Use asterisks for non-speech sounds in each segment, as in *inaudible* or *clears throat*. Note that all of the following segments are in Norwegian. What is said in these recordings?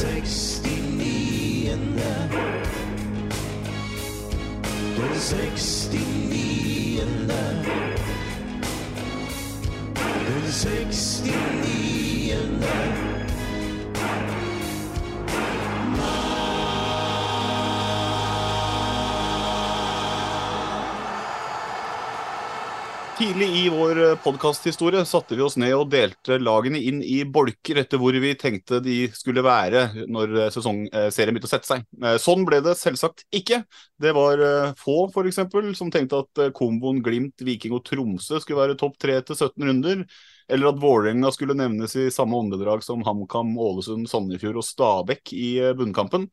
69. Den 69. Den 69. Tidlig i vår podkasthistorie satte vi oss ned og delte lagene inn i bolker etter hvor vi tenkte de skulle være når sesongserien begynte å sette seg. Eh, Sånn ble det selvsagt ikke. Det var eh, få eksempel, som tenkte at eh, komboen Glimt, Viking og Tromsø skulle være topp tre til 17 runder. Eller at Vålerenga skulle nevnes i samme åndedrag som HamKam, Ålesund, Sandefjord og Stabæk i eh, bunnkampen.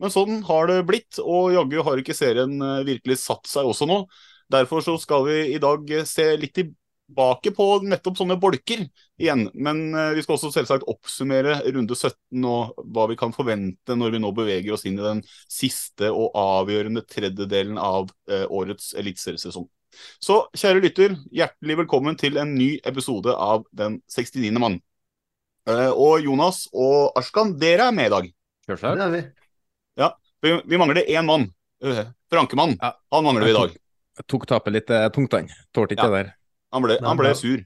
Men sånn har det blitt, og jaggu har ikke serien eh, virkelig satt seg også nå. Derfor så skal vi i dag se litt tilbake på nettopp sånne bolker igjen. Men eh, vi skal også selvsagt oppsummere runde 17 og hva vi kan forvente når vi nå beveger oss inn i den siste og avgjørende tredjedelen av eh, årets eliteseriesesong. Så kjære lytter, hjertelig velkommen til en ny episode av Den 69. mann. Eh, Og Jonas og Ashkan, dere er med i dag. Det er vi. Vi, vi mangler én mann. Frankemann. Ja. Han mangler vi i dag. Tok tapet litt eh, tungt, han. Tålte ikke Ja. det der. Han ble, han ble sur.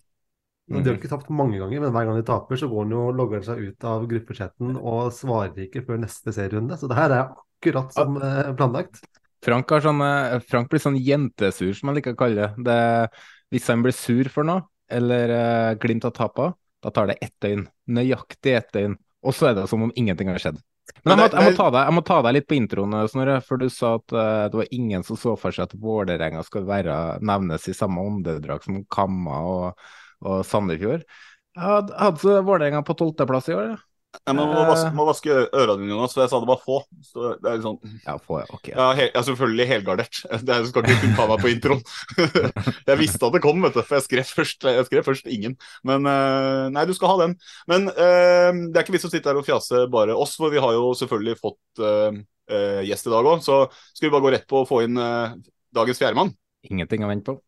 Mm. De har ikke tapt mange ganger, men hver gang de taper, så går han jo og logger seg ut av gruppechatten og svarer ikke før neste serierunde. Så det her er akkurat som eh, planlagt. Frank, har sånn, eh, Frank blir sånn jentesur, som han liker å kalle det. det. Hvis han blir sur for noe, eller uh, Glimt har tapa, da tar det ett døgn. Nøyaktig ett døgn. Og så er det som om ingenting har skjedd. Men jeg må, jeg må, ta, deg, jeg må ta deg litt på introen, eh, Snorre. For du sa at uh, det var ingen som så for seg at Vålerenga skulle være, nevnes i samme åndedrag som Kamma og, og Sandefjord. Jeg hadde, hadde Vålerenga på tolvteplass i år. ja. Jeg må, må, vaske, må vaske ørene dine, Jonas, for jeg sa det var få. Så det er litt sånn, Ja, få, ja, ok. ja, he, er selvfølgelig helgardert. *laughs* Det er, skal ikke ta meg på introen. *laughs* jeg visste at det kom, vet du, for jeg skrev først, jeg skrev først ingen. Men uh, nei, du skal ha den. Men uh, det er ikke vits å sitte her og fjase bare oss, for vi har jo selvfølgelig fått uh, gjest i dag òg. Så skal vi bare gå rett på å få inn dagens fjerdemann. Ingenting å vente på.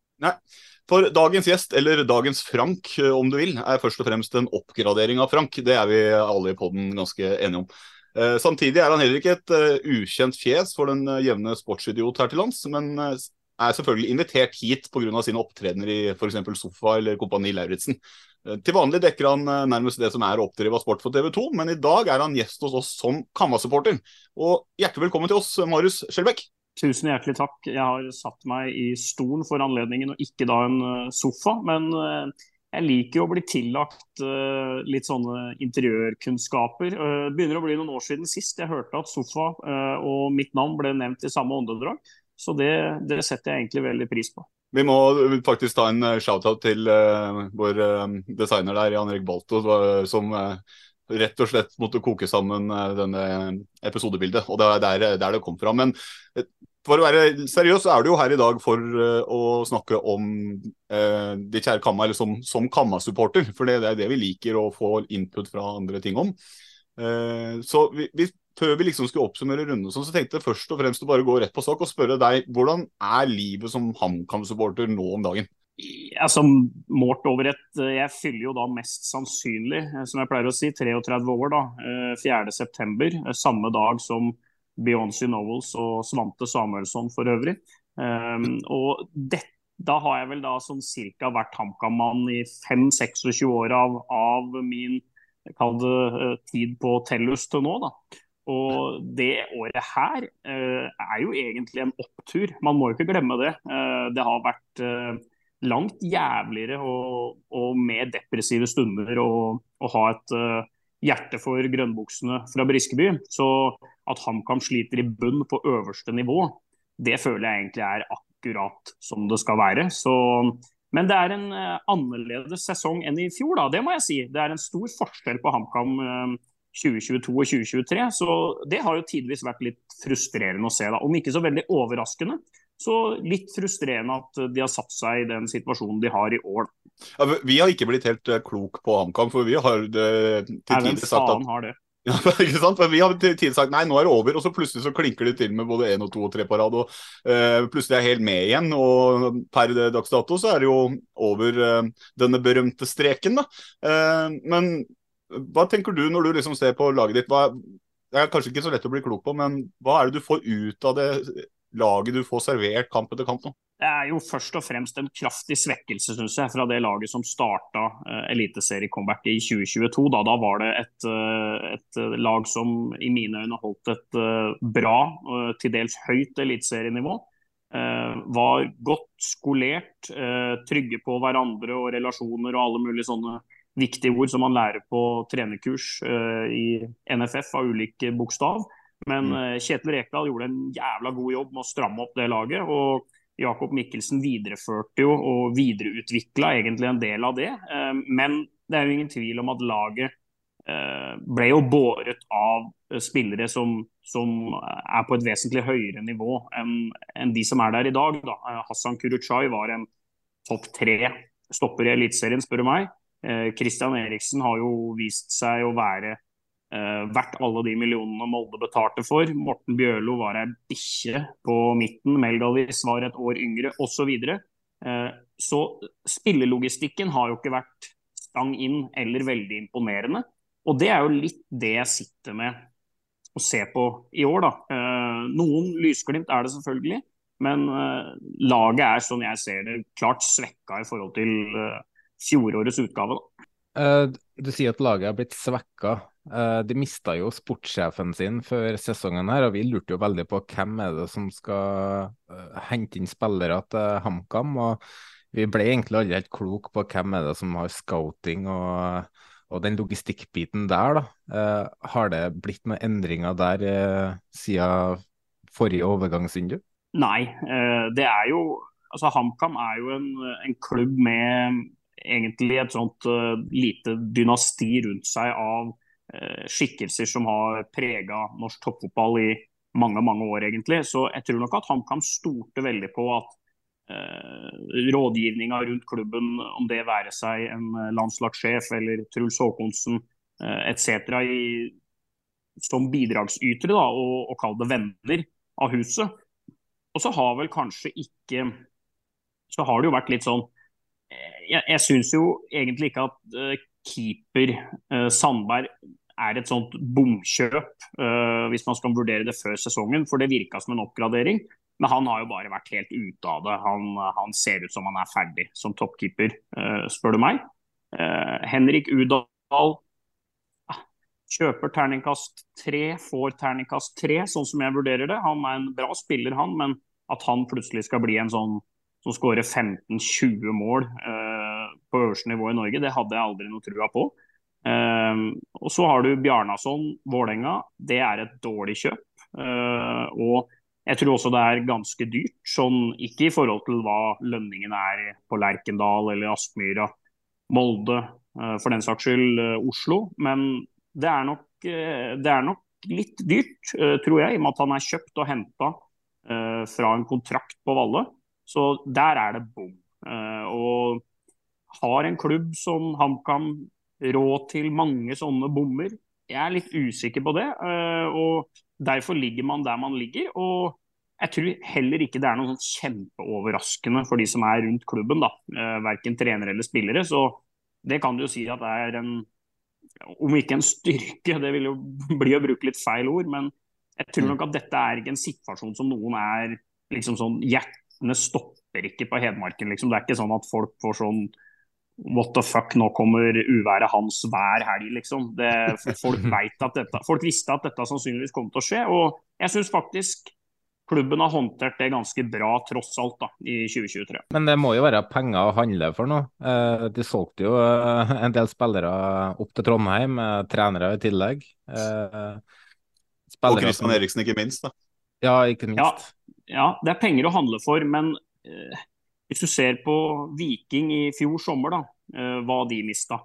For dagens gjest, eller dagens Frank eh, om du vil, er først og fremst en oppgradering av Frank. Det er vi alle i podden ganske enige om. Eh, Samtidig er han heller ikke et eh, ukjent fjes for den jevne sportsidiot her til lands, men er selvfølgelig invitert hit pga. sine opptredener i f.eks. Sofa eller Kompani Lauritzen. Til vanlig dekker han nærmest det som er å oppdrive av sport for TV 2, men i dag er han gjest hos oss som Kamma-supporter. Og hjertelig velkommen til oss, Marius Skjelbæk. Tusen hjertelig takk. Jeg har satt meg i stolen for anledningen, og ikke da en eh, sofa. Men eh, jeg liker jo å bli tillagt eh, litt sånne interiørkunnskaper. Begynner å bli noen år siden sist jeg hørte at sofa og mitt navn ble nevnt i samme åndedrag. Så det, det setter jeg egentlig veldig pris på. Vi må faktisk ta en shout-out til vår designer der, Jan Erik Balto, som rett og slett måtte koke sammen eh, denne episodebildet. Og det er der, der det kom fra. Men eh, for å være seriøs, så er du jo her i dag for eh, å snakke om eh, ditt kjære Kamma, eller som, som Kamma-supporter. For det, det er det vi liker å få input fra andre ting om. Eh, så vi, vi, før vi liksom skulle oppsummere runden, sånn, så tenkte jeg først og fremst å bare gå rett på sak og spørre deg, hvordan er livet som HamKam-supporter nå om dagen? Altså, målt over et Jeg fyller jo da mest sannsynlig, eh, som jeg pleier å si, 33 år, da. eh, 4.9. Samme dag som Beyoncé Knowles og Svante Samuelsson for øvrig. Um, og dette da har jeg vel da sånn cirka vært HamKam-mann i 5-26 år av, av min kall det eh, tid på Tellus til nå. da. Og det året her er jo egentlig en opptur. Man må jo ikke glemme det. Det har vært langt jævligere og, og, mer depressive stunder å ha et hjerte for grønnbuksene fra Briskeby. Så at HamKam sliter i bunn på øverste nivå, det føler jeg egentlig er akkurat som det skal være. Så, men det er en annerledes sesong enn i fjor, da. Det må jeg si. Det er en stor forskjell på HamKam 2022 og 2023. Så det har jo tidvis vært litt frustrerende å se. da. Om ikke så veldig overraskende, så litt frustrerende at de har satt seg i den situasjonen de har i år. Ja, vi har ikke blitt helt uh, klok på HamKam, for vi har det, til tider sagt at har det? *laughs* Ja, ikke sant? Men vi har til tider sagt nei, nå er det over, og så plutselig så klinker det til med både én og to og tre på rad. og uh, Plutselig er jeg helt med igjen, og per dags dato så er det jo over denne berømte streken. da. men hva tenker du når du liksom ser på laget ditt? Hva, det er kanskje ikke så lett å bli klok på, men hva er det du får ut av det laget du får servert kamp etter kamp nå? Det er jo først og fremst en kraftig svekkelse synes jeg, fra det laget som starta uh, eliteseriecomebacket i 2022. Da, da var det et, uh, et, eh, lag som i mine øyne holdt et uh, bra, uh, til dels høyt eliteserienivå. var godt skolert, trygge på hverandre og relasjoner og alle mulige sånne viktige ord som man lærer på trenerkurs i NFF av ulik bokstav. Men uh, Kjetil Rekdal gjorde en jævla god jobb med å stramme opp det laget. og Jakob Mikkelsen videreførte jo og videreutvikla egentlig en del av det. Uh, men det er jo ingen tvil om at laget ble jo båret av spillere som, som, er på et vesentlig høyere nivå enn, enn de som er der i dag. Da. Hassan Kuruchai var en topp tre stopper i Eliteserien, spør du meg. Kristian eh, Eriksen har jo vist seg å være uh, verdt alle de millionene Molde betalte for. Morten Bjørlo var ei bikkje på midten, Melgalis var et år yngre osv. Så, uh, så spillelogistikken har jo ikke vært stang inn eller veldig imponerende. Og det er jo litt det jeg sitter med å se på i år, da. Uh, noen lysglimt er det selvfølgelig. Men laget er, sånn jeg ser det, klart svekka i forhold til fjorårets utgave. Uh, du sier at laget har blitt svekka. Uh, de mista jo sportssjefen sin før sesongen her, og vi lurte jo veldig på hvem er det som skal uh, hente inn spillere til HamKam. og Vi ble egentlig aldri helt klok på hvem er det som har scouting og, og den logistikkbiten der. da. har det blitt noen endringer der siden forrige overgangsvindu? Nei, det er jo altså HamKam er jo en, en klubb med egentlig et sånt uh, lite dynasti rundt seg av uh, skikkelser som har prega norsk toppfotball i mange mange år, egentlig. Så jeg tror nok at HamKam stolte veldig på at uh, rådgivninga rundt klubben, om det være seg en landslagssjef eller Truls Håkonsen uh, etc., som bidragsytere da, og, og kall det venner av huset. Og så har vel kanskje ikke Så har det jo vært litt sånn jeg, jeg syns jo egentlig ikke at uh, keeper uh, Sandberg er et sånt bomkjøp, uh, hvis man skal vurdere det før sesongen. For det virka som en oppgradering. Men han har jo bare vært helt ute av det. Han, han ser ut som han er ferdig som toppkeeper, spør du meg. Henrik Udal ah, kjøper terningkast tre, får terningkast tre, sånn som jeg vurderer det. Han er en bra spiller, han, men at han plutselig skal bli en sånn som skårer 15-20 mål eh, på øverste nivå i Norge. Det hadde jeg aldri noe trua på. Eh, og så har du Bjarnason, Vålerenga. Det er et dårlig kjøp. Eh, og jeg tror også det er ganske dyrt, sånn ikke i forhold til hva lønningen er på Lerkendal eller Aspmyra, Molde, for den saks skyld Oslo. Men det er nok, det er nok litt dyrt, tror jeg, i og med at han er kjøpt og henta fra en kontrakt på Valle. Så der er det bom. Eh, og har en klubb som HamKam råd til mange sånne bommer? Jeg er litt usikker på det. Eh, og Derfor ligger man der man ligger. og jeg tror heller ikke det er noe sånn kjempeoverraskende for de som er rundt klubben. da, eh, Verken trenere eller spillere. Så det kan du jo si at det er en Om ikke en styrke, det vil jo bli å bruke litt feil ord. Men jeg tror mm. nok at dette er ikke en situasjon som noen er liksom sånn hjert hjertene stopper ikke på Hedmarken. Liksom. Det er ikke sånn at folk får sånn What the fuck, nå kommer uværet hans hver helg, liksom. Det, folk, *laughs* at dette, folk visste at dette sannsynligvis kom til å skje. Og jeg syns faktisk klubben har håndtert det ganske bra, tross alt, da, i 2023. Men det må jo være penger å handle for nå. Eh, de solgte jo eh, en del spillere opp til Trondheim, trenere i tillegg. og Christian Eriksen, ikke minst. da. Ja, ikke minst. Ja, ja, det er penger å handle for, men eh, hvis du ser på Viking i fjor sommer, da, eh, hva de mista.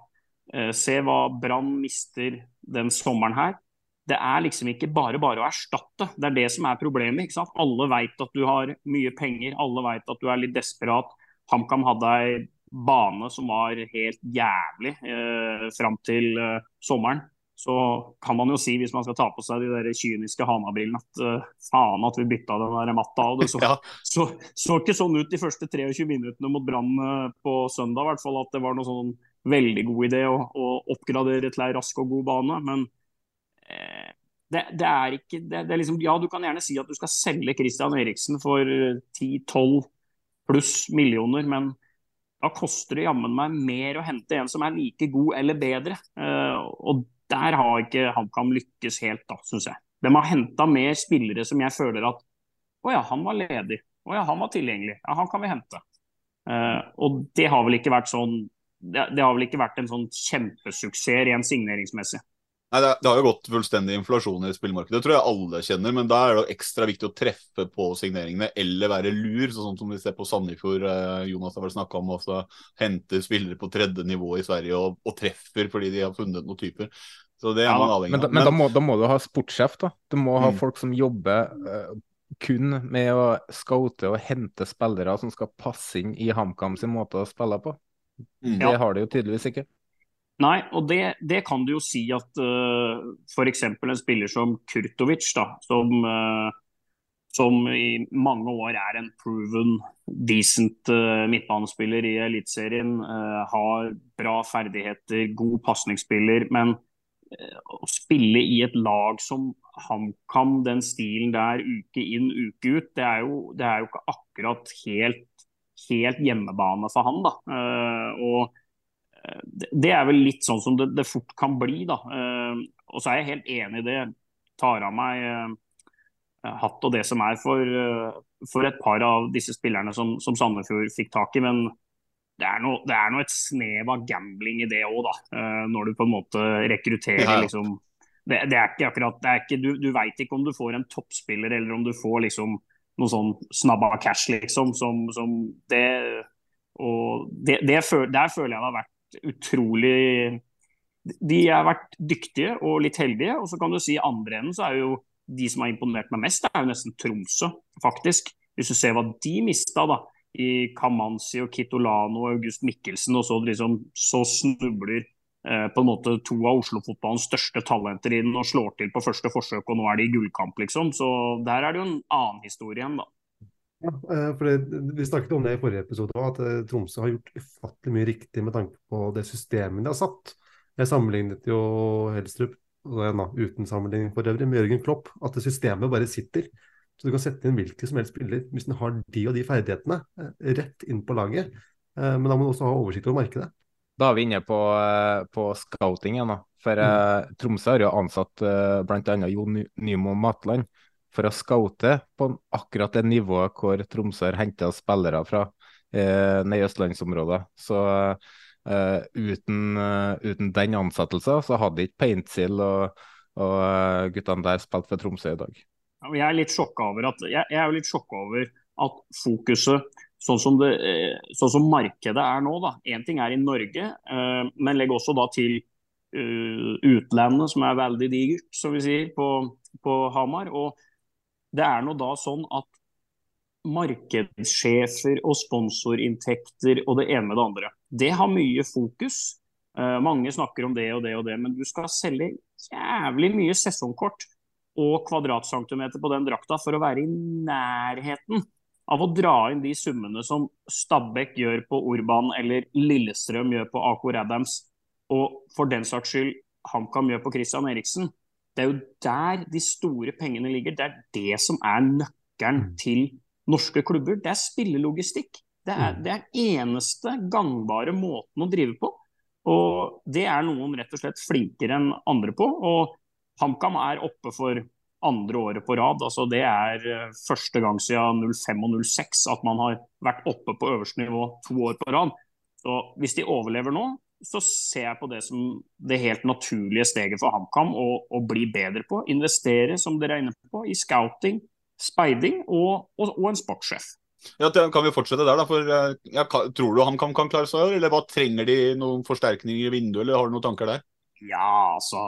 Eh, se hva Brann mister den sommeren her. Det er liksom ikke bare bare å erstatte. Det er det som er problemet. ikke sant? Alle veit at du har mye penger, alle veit at du er litt desperat. HamKam hadde ei bane som var helt jævlig eh, fram til eh, sommeren så kan man jo si, hvis man skal ta på seg de der kyniske Hana-brillene, at uh, faen at vi bytta den der matta. Og det så, *laughs* ja. så, så, ikke sånn ut de første 23 minuttene mot Brann uh, på søndag, i hvert fall at det var noe sånn veldig god idé å, å oppgradere til ei rask og god bane. Men eh, det, det, er ikke det, det er liksom, Ja, du kan gjerne si at du skal selge Christian Eriksen for 10-12 pluss millioner, men da koster det jammen meg mer å hente en som er like god eller bedre. og der har ikke HamKam lykkes helt, da, syns jeg. De har henta mer spillere som jeg føler at å ja, han var ledig. Å ja, han var tilgjengelig. Ja, han kan vi hente. Uh, og det har vel ikke vært sånn det, har vel ikke vært en sånn kjempesuksess rent signeringsmessig. Nei, det, det, har jo gått fullstendig inflasjon i spillmarkedet, det tror jeg alle kjenner. Men da er det ekstra viktig å treffe på signeringene eller være lur, sånn som vi ser på Sandefjord. Eh, Jonas har vel snakka om å hente spillere på tredje nivå i Sverige og, og, treffer fordi de har funnet noen typer. Så det er man avhengig av. Men, men da, må, da, må, du ha sportssjef, da. Du må ha mm. folk som jobber uh, kun med å scoute og hente spillere som skal passe inn i HamKam sin måte å spille på. Mm. Det har de jo tydeligvis ikke. Nei, og det, det kan du jo si at uh, f.eks. en spiller som Kurtovic, da, som, uh, som, i mange år er en proven decent uh, midtbanespiller i Eliteserien, uh, har bra ferdigheter, god pasningsspiller, men å spille i et lag som HamKam, den stilen der uke inn, uke ut, det er jo, det er jo ikke akkurat helt, helt, hjemmebane for han. da. Uh, og eh, det er vel litt sånn som det, det fort kan bli. da. Uh, og så er jeg helt enig i det. Tar av meg hatt og det som er for, for, et par av disse spillerne som, som Sandefjord fikk tak i. men det er, noe, det er noe et snev av gambling i det òg, da. Uh, når du på en måte rekrutterer ja. liksom det, det, er ikke akkurat det er ikke, Du, du veit ikke om du får en toppspiller eller om du får liksom noe sånn snabba cash, liksom. Som, som det Og det, det, der føler jeg det har vært utrolig De har vært dyktige og litt heldige. Og så kan du si i andre enden så er jo de som har imponert meg mest, det er jo nesten Tromsø, faktisk. Hvis du ser hva de mista, da i Kamanzi og Kitolano og August Mikkelsen, og så, liksom, så snubler eh, på en måte to av Oslo-fotballens største talenter inn og slår til på første forsøk, og nå er de i gullkamp, liksom. Så der er det jo en annen historie igjen, da. Ja, eh, for det, Vi snakket om det i forrige episode, at eh, Tromsø har gjort ufattelig mye riktig med tanke på det systemet de har satt. Jeg sammenlignet jo Helstrup, uten sammenligning for øvrig, med Jørgen Klopp. At systemet bare sitter. Så du kan sette inn hvilken som helst spiller hvis den har de og de ferdighetene, eh, rett inn på laget. Eh, men da må du også ha oversikt over markedet. Da er vi inne på, eh, på scouting igjen. da. For mm. Tromsø har jo ansatt uh, bl.a. Jo Nymo Matland for å scoute på akkurat det nivået hvor Tromsø har henta spillere fra uh, nede i østlandsområdet. Så uh, uten, uten, den ansettelsen så hadde ikke Paintsil og, og guttene der spilt for Tromsø i dag. Jeg er litt sjokka over at, jeg, jeg er litt sjokka over at fokuset sånn som, det, eh, sånn som markedet er nå. da. Én ting er i Norge, eh, men legg også da til uh, utlandet, som er veldig digert, som vi sier, på, på Hamar. Og det er nå da sånn at markedssjefer og sponsorinntekter og det ene med det andre, det har mye fokus. Eh, mange snakker om det og det og det, men du skal selge jævlig mye sesongkort og kvadratcentimeter på den drakta for å være i nærheten av å dra inn de summene som Stabæk gjør på Urban eller Lillestrøm gjør på Ako Adams, og for den saks skyld HamKam gjør på Christian Eriksen. Det er jo der de store pengene ligger. Det er det som er nøkkelen mm. til norske klubber, det er spillelogistikk. Det er, det er eneste gangbare måten å drive på. Og det er noen rett og slett flinkere enn andre på. Og HamKam er oppe for andre året på rad. Altså det er eh, første gang siden 05 og 06 at man har vært oppe på øverste nivå to år på rad. Så Hvis de overlever nå, så ser jeg på det som det helt naturlige steget for HamKam å, å bli bedre på. Investere, som dere er inne på, i scouting, speiding og, og, og en sportssjef. Ja, Kan vi fortsette der, da? For, eh, ja, tror du HamKam kan klare seg? Eller hva trenger de noen forsterkninger i vinduet, eller har du noen tanker der? Ja, altså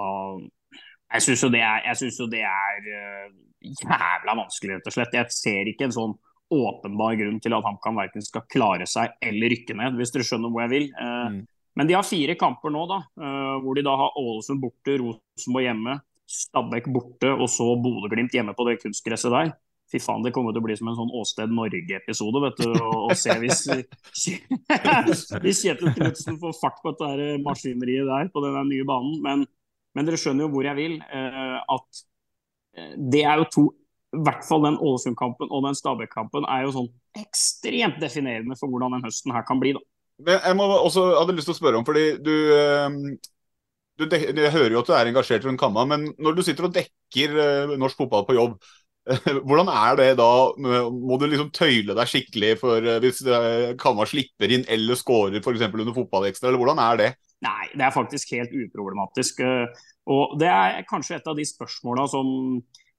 Jeg syns jo det er, jo det er uh, jævla vanskelig, rett og slett. Jeg ser ikke en sånn åpenbar grunn til at HamKam verken skal klare seg eller rykke ned, hvis dere skjønner hvor jeg vil. Uh, mm. Men de har fire kamper nå, da, uh, hvor de da har Ålesund borte, Rosenborg hjemme, Stabæk borte og så Bodø-Glimt hjemme på det kunstgresset der. Fy faen, det kommer til å bli som en sånn Åsted Norge-episode, vet du. Å se hvis, *laughs* *laughs* hvis Kjetil Knutsen får fart på dette maskineriet der på den nye banen. Men, men, dere skjønner jo hvor jeg vil. Eh, at eh, det er jo to I hvert fall den Ålesund-kampen og den Stabæk-kampen er jo sånn ekstremt definerende for hvordan den høsten her kan bli. da. Jeg må også, hadde lyst til å spørre om, fordi du, eh, du Jeg hører jo at du er engasjert rundt Kamma, men når du sitter og dekker norsk fotball på jobb, *laughs* Hvordan er det da? Må du liksom tøyle deg skikkelig for hvis Kamma slipper inn eller scorer f.eks. under fotballekstra, eller hvordan er det? Nei, det er faktisk helt uproblematisk. Eh, og det er kanskje et av de spørsmåla som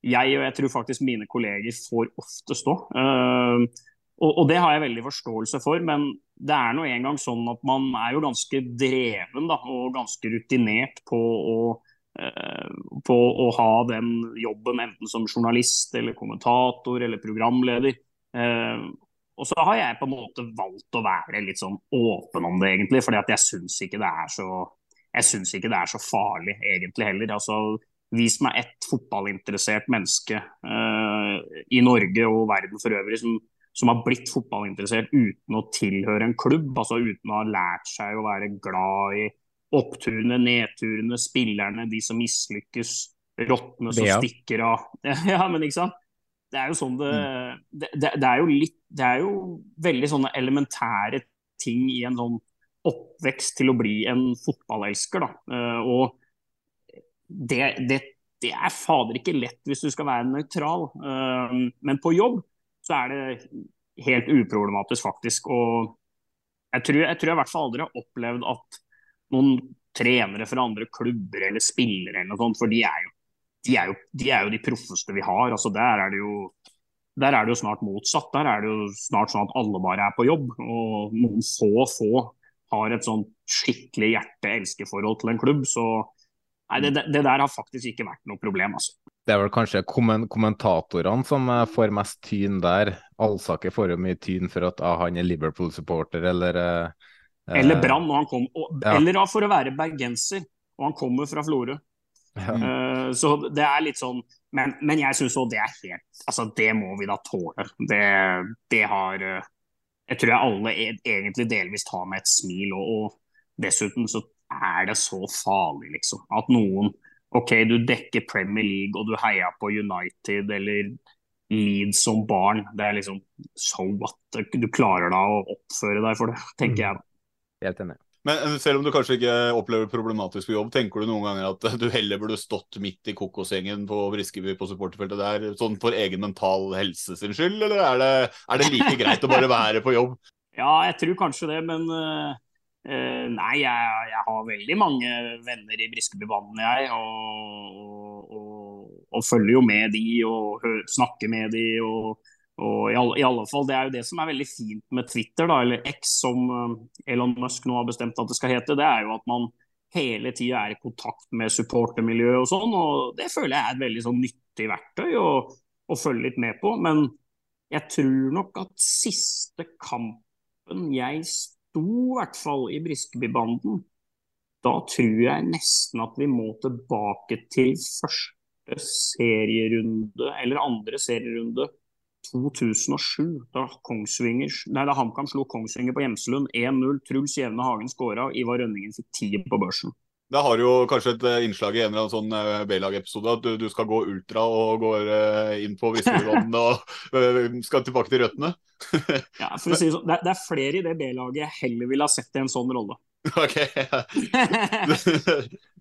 jeg og jeg tror faktisk mine kolleger får oftest òg. Og, det har jeg veldig forståelse for, men det er nå engang sånn at man er jo ganske dreven da, og ganske rutinert på å Eh, på å ha den jobben enten som journalist eller kommentator eller programleder. Og så har jeg på en måte valgt å være litt sånn åpen om det, egentlig. fordi at jeg syns ikke det er så jeg syns ikke det er så farlig, egentlig heller. Altså, vis meg ett fotballinteressert menneske uh, i Norge og verden for øvrig som, som, har blitt fotballinteressert uten å tilhøre en klubb. Altså uten å ha lært seg å være glad i oppturene, nedturene, spillerne, de som mislykkes, rottene som stikker av. *laughs* Ja, men ikke sant. Det er jo sånn det, mm. det, det, det, er jo litt Det er jo veldig sånne elementære ting i en sånn oppvekst til å bli en fotballelsker, da. Uh, og det, det, er fader ikke lett hvis du skal være nøytral. Uh, men på jobb så er det helt uproblematisk, faktisk. Og jeg tror jeg, tror jeg i hvert fall aldri har opplevd at noen trenere fra andre klubber eller spillere eller noe sånt, for de er jo de, er jo, de, er jo de proffeste vi har. altså Der er det jo der er det jo snart motsatt. Der er det jo snart sånn at alle bare er på jobb. Og noen få få har et sånn skikkelig hjerte-elske-forhold til en klubb. Så nei, det, det, der har faktisk ikke vært noe problem, altså. Det er vel kanskje kommentatorene som eh, får mest tyn der. Alsaker får jo mye tyn for at ah, han er Liverpool-supporter, eller eh, eller eh, Brann, ja. eller for å være bergenser, og han kommer fra Florø. Ja. Uh, så det er litt sånn Men, men jeg syns òg det er helt Altså, det må vi da tåle. Det, det har uh, Jeg tror jeg alle er, egentlig delvis tar med et smil, og, og dessuten så er det så farlig, liksom. At noen OK, du dekker Premier League og du heier på United eller Leeds som barn. Det er liksom so what? Du klarer da å oppføre deg for det, tenker mm. jeg. Helt enig. Men selv om du kanskje ikke opplever det problematisk på jobb, tenker du noen ganger at *laughs* du heller burde stått midt i kokosgjengen på Briskeby på supporterfeltet der, sånn for egen mental helse sin skyld, eller er det, er det like greit å bare være på jobb? *laughs* Ja, jeg tror kanskje det, men uh, nei, jeg, jeg, har veldig mange venner i Briskebybanen, jeg. Og, og, og, følger jo med de og snakker med de. og og i alle, i alle, fall, Det er jo det som er veldig fint med Twitter, da, eller X, som eh, Elon Musk nå har bestemt at det skal hete. Det er jo at man hele tida er i kontakt med supportermiljøet og sånn. og Det føler jeg er et veldig sånn nyttig verktøy å, å, følge litt med på. Men jeg tror nok at siste kampen jeg sto, i hvert fall i Briskebybanden, da tror jeg nesten at vi må tilbake til første serierunde, eller andre serierunde 2007, da, da HamKam slo Kongsvinger på Gjemselund 1-0. Truls Jevne Hagen skåra, Ivar Rønningen fikk ti på børsen. Da har du jo kanskje et eh, innslag i en eller annen sånn eh, B-lag-episode at du, du, skal gå ultra og går uh, inn på Briskebyrvann *laughs* og skal tilbake til røttene. *laughs* ja, for å si sånn, det, det, er flere i det B-laget jeg heller ville ha sett i en sånn rolle. *laughs* Ok.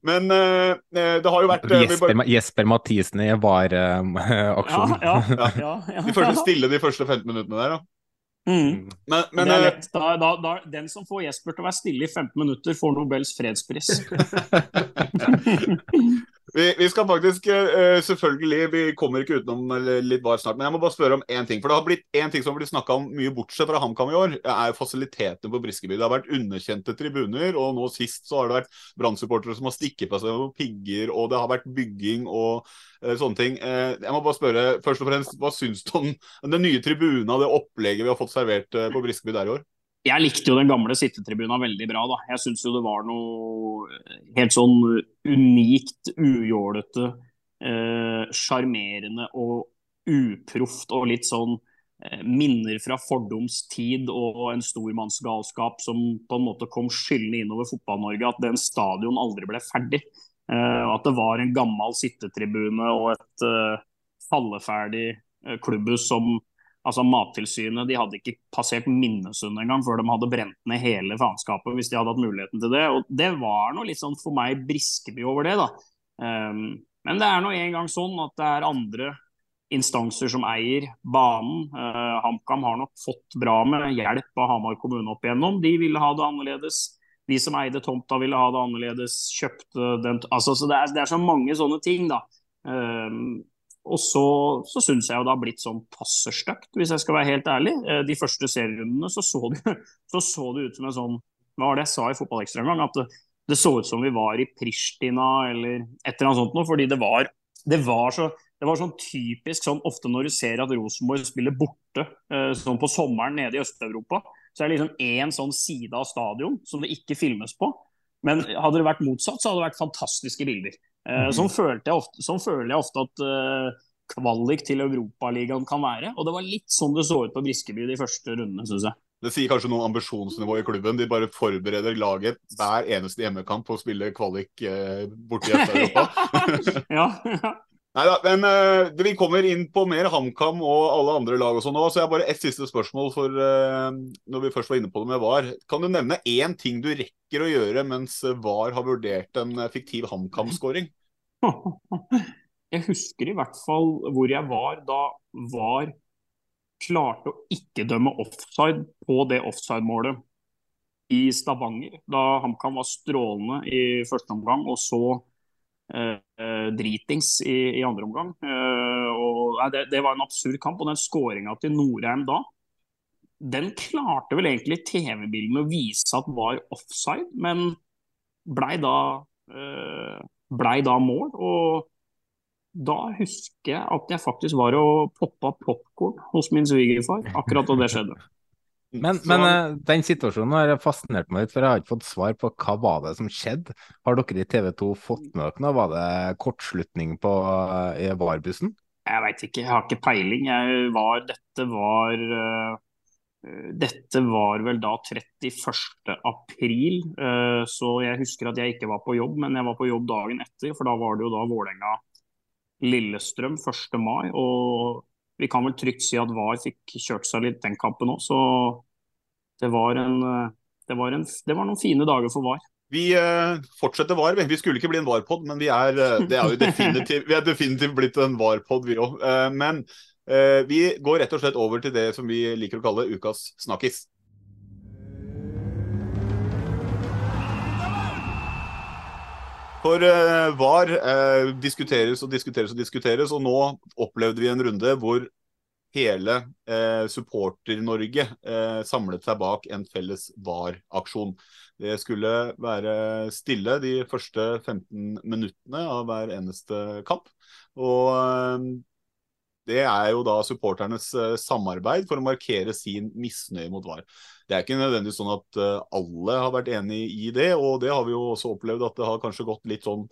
Men uh, det har jo vært Jesper, bare... Jesper Mathisen i VAR-aksjonen. Ja, ja, ja, *laughs* De første stille de første 15 minuttene der, da. Mm. Men, men da, da, da, den som får Jesper til å være stille i 15 minutter, får Nobels fredspris. *laughs* vi, vi, skal faktisk uh, Selvfølgelig, vi kommer ikke utenom litt var snart, men jeg må bare spørre om én ting. For det har blitt én ting som har blitt snakka om mye bortsett fra HamKam i år, er fasilitetene på Briskeby. Det har vært underkjente tribuner, og nå sist så har det vært Brann-supportere som har stikket på seg med pigger, og det har vært bygging og uh, sånne ting. Uh, jeg må bare spørre, først og fremst, Hva syns du om den nye tribuna, det opplegget vi har fått servert eh, på Briskeby der i år? Jeg likte jo den gamle sittetribuna veldig bra. da. Jeg syns jo det var noe helt sånn unikt, ujålete, sjarmerende eh, og uproft og litt sånn eh, minner fra fordums tid og en stormannsgalskap som på en måte kom skyldende innover Fotball-Norge. At den stadion aldri ble ferdig. Eh, at det var en gammel sittetribune og et uh, falleferdig klubbhus som altså Mattilsynet de hadde ikke passert Minnesund engang før de hadde brent ned hele faenskapet hvis de hadde hatt muligheten til det. Og Det var noe litt sånn for meg Briskeby over det. da. Um, men det er nå engang sånn at det er andre instanser som eier banen. Uh, HamKam har nok fått bra med hjelp av Hamar kommune opp igjennom. De ville ha det annerledes. De som eide tomta ville ha det annerledes, kjøpte den altså, så det er, det er, så mange sånne ting, da. Um, og så, så syns jeg jo det har blitt sånn passe stygt, hvis jeg skal være helt ærlig. Uh, de første serierundene så så, det, *laughs* så så det ut som en sånn Hva var det jeg sa i Fotballekstra en gang? At det, det, så ut som vi var i Pristina eller et eller annet sånt noe. Fordi det var, det var så det var sånn typisk sånn ofte når du ser at Rosenborg spiller borte uh, sånn på sommeren nede i Øst-Europa, så er det liksom én sånn side av stadion som det ikke filmes på. Men hadde det vært motsatt, så hadde det vært fantastiske bilder. Uh, sånn, følte jeg ofte, sånn føler jeg ofte at uh, kvalik til Europaligaen kan være. Og det var litt sånn det så ut på Briskeby de første rundene, syns jeg. Det sier kanskje noe om ambisjonsnivået i klubben. De bare forbereder laget hver eneste hjemmekamp på å spille kvalik eh, borti Øst-Europa. *laughs* *laughs* ja, ja. Nei da, men uh, vi kommer inn på mer HamKam og alle andre lag og sånn nå. Så jeg har bare ett siste spørsmål for uh, når vi først var inne på det med VAR. Kan du nevne én ting du rekker å gjøre mens VAR har vurdert en fiktiv HamKam-skåring? *laughs* Jeg husker i hvert fall hvor jeg var da VAR klarte å ikke dømme offside på det offside-målet i Stavanger. Da HamKam var strålende i første omgang, og så Eh, eh, dritings i, i, andre omgang. Eh, og, det, det, var en absurd kamp. Og den skåringa til Norheim da, den klarte vel egentlig TV-bildene å vise at var offside, men blei da, blei da mål. Og da husker jeg at jeg faktisk var og poppa popkorn hos min svigerfar akkurat da det skjedde. *laughs* Men, men uh, den situasjonen har fascinert meg litt, for jeg har ikke fått svar på hva var det som skjedde. Har dere i TV 2 fått med dere noe? Var det kortslutning på uh, i VAR-bussen? Jeg veit ikke, jeg har ikke peiling. Jeg var, dette var uh, dette var vel da 31. april, så jeg husker at jeg ikke var på jobb, men jeg var på jobb dagen etter. For da var det jo da Vålerenga-Lillestrøm 1. mai. og vi kan vel trygt si at VAR fikk kjørt seg litt den kampen òg. Så det var, en, det, var en, det var, noen fine dager for VAR. Vi uh, fortsetter VAR. Vi skulle ikke bli en VAR-pod, men vi er, det er vi er definitivt blitt en VAR-pod, vi òg. Men vi går rett og slett over til det som vi liker å kalle ukas snakkis. For uh, VAR uh, diskuteres og diskuteres og diskuteres, og nå opplevde vi en runde hvor hele uh, Supporter-Norge uh, samlet seg bak en felles VAR-aksjon. Det skulle være stille de første 15 minuttene av hver eneste kamp. Og det er jo da supporternes samarbeid for å markere sin misnøye mot VAR. Det er ikke nødvendigvis sånn at uh, alle har vært enig i det, og det har vi jo også opplevd at det har kanskje gått litt sånn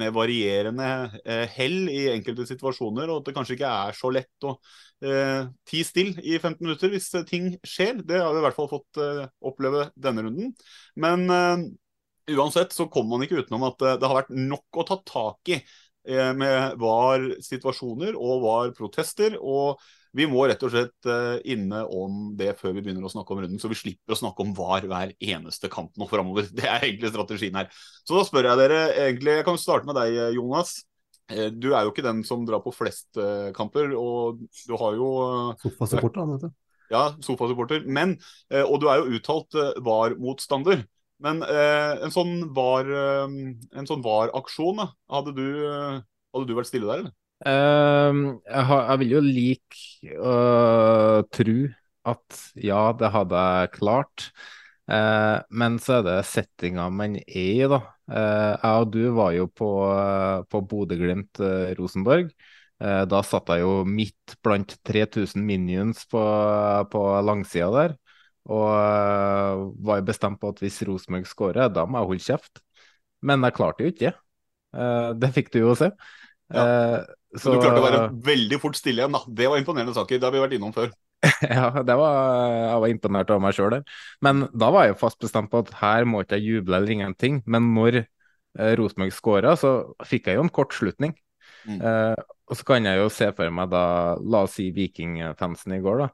med varierende uh, hell i enkelte situasjoner, og at det kanskje ikke er så lett å ti still i 15 minutter hvis ting skjer. Det har vi i hvert fall fått oppleve denne runden. Men uansett så kommer man ikke utenom at det har vært nok å ta tak i med VAR-situasjoner og VAR-protester. og vi må rett og slett inne om det før vi begynner å snakke om runden, så vi slipper å snakke om VAR hver eneste kamp nå framover. *laughs* Det er egentlig strategien her. Så da spør jeg dere egentlig Jeg kan starte med deg, Jonas. Du er jo ikke den som drar på flest kamper, og du har jo Sofasupporter, vet du. Ja, sofasupporter. Men, og du er jo uttalt VAR-motstander. Men en sånn VAR, en sånn VAR-aksjon, hadde, du, hadde du vært stille der, eller? Uh, jeg, har, jeg, vil jo like å uh, tro at ja, det hadde jeg klart. Uh, men så er det settinga man er i, da. Jeg og du var jo på, på Bodø-Glimt-Rosenborg. da satt jeg jo midt blant 3000 minions på, på langsida der. Og var jo bestemt på at hvis Rosenborg skårer, da må jeg holde kjeft. Men jeg klarte jo ikke det. fikk du jo se. Ja. Så, så, du klarte å være veldig fort stille igjen, da. Det var imponerende saker. Det har vi vært innom før. *laughs* ja, det var, jeg var imponert over meg sjøl der. Men da var jeg fast bestemt på at her må ikke jeg juble eller ingenting. Men når eh, Rosenborg skåra, så fikk jeg jo en kortslutning. Mm. Eh, og så kan jeg jo se for meg da, la oss si Vikingfansen i går, da.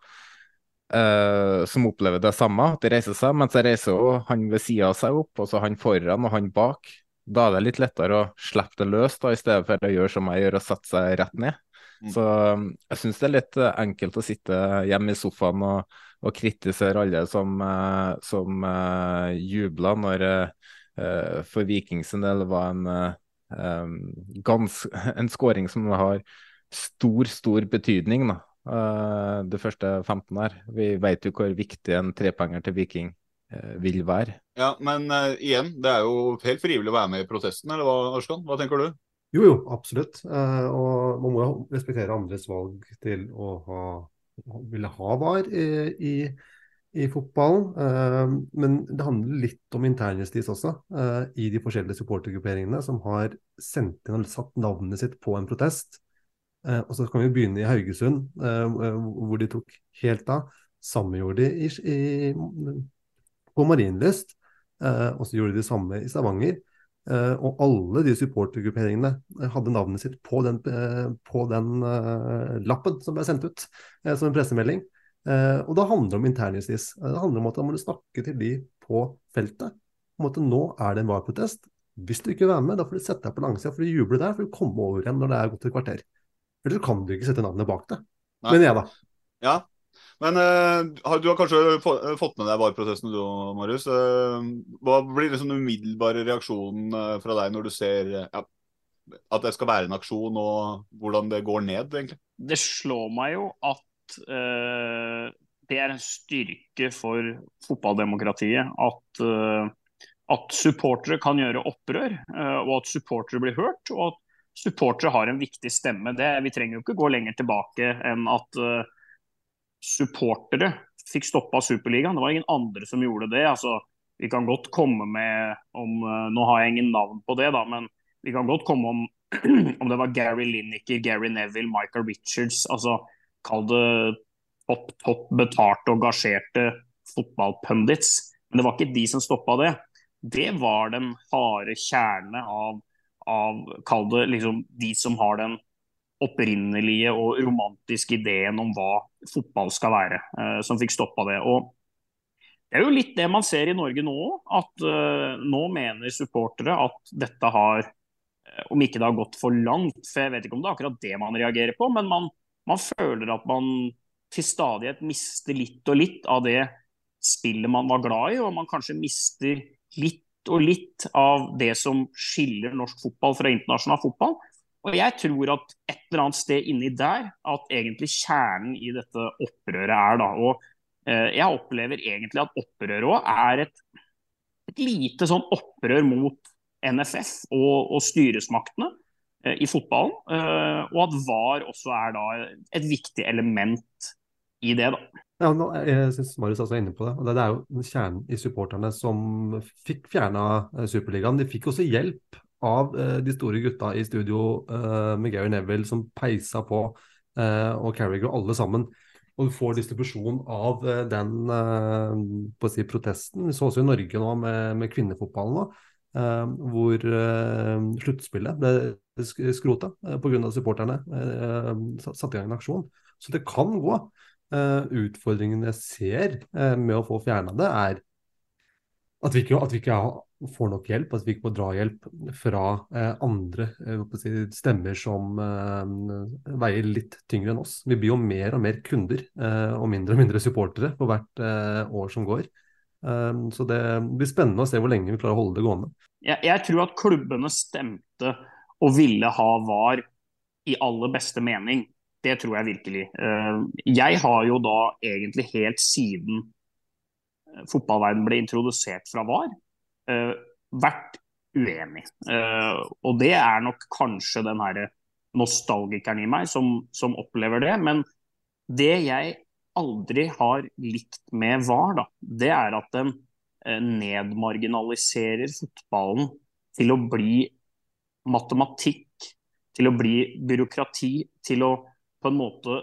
Eh, som opplever det samme, at de reiser seg. Mens jeg reiser også, han ved sida av seg opp, og så han foran og han bak da er det litt lettere å slippe det løs, da, i stedet for å gjøre som jeg gjør, og sette seg rett ned. Mm. Så um, jeg syns det er litt uh, enkelt å sitte hjemme i sofaen og, og kritisere alle som, uh, som uh, jubler når uh, for Viking sin del var en, um, gans, *laughs* en scoring som har stor, stor betydning. da. Det første 15 her. Vi vet jo hvor viktig en trepenger til Viking Eh, vil være. Ja, Men uh, igjen, det er jo helt frivillig å være med i protesten, eller hva, Arskan? Hva tenker du? Jo, jo, absolutt. Uh, og man må jo respektere andres valg til å ha, ville ha VAR i, i, i fotballen. Uh, men det handler litt om internjustis også, i de forskjellige supportergrupperingene som har sendt inn og satt navnet sitt på en protest. Og så kan vi begynne i Haugesund, hvor de tok helt av. Samme gjorde de i, i på Marienlyst. Eh, og så gjorde de det samme i Stavanger. Eh, og alle de supportergrupperingene eh, hadde navnet sitt på den, eh, på den eh, lappen som ble sendt ut eh, som en pressemelding. og da handler det om internjustis. det handler om at man må snakke til de på feltet. om at nå er det en VAR-protest. Hvis du ikke vil være med, da får du sette deg på langsida for du jubler der, for å komme over igjen når det er gått et kvarter. Ellers kan du ikke sette navnet bak det. Men jeg, da. Ja, men uh, du har kanskje eh, fått med deg vareprosessen du òg, Marius. Uh, hva blir liksom den umiddelbare reaksjonen uh, fra deg når du ser ja, at det skal være en aksjon, og hvordan det går ned, egentlig? Det slår meg jo at det er en styrke for fotballdemokratiet at, at supportere kan gjøre opprør, og at supportere blir hørt. og at supportere har en viktig stemme. Det, vi trenger jo ikke gå lenger tilbake enn at supportere fikk stoppa Superligaen. Det var ingen andre som gjorde det. altså Vi kan godt komme med om uh, Nå har jeg ingen navn på det, da, men vi kan godt komme om *clears throat* om det var Gary Lineker, Gary Neville, Michael Richards. altså Kall det topp, topp betalte og gasjerte fotballpundits. Men det var ikke de som stoppa det. Det var den harde kjerne av, av Kall det liksom de som har den opprinnelige og romantiske ideen om hva fotball skal være, eh, som fikk stoppa det. Og det er jo litt det man ser i Norge nå At eh, nå mener supportere at dette har uh, Om ikke det har gått for langt, for jeg vet ikke om det er akkurat det man reagerer på, men man, man føler at man til stadighet mister litt og litt av det spillet man var glad i, og man kanskje mister litt og litt av det som skiller norsk fotball fra internasjonal fotball. Og jeg tror at et eller annet sted inni der at egentlig kjernen i dette opprøret er. da, og eh, Jeg opplever egentlig at opprøret òg er et, et, lite sånn opprør mot NFF og, og styresmaktene eh, i fotballen. Eh, og at VAR også er da et viktig element i det. da. Ja, nå, jeg syns Marius også er inne på det. Det er jo kjernen i supporterne som fikk fjerna eh, Superligaen. De fikk også hjelp av uh, de store gutta i studio uh, med Gary Neville som peisa på, uh, og Carriger og alle sammen. Og du får distribusjon av den på å si, protesten. Vi så også i Norge nå med, med kvinnefotballen nå. eh, hvor eh, sluttspillet ble sk- skrota eh, pga. supporterne eh, satte i gang en aksjon. Så det kan gå. Eh, utfordringen jeg ser eh, med å få fjerna det, er at vi ikke, at vi ikke får nok hjelp, at vi ikke får drahjelp fra eh, andre eh, si, stemmer som eh, veier litt tyngre enn oss. Vi blir jo mer og mer kunder eh, og mindre og mindre supportere for hvert år som går. Så det blir spennende å se hvor lenge vi klarer å holde det gående. Jeg, jeg tror at klubbene stemte og ville ha VAR i aller beste mening. Det tror jeg virkelig. Eh, Jeg har jo da egentlig helt siden fotballverdenen fotballverden ble introdusert fra VAR, eh, vært uenig. Eh, Og det er nok kanskje den her nostalgikeren i meg som, som opplever det. Men det jeg aldri har likt med VAR, da, det er at den eh, nedmarginaliserer fotballen til å bli matematikk, til å bli byråkrati, til å på en måte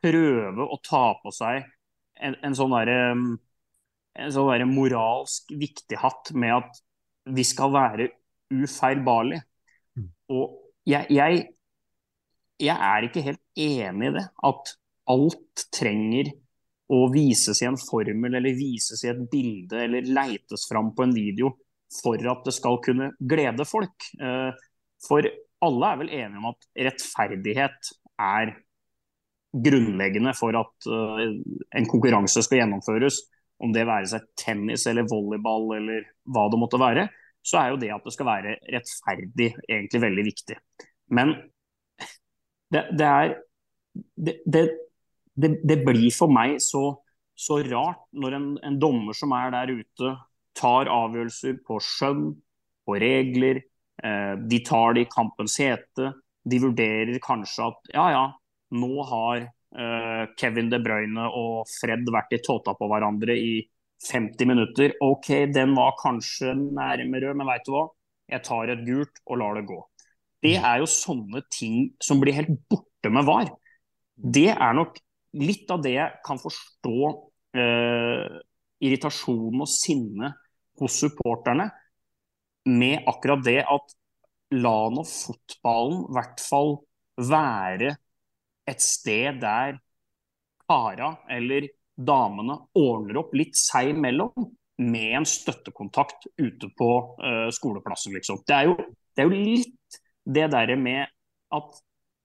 prøve å ta på seg en, en sånn derre en sånn der moralsk viktig hatt med at vi skal være ufeilbarlige. Og jeg, jeg, jeg er ikke helt enig i det. At alt trenger å vises i en formel eller vises i et bilde eller leites fram på en video for at det skal kunne glede folk. Eh, For alle er vel enige om at rettferdighet er grunnleggende for at eh, en konkurranse skal gjennomføres. Om det være seg tennis eller volleyball eller hva det måtte være, så er jo det at det skal være rettferdig egentlig veldig viktig. Men det, det er det, det, det, blir for meg så, så rart når en, en dommer som er der ute, tar avgjørelser på skjønn, på regler. Eh, de tar det i kampens hete. De vurderer kanskje at ja, ja, nå har uh, Kevin De Bruyne og Fred vært i tåta på hverandre i 50 minutter. OK, den var kanskje nærmere, men veit du hva? Jeg tar et gult og lar det gå. Det er jo sånne ting som blir helt borte med VAR. Det er nok litt av det jeg kan forstå uh, irritasjonen og sinnet hos supporterne med akkurat det at la nå fotballen i hvert fall være et sted der kara eller damene ordner opp litt seg imellom med en støttekontakt ute på uh, skoleplassen, liksom. Det er, jo, det er jo litt det derre med at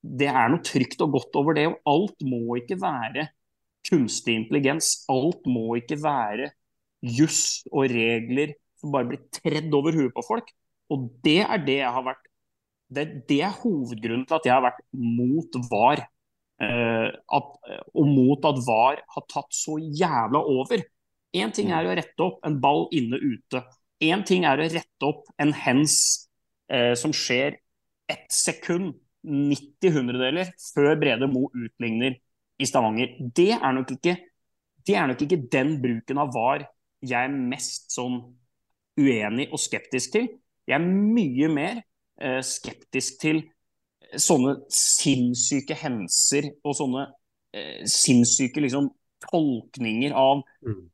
det er noe trygt og godt over det. Og alt må ikke være kunstig intelligens. Alt må ikke være juss og regler som bare blir tredd over huet på folk. Og det er det jeg har vært det, det er hovedgrunnen til at jeg har vært mot VAR. Eh, at, og mot at VAR har tatt så jævla over. Én ting er å rette opp en ball inne-ute. Én ting er å rette opp en hens eh, som skjer ett sekund, 90 hundredeler, før Brede Mo utligner i Stavanger. Det er ikke, det er nok ikke den bruken av VAR jeg er mest sånn uenig og skeptisk til. Jeg er mye mer eh, skeptisk til sånne sinnssyke henser og sånne eh, sinnssyke liksom, tolkninger av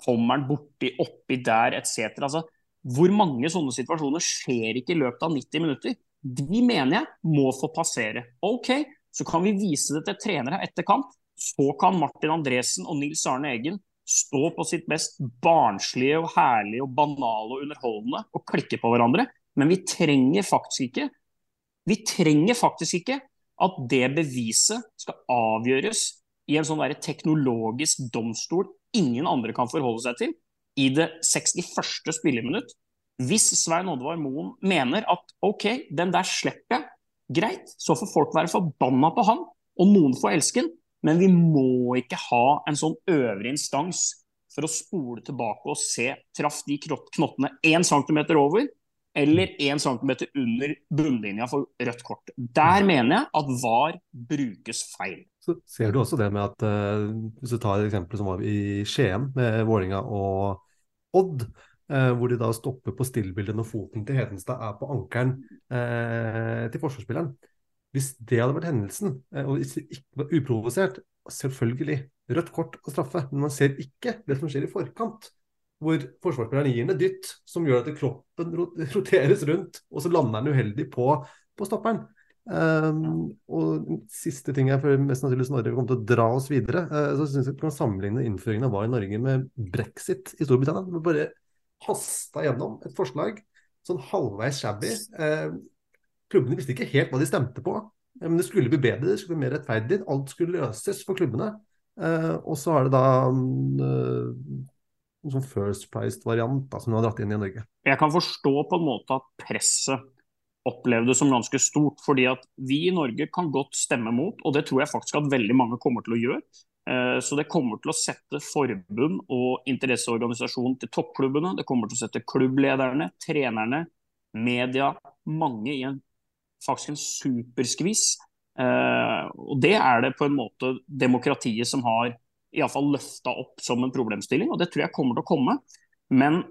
kommer han borti, oppi der, etc. Altså, hvor mange sånne situasjoner skjer ikke i løpet av 90 minutter? De mener jeg må få passere. OK, så kan vi vise det til trenere etter kamp. Så kan Martin Andresen og Nils Arne Eggen stå på sitt best barnslige og herlige og banale og underholdende og klikke på hverandre. Men vi trenger faktisk ikke vi trenger faktisk ikke at det beviset skal avgjøres i en sånn teknologisk domstol ingen andre kan forholde seg til i det 61. spilleminutt. Hvis Svein Oddvar Moen mener at OK, den der slipper jeg, greit, så får folk være forbanna på han, og noen får elske han, men vi må ikke ha en sånn øvre instans for å spole tilbake og se traff de knottene én centimeter over, eller 1 cm under bunnlinja for rødt kort. Der mener jeg at VAR brukes feil. Så ser du også det med at uh, hvis du tar et eksempel som var i Skien, med Vålinga og Odd, uh, hvor de da stopper på stillbildet når foten til Hedenstad er på ankelen uh, til forsvarsspilleren. Hvis det hadde vært hendelsen, og ikke var uprovosert, selvfølgelig rødt kort og straffe. Men man ser ikke det som skjer i forkant. Hvor forsvarsspilleren gir den et dytt som gjør at kroppen *laughs* roteres rundt, og så lander den uheldig på, på stopperen. Um, og siste ting jeg føler mest naturlig Snorre kommer til å dra oss videre, uh, så syns jeg vi kan sammenligne innføringen av hva i Norge med brexit i Storbritannia. Vi bare hasta gjennom et forslag sånn halvveis shabby. Uh, klubbene visste ikke helt hva de stemte på, men det skulle bli bedre, det skulle bli mer rettferdig. Alt skulle løses for klubbene. Uh, og så er det da um, en sånn first priced-variant som du har dratt inn i Norge. Jeg kan forstå på en måte at presset opplevde som ganske stort. fordi at vi i Norge kan godt stemme mot, og det tror jeg faktisk at veldig mange kommer til å gjøre. Eh, så det kommer til å sette forbund og interesseorganisasjon til toppklubbene. Det kommer til å sette klubblederne, trenerne, media, mange i en faktisk en superskvis. Eh, og det er det på en måte demokratiet som har iallfall løfta opp som en problemstilling, og det tror jeg kommer til å komme. Men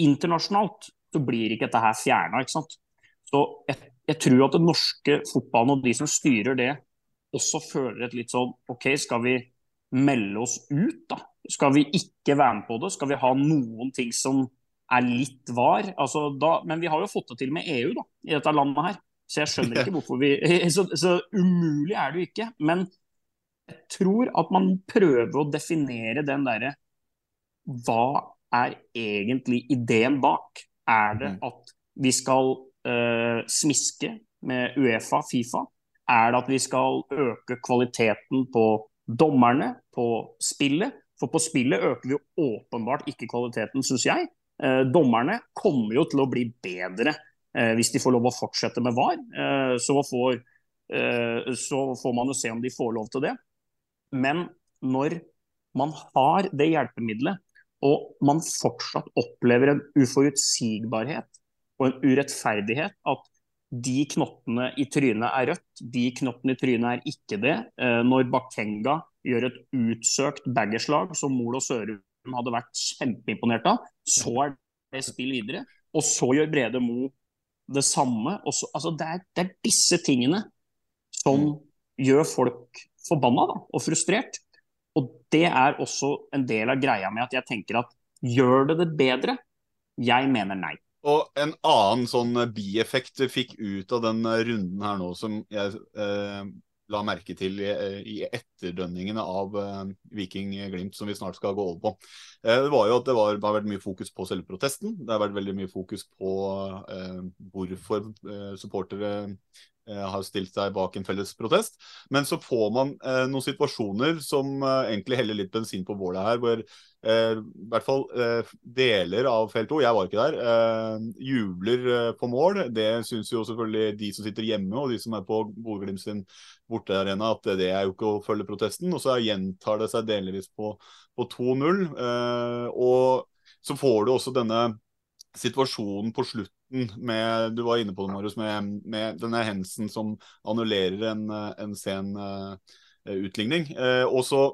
internasjonalt så blir ikke dette her fjerna. Så jeg, jeg, tror at den norske fotballen og de som styrer det, også føler et litt sånn OK, skal vi melde oss ut, da? Skal vi ikke være med på det? Skal vi ha noen ting som er litt var? Altså, da, men vi har jo fått det til med EU da, i dette landet her. Så jeg skjønner *laughs* ikke hvorfor vi *laughs* så, så umulig er det jo ikke. Men jeg tror at man prøver å definere den derre Hva er egentlig ideen bak? Er det mm. at vi skal uh, smiske med Uefa, Fifa? Er det at vi skal øke kvaliteten på dommerne, på spillet? For på spillet øker vi jo åpenbart ikke kvaliteten, syns jeg. Uh, dommerne kommer jo til å bli bedre uh, hvis de får lov å fortsette med VAR. Så får, så får man jo se om de får lov til det. Men når man har det hjelpemiddelet, og man fortsatt opplever en uforutsigbarhet og en urettferdighet at de knottene i trynet er rødt, de knottene i trynet er ikke det. Eh, når Bakenga gjør et utsøkt baggerslag som Mol og Sørum hadde vært kjempeimponert av, så er det spill videre. Og så gjør Brede Mo det samme. Så, altså det, er, det, er, disse tingene som mm. Gjør folk forbanna da, og frustrert. Og det er også en del av greia med at jeg tenker at gjør det det bedre? Jeg mener nei. Og en annen sånn bieffekt fikk ut av den runden her nå, som jeg eh, la merke til i, i etterdønningene av eh, Viking Glimt, som vi snart skal gå over på, eh, det var jo at det, var, det, har vært mye fokus på selve protesten. Det har vært veldig mye fokus på eh, hvorfor eh, supportere har stilt seg bak en felles protest. Men så får man eh, noen situasjoner som eh, egentlig heller litt bensin på bålet her, hvor eh, i hvert fall eh, deler av felt 2, jeg var ikke der, eh, jubler på mål. Det syns jo selvfølgelig de som sitter hjemme og de som er på Bodø-Glimt sin bortearena, at det er jo ikke å følge protesten. Og så gjentar det seg delvis på, på 2-0. og så får du også denne situasjonen på slutten med Du var inne på det, Marius, med, med denne Hensen som annullerer en, en sen uh, utligning. Uh, og så,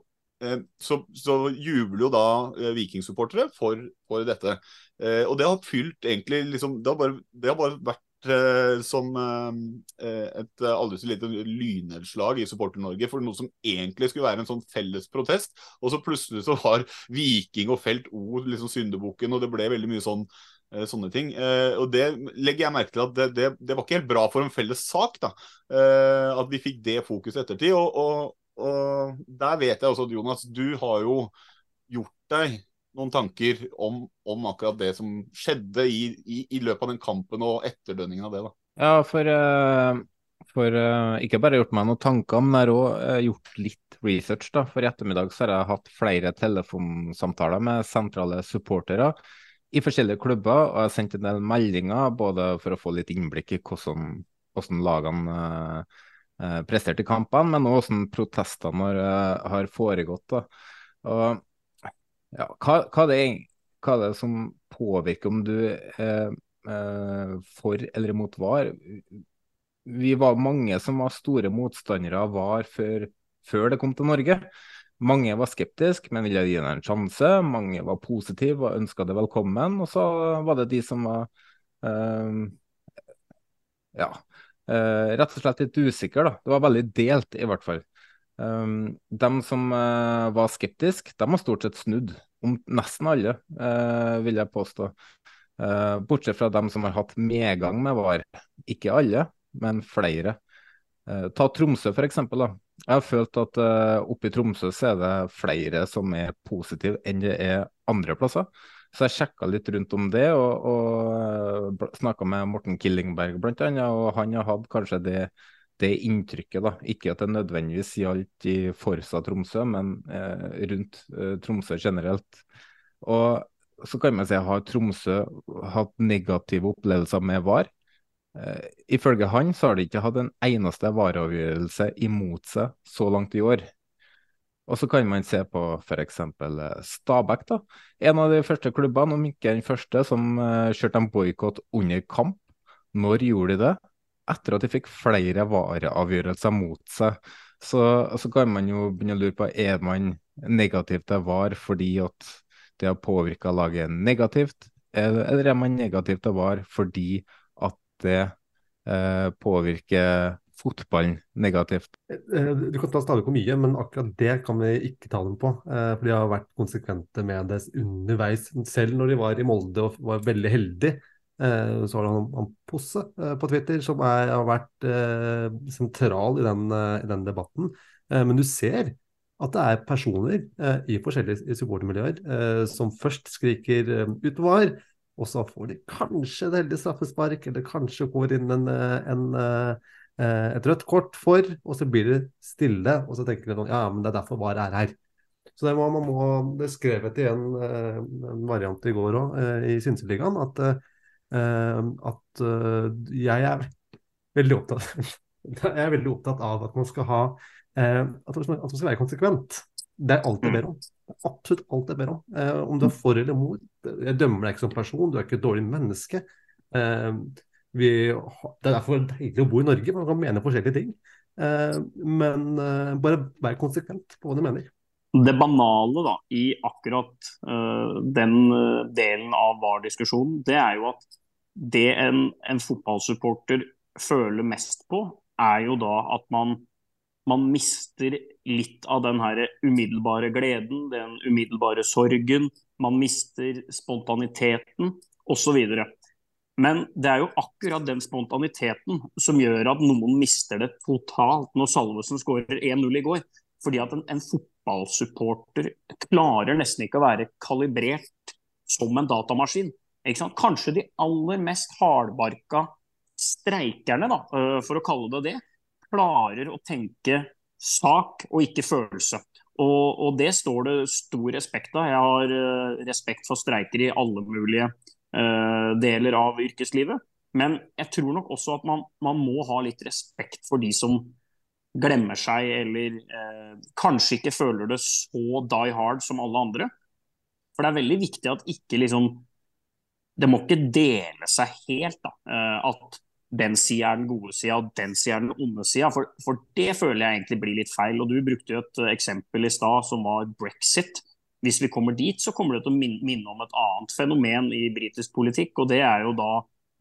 uh, så, så, jubler jo da vikingsupportere for, for dette. og det har fylt egentlig liksom, det, har bare, det har bare vært som et aldri så lite lynnedslag i Supporter-Norge for noe som egentlig skulle være en sånn felles protest. Og så plutselig så var Viking og Felt O liksom syndebukken, og det ble veldig mye sånn Eh, sånne ting. Eh, og det legger jeg merke til at det, det, det, var ikke helt bra for en felles sak. da, eh, At vi fikk det fokuset ettertid. Og, og, og, der vet jeg også at Jonas, du har jo gjort deg noen tanker om, om akkurat det som skjedde i, i, i, løpet av den kampen og etterdønningen av det. da. Ja, for, for ikke bare gjort meg noen tanker, men jeg har òg gjort litt research. da, For i ettermiddag så har jeg hatt flere telefonsamtaler med sentrale supportere i forskjellige klubber, og jeg har sendt en del meldinger både for å få litt innblikk i hvordan, hvordan lagene eh, presterte i kampene, men også hvordan protestene har, eh, har foregått. Og, ja, hva, hva, det, hva, er det som påvirker om du er eh, for eller imot VAR? Vi var mange som var store motstandere av VAR før, før det kom til Norge. Mange var skeptiske, men ville gi henne en sjanse. Mange var positive og ønska det velkommen. Og så var det de som var uh, ja, uh, rett og slett litt usikre. Da. Det var veldig delt, i hvert fall. Um, de som uh, var skeptiske, de har stort sett snudd. om nesten alle, uh, vil jeg påstå. Uh, bortsett fra dem som har hatt medgang med VAR. Ikke alle, men flere. Ta Tromsø f.eks. Jeg har følt at uh, oppe i Tromsø så er det flere som er positive enn det er andre plasser. Så jeg sjekka litt rundt om det, og, og uh, snakka med Morten Killingberg bl.a. Og han har hatt kanskje det, det inntrykket, da. Ikke at det nødvendigvis gjaldt i Forsa Tromsø, men uh, rundt uh, Tromsø generelt. Og så kan man si har Tromsø hatt negative opplevelser med VAR. Uh, ifølge han så har de ikke hatt en eneste vareavgjørelse imot seg så langt i år. Og så kan man se på f.eks. Eh, Stabæk, da. En av de første klubbene, om ikke den første, som uh, kjørte en boikott under kamp. Når gjorde de det? Etter at de fikk flere vareavgjørelser mot seg. Så, så, kan man jo begynne å lure på er man negativ til VAR fordi at det har påvirka laget negativt, eller er man negativ til VAR fordi det eh, påvirker fotballen negativt? Eh, du kan ta stadig på mye, men akkurat det kan vi ikke ta dem på. Eh, for de har vært konsekvente med det underveis. Selv når de var i Molde og var veldig heldige, eh, så har han, han Posse på Twitter som er, har vært sentral i den, i den debatten. Men du ser at det er personer i forskjellige supportermiljøer som først skriker ut og så får de kanskje et heldig straffespark, eller kanskje får inn en, eh, en, en, eh, et rødt kort for, og så blir det stille. Og så tenker de noen, ja, men det er derfor VAR er her. Så det, må, man må, det skrevet i en, eh, en variant i går òg, i Synseligaen, at, at jeg er veldig opptatt *laughs* jeg er veldig opptatt av at man skal ha at man skal være konsekvent. Det er alt jeg ber om. Det er absolutt alt jeg ber om. Eh, om du er for eller mot. Jeg dømmer deg ikke som person, du er ikke et dårlig menneske. Eh, vi, det er derfor deilig å bo i Norge, man kan mene forskjellige ting. Eh, men eh, bare vær konsekvent på hva du mener. Det banale da, i akkurat uh, den uh, delen av VAR-diskusjonen, det er jo at det en, en fotballsupporter føler mest på, er jo da at man man mister litt av den her umiddelbare gleden, den umiddelbare sorgen. Man mister spontaniteten osv. Men det er jo akkurat den spontaniteten som gjør at noen mister det totalt når Salvesen skårer 1-0 i går. Fordi at en, en, fotballsupporter klarer nesten ikke å være kalibrert som en datamaskin. Kanskje de aller mest hardbarka streikerne, da, øh, for å kalle det det, klarer å tenke sak og ikke følelse. Og, og, det står det stor respekt av. Jeg har uh, respekt for streiker i alle mulige uh, deler av yrkeslivet. Men jeg tror nok også at man, man, må ha litt respekt for de som glemmer seg, eller uh, kanskje ikke føler det så die hard som alle andre. For det er veldig viktig at ikke liksom Det må ikke dele seg helt. da, At den sida er den gode sida, og den sida er den onde sida. For, for, det føler jeg egentlig blir litt feil. Og Du brukte jo et eksempel i stad som var brexit. Hvis vi kommer dit, så kommer det til å minne om et annet fenomen i britisk politikk. og Det er jo da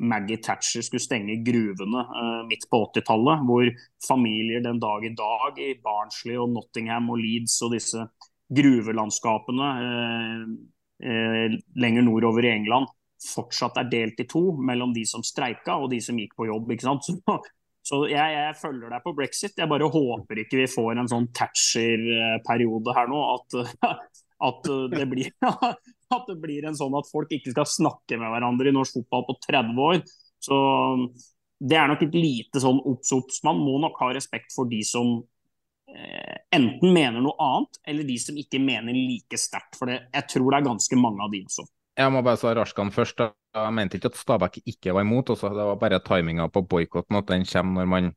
Maggie Thatcher skulle stenge gruvene eh, midt på 80-tallet. Hvor familier den dag i dag i Barnsley og Nottingham og Leeds og disse gruvelandskapene eh, eh, lenger nordover i England fortsatt er delt i to mellom de som streika og de som gikk på jobb. ikke sant? Så, *laughs* så jeg, jeg, følger deg på brexit. Jeg bare håper ikke vi får en sånn Thatcher-periode her nå. At, *laughs* at, det blir, *laughs* at, det blir, en sånn at folk ikke skal snakke med hverandre i norsk fotball på 30 år. Så det er nok et lite sånn obs-obs. Man må nok ha respekt for de som eh, enten mener noe annet, eller de som ikke mener like sterkt. For det, jeg tror det er ganske mange av de også. Jeg må bare svare Arskan først. Jeg mente ikke at Stabæk ikke var imot, også. det var bare timinga på boikotten at den kommer når man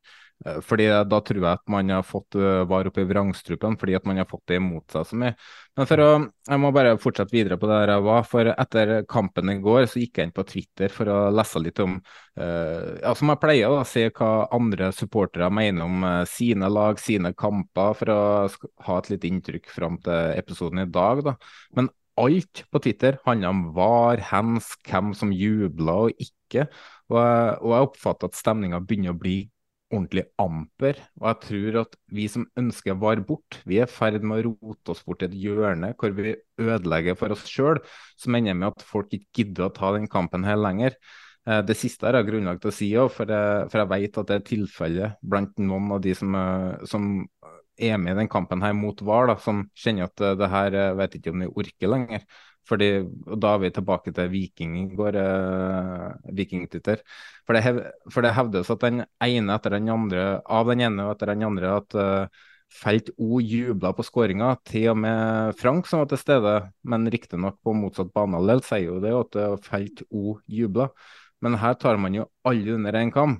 eh, fordi Da tror jeg at man har fått eh, var oppe i vrangstrupen fordi at man har fått det imot seg så mye. Men for å, jeg må bare fortsette videre på det jeg var. for Etter kampen i går så gikk jeg inn på Twitter for å lese litt om uh, ja, Som jeg pleier, da, se hva andre supportere mener om uh, sine lag, sine kamper, for å ha et litt inntrykk fram til episoden i dag. da. Men alt på Twitter handler om var, hens, hvem som jubla og ikke. Og, og jeg oppfatter at stemninga begynner å bli ordentlig amper. Og jeg tror at vi som ønsker VAR bort, vi er i ferd med å rote oss bort i et hjørne hvor vi ødelegger for oss sjøl, som ender med at folk ikke gidder å ta den kampen her lenger. Eh, det siste har jeg grunnlag til å si òg, for, for, jeg vet at det er tilfellet blant noen av de som, eh, som er med i den kampen her mot VAR, da, som kjenner at det her vet ikke om de orker lenger. Fordi, og Da er vi tilbake til Viking i går, eh, Vikingtitter. For, for, det hevdes at den ene etter den andre, av den ene og etter den andre at eh, Felt O jubla på skåringa. Til og med Frank, som var til stede, men riktignok på motsatt banehalvdel, sier jo det at Felt O jubla. Men her tar man jo alle under én kam.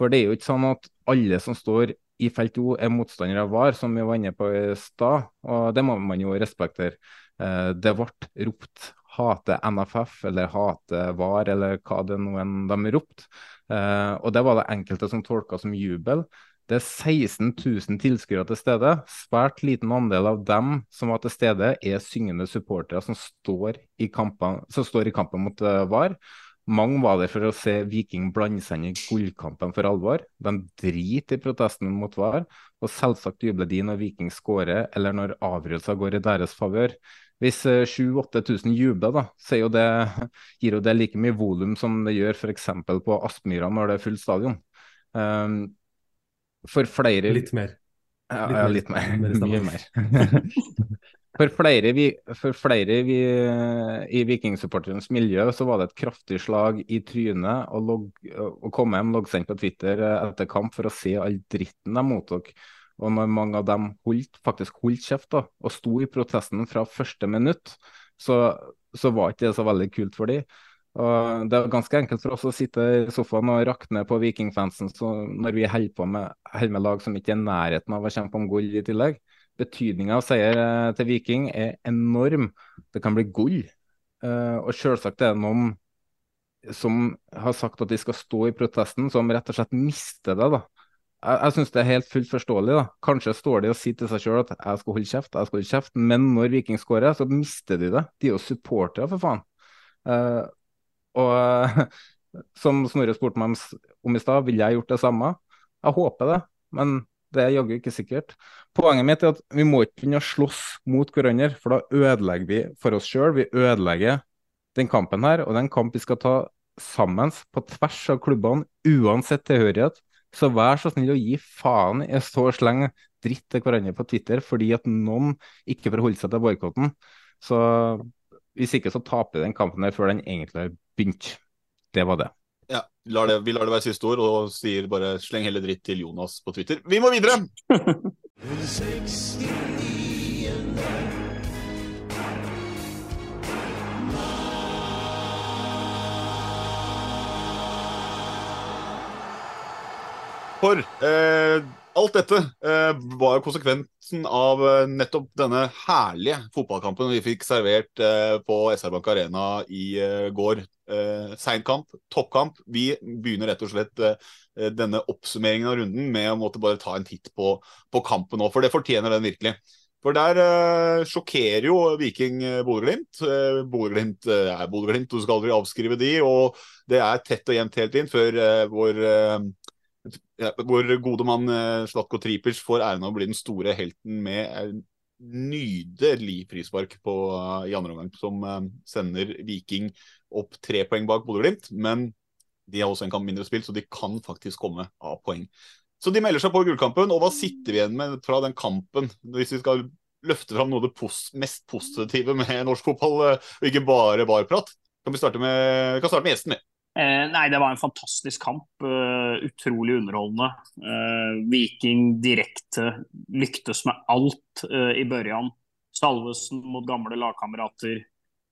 For det er jo ikke sånn at alle som står i felt O er motstandere av VAR, som vi var inne på i stad. Og det må man jo respektere. Eh, det ble ropt hate NFF eller hate VAR eller hva det nå enn de ropte. Eh, og det var det enkelte som tolka som jubel. Det er 16 000 tilskuere til stede. Svært liten andel av dem som var til stede, er syngende supportere som står i kampen, står i kampen mot uh, VAR. Mange var der for å se Viking blande seg inn i gullkampen for alvor. De driter i protesten mot VAR, og selvsagt jubler de når Viking skårer eller når avgjørelser går i deres favør. Hvis 7000-8000 eh, jubler, da, så jo det, *laughs* gir jo det like mye volum som det gjør f.eks. på Aspmyra når det er fullt stadion. Um, for flere Litt mer. Ja, litt, ja, litt mer. mer. *laughs* Mye mer. *laughs* for flere, vi, for flere vi, i vikingsupporterens miljø så var det et kraftig slag i trynet å, log, å komme hjem loggsendt på Twitter eh, etter kamp for å se all dritten de mottok. Og når mange av dem holdt, faktisk holdt kjeft da, og sto i protesten fra første minutt, så, så var ikke det så veldig kult for dem. Det er ganske enkelt for oss å sitte i sofaen og rakne på vikingfansen når vi holder med, med lag som ikke er i nærheten av å kjempe om gull i tillegg. Betydninga av seier eh, til Viking er enorm. Det kan bli gull. Uh, og selvsagt er det noen som har sagt at de skal stå i protesten, som rett og slett mister det. da jeg, jeg syns det er helt fullt forståelig. da. Kanskje står de og sier til seg sjøl at jeg skal holde kjeft, jeg skal holde kjeft, men når Viking skårer, så mister de det. De er jo supportere, for faen. Uh, og *laughs* som Snorre spurte meg om i stad, ville jeg gjort det samme? Jeg håper det, men det er jaggu ikke sikkert. Poenget mitt er at vi må ikke begynne å slåss mot hverandre, for da ødelegger vi for oss sjøl. Vi ødelegger den kampen her, og det er en kamp vi skal ta sammen på tvers av klubbene, uansett tilhørighet. Så vær så snill å gi faen i å slenge dritt til hverandre på Twitter fordi at noen ikke forholder seg til boikotten. Så hvis ikke så taper den kampen her før den egentlig har begynt. Det var det. Lar det, Vi lar det være siste ord og sier bare sleng heller dritt til Jonas på Twitter. Vi må videre! *laughs* For eh, alt dette eh, var konsekvensen av eh, nettopp denne herlige fotballkampen vi fikk servert eh, på SR Bank Arena i eh, går. Eh, Seinkamp, toppkamp. Vi begynner rett og slett eh, denne oppsummeringen av runden med å måtte bare ta en titt på, på kampen nå, for det fortjener den virkelig. For der eh, sjokkerer jo Viking Bodø-Glimt. Eh, Bodø-Glimt er Bodø-Glimt, du skal aldri avskrive de. Og det er tett og jevnt helt inn før vår ja, hvor gode mann eh, Slatko Tripic får æren av å bli den store helten med nydelig frispark på, uh, i andre omgang, som uh, sender Viking opp tre poeng bak Bodø-Glimt. Men de har også en kamp mindre spilt, så de kan faktisk komme av poeng. Så de melder seg på gullkampen. Og hva sitter vi igjen med fra den kampen, hvis vi skal løfte fram noe av det pos mest positive med norsk fotball, og ikke bare barprat? Kan vi, starte med, vi kan starte med gjesten min. Eh, nei, det var en fantastisk kamp. Uh, utrolig underholdende. Uh, Viking direkte lyktes med alt i børjan. Salvesen mot gamle lagkamerater.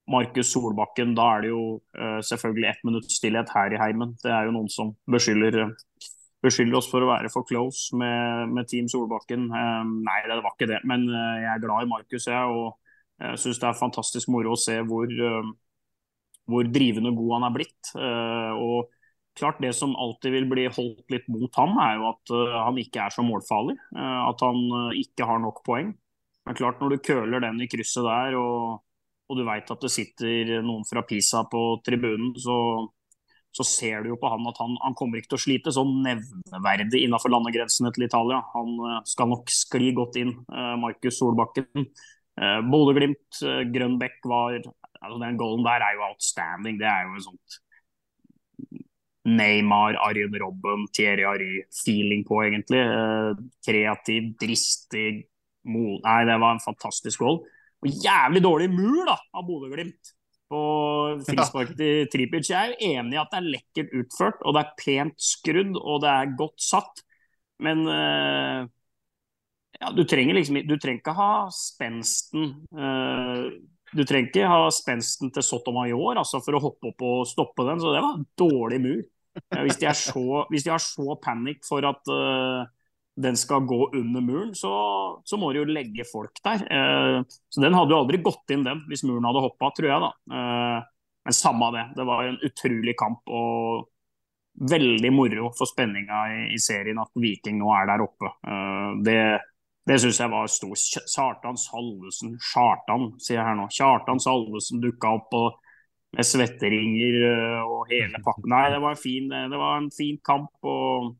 Markus Solbakken. Da er det jo selvfølgelig ett minutts stillhet her i heimen. Det er jo noen som beskylder, beskylder oss for å være for close med, med Team Solbakken. nei, det var ikke det. Men jeg er glad i Markus, jeg. Og jeg syns det er fantastisk moro å se hvor hvor drivende god han er blitt. Eh, og klart Det som alltid vil bli holdt litt mot ham, er jo at eh, han ikke er så målfarlig. Eh, at han ikke har nok poeng. Men klart når du køler den i krysset der, og, og du veit at det sitter noen fra Pisa på tribunen, så, så ser du jo på han at han, han kommer ikke til å slite sånn nevneverdig innenfor landegrensene til Italia. Han skal nok skli godt inn, Markus Solbakken. Bodø-Glimt, Grønbekk var altså Den goalen der er jo outstanding. Det er jo en sånt Neymar, Arjen Robben, Thierry Ary-feeling på, egentlig. Uh, kreativ, dristig Nei, det var en fantastisk goal. Og jævlig dårlig mur da, av Bodø-Glimt på frisparket til Tripic. Jeg er jo enig i at det er lekkert utført, og det er pent skrudd, og det er godt satt. Men uh, ja, du trenger liksom Du trenger ikke ha spensten uh, Du trenger ikke ha spensten til Sotomayor altså, for å hoppe opp og stoppe den, så det var en dårlig mur. Uh, hvis, de så, *laughs* hvis, de har så panikk for at den skal gå under muren, så, så må de jo legge folk der. Uh, så den hadde jo aldri gått inn, den, hvis muren hadde hoppa, tror jeg. da. Uh, men samme det. Det var en utrolig kamp. og Veldig moro for spenninga i, i, serien at Viking nå er der oppe. Det det syns jeg var stor. Kjartan Salvesen, Kjartan, sier jeg her nå. Kjartan Salvesen dukka opp og, med svetteringer eh, og hele pakken. Nei, det var en fin, det var en fin kamp. og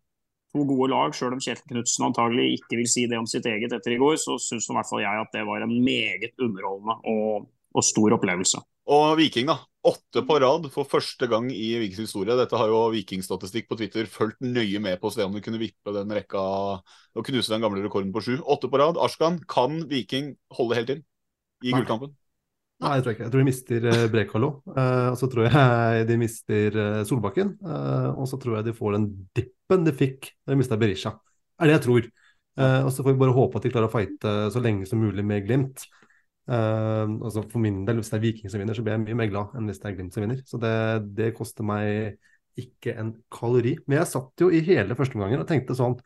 to gode lag. Selv om Kjetil Knutsen antagelig ikke vil si det om sitt eget etter i går, så syns i hvert fall jeg at det var en meget underholdende og, og, stor opplevelse. Og Viking, da. Åtte på rad for første gang i Vikings historie. Dette har jo Vikingstatistikk på Twitter fulgt nøye med på å se om de kunne vippe den rekka og knuse den gamle rekorden på sju. Åtte på rad. Ashkan, kan Viking holde helt inn i gullkampen? Nei, jeg tror ikke. Jeg tror de mister uh, Brekalo. Uh, og så tror jeg de mister uh, Solbakken. Og så tror jeg de får den dippen de fikk da de mista Berisha. Er det jeg tror. og så får vi bare håpe at de klarer å fighte så lenge som mulig med Glimt. Altså For min del, hvis det er Viking som vinner, så blir jeg mye mer glad enn hvis det er Glimt som vinner. Så det, det koster meg ikke en kalori. Men jeg satt jo i hele første omgangen og tenkte sånn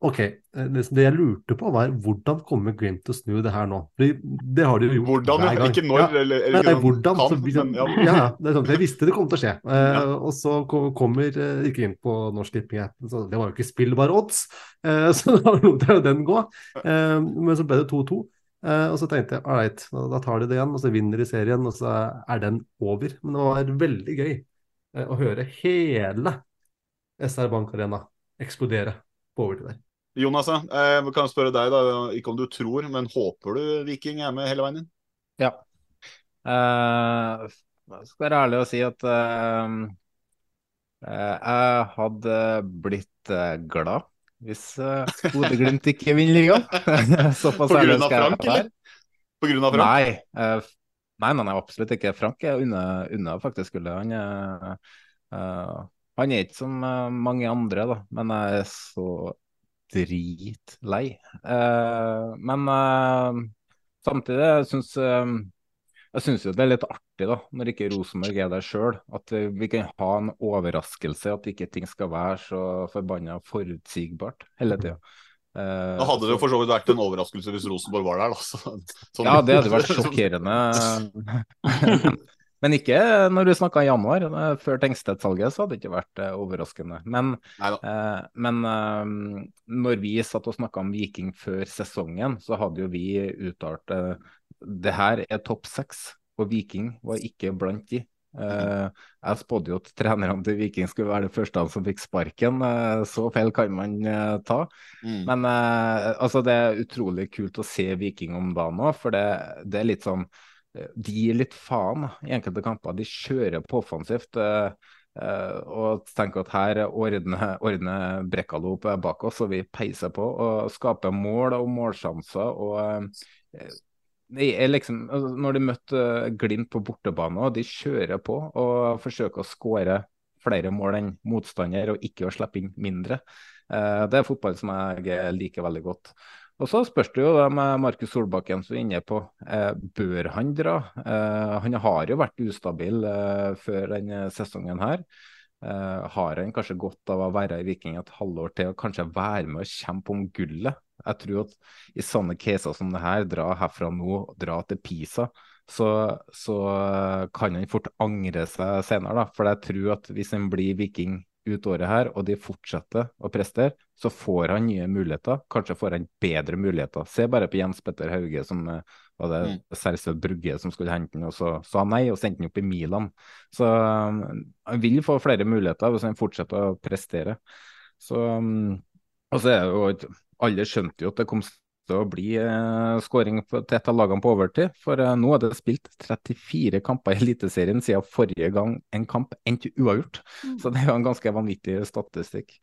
Ok, det, det jeg lurte på var hvordan kommer Glimt til å snu det her nå? Det, det har de jo gjort hvordan, hver gang. Ikke når, ja. eller, eller Nei, hvordan. Kan, så, men, ja. ja. det er sånn, jeg visste det kom til å skje. Uh, *laughs* ja. Og så kommer uh, ikke inn på Norsk Tipping-appen, så det var jo ikke spillbare odds. Uh, *laughs* så da lot jeg den gå. Uh, men så ble det 2-2. Og så tenkte jeg ålreit, da tar de det igjen, og så vinner de serien, og så er den over. Men det var veldig gøy å høre hele SR Bank Arena eksplodere på overtid der. Jonas, jeg kan spørre deg, da, ikke om du tror, men håper du Viking er med hele veien inn? Ja. Uh, jeg skal være ærlig og si at uh, jeg hadde blitt uh, glad hvis uh, Bodø-Glimt ikke vinner ligaen. Såpass ærlig skal jeg være. På grunn av Frank? Nei, uh, nei, nei, nei, absolutt ikke. Frank er unna, unna faktisk gullet. Han, uh, han er ikke som mange andre, da, men jeg er så dritlei. Men samtidig, syns jeg syns jo det er litt artig, da, når ikke Rosenborg er der sjøl. At vi kan ha en overraskelse, at ikke ting skal være så forbanna forutsigbart hele tida. Uh, da hadde det for så vidt vært en overraskelse hvis Rosenborg var der, da. Sånn, ja, det hadde vært *laughs* sjokkerende. *laughs* Men ikke når du snakka i januar. Før Tengstedt-salget så hadde det ikke vært eh, overraskende. Men, eh, men eh, når vi satt og snakka om Viking før sesongen, så hadde jo vi uttalt eh, det her er topp seks, og Viking var ikke blant de. Uh, jeg spådde jo at trenerne til Viking skulle være det første som fikk sparken. Uh, så feil kan man uh, ta. Mm. Men altså, det er utrolig kult å se Viking om dagen òg, for det, det, er litt sånn de gir litt faen i enkelte kamper. De kjører på offensivt. Uh, og tenker at her ordner, ordner Brekkalo bak oss, og vi peiser på og skaper mål og målsjanser. og uh, liksom, altså, Når de møtte Glimt på bortebane, og de kjører på og forsøker å skåre flere mål enn motstander, og ikke å slippe inn mindre. det er fotball som jeg liker veldig godt. Og så spørs det jo med Markus Solbakken som er inne på, eh, bør han dra? Eh, han har jo vært ustabil eh, før denne sesongen her. Eh, har han kanskje godt av å være i Viking et halvår til og kanskje være med og kjempe om gullet? Jeg tror at i sånne caser som det her, dra herfra nå, dra til Pisa, så, så kan han fort angre seg senere. Da. For jeg tror at hvis han blir Viking ut året her, og de fortsetter å prestere, så får han nye muligheter. Kanskje får han bedre muligheter. Se bare på Jens Petter Hauge, som eh, var det mm. Brugge som skulle hente han, og så sa han nei og sendte han opp i Milan. Så um, han vil få flere muligheter hvis han fortsetter å prestere. Så um, og så er det jo Alle skjønte jo at det kom til å bli eh, skåring til et av lagene på overtid. For eh, nå er det spilt 34 kamper i Eliteserien siden forrige gang en kamp endte uavgjort. Mm. Så det er jo en ganske vanvittig statistikk.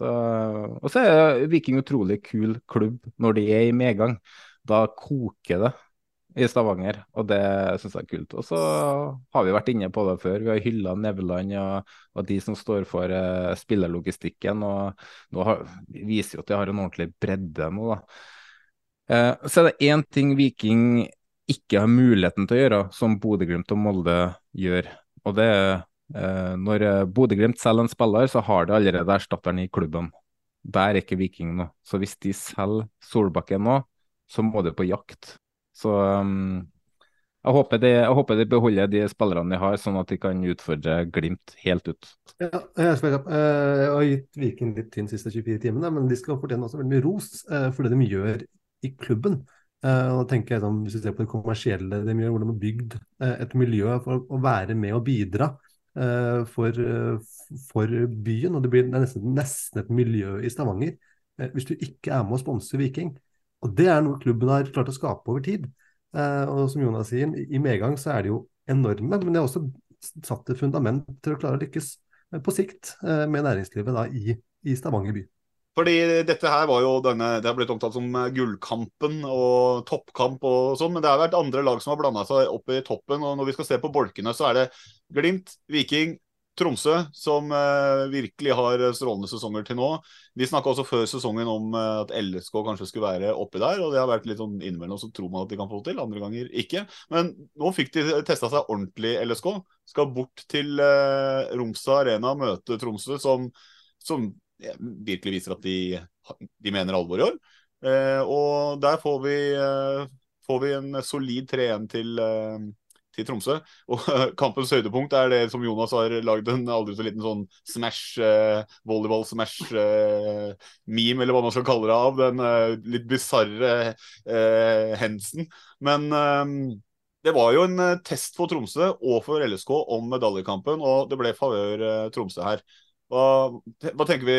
Så, og så er Viking utrolig kul klubb når de er i medgang. Da koker det i Stavanger, og det syns jeg er kult. Og så har vi vært inne på det før. Vi har hylla Nevland og, og, de som står for uh, spillerlogistikken. Og nå har, viser jo at de har en ordentlig bredde nå, da. Eh, så er det én ting Viking ikke har muligheten til å gjøre, som Bodø-Glimt og Molde gjør. Og det er eh, når Bodø-Glimt selger en spiller, så har det allerede erstatteren i klubben. Der er ikke Viking nå. Så hvis de selger Solbakken nå, så må de på jakt. Så um, jeg, håper de, jeg, håper de, beholder de spillerne de har, sånn at de kan utfordre Glimt helt ut. Ja, jeg, jeg, har gitt Viking litt tynn siste 24 timene, men de skal fortjene også veldig mye ros for det de gjør i klubben. Uh, og da tenker jeg sånn, Hvis vi ser på det kommersielle de gjør, hvordan de har bygd et miljø for å være med og bidra for, for, byen. og Det blir nesten, nesten et miljø i Stavanger hvis du ikke er med å sponse Viking. Og Det er noe klubben har klart å skape over tid. og som Jonas sier, i, medgang så er de jo enorme, men det har også satt et fundament til å klare å lykkes på sikt med næringslivet da, i, i Stavanger by. Fordi dette her var jo denne, Det har blitt omtalt som eh, gullkampen og toppkamp og sånn, men det har vært andre lag som har blanda seg opp i toppen. og Når vi skal se på bolkene, så er det Glimt, Viking, Tromsø som uh, virkelig har strålende sesonger til nå. Vi snakka også før sesongen om uh, at LSK kanskje skulle være oppi der, og det har vært litt sånn innimellom så tror man at de kan få det til, andre ganger ikke. Men nå fikk de testa seg ordentlig, LSK. Skal bort til eh, Romsa Arena, møte Tromsø, som, som virkelig viser at de, de mener alvor i år. Eh, og der får vi, eh, får vi en solid 3-1 til, eh, til, Tromsø. *laughs* Og kampens høydepunkt er det som Jonas har lagd en aldri så liten sånn smash, eh, volleyball-smash-meme, eh, eller hva man skal kalle det, av den eh, litt bisarre hendelsen. Men det var jo en test for Tromsø og for LSK om medaljekampen, og det ble favør Tromsø her. Hva, hva, tenker vi,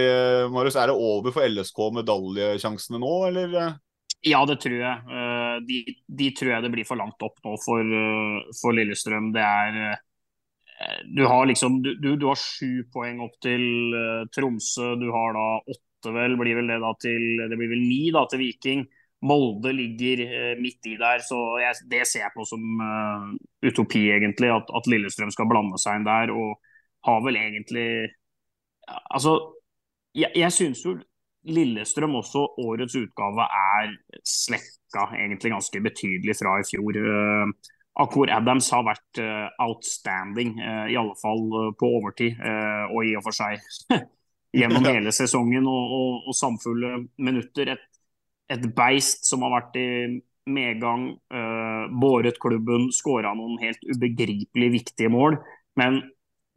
Marius? Er det over for LSK medaljesjansene nå, eller? Ja, det tror jeg. Eh, de, de, tror jeg det blir for langt opp nå for, eh, for Lillestrøm. Det er eh, Du har liksom du, du, har sju poeng opp til Tromsø. Du har da åtte, vel, blir vel det da til Det blir vel ni da til Viking. Molde ligger midt i der, så jeg, det ser jeg på som utopi, egentlig. At, at Lillestrøm skal blande seg inn der. Og har vel egentlig Altså, jeg, jeg syns jo Lillestrøm også årets utgave er slekka egentlig ganske betydelig fra i fjor. Uh, Akor Adams har vært uh, outstanding, uh, i alle fall på overtid. og i og for seg *laughs* gjennom *laughs* hele sesongen og, og, og samfulle minutter. Et, et, beist som har vært i medgang, båret klubben, skåra noen helt ubegripelig viktige mål. Men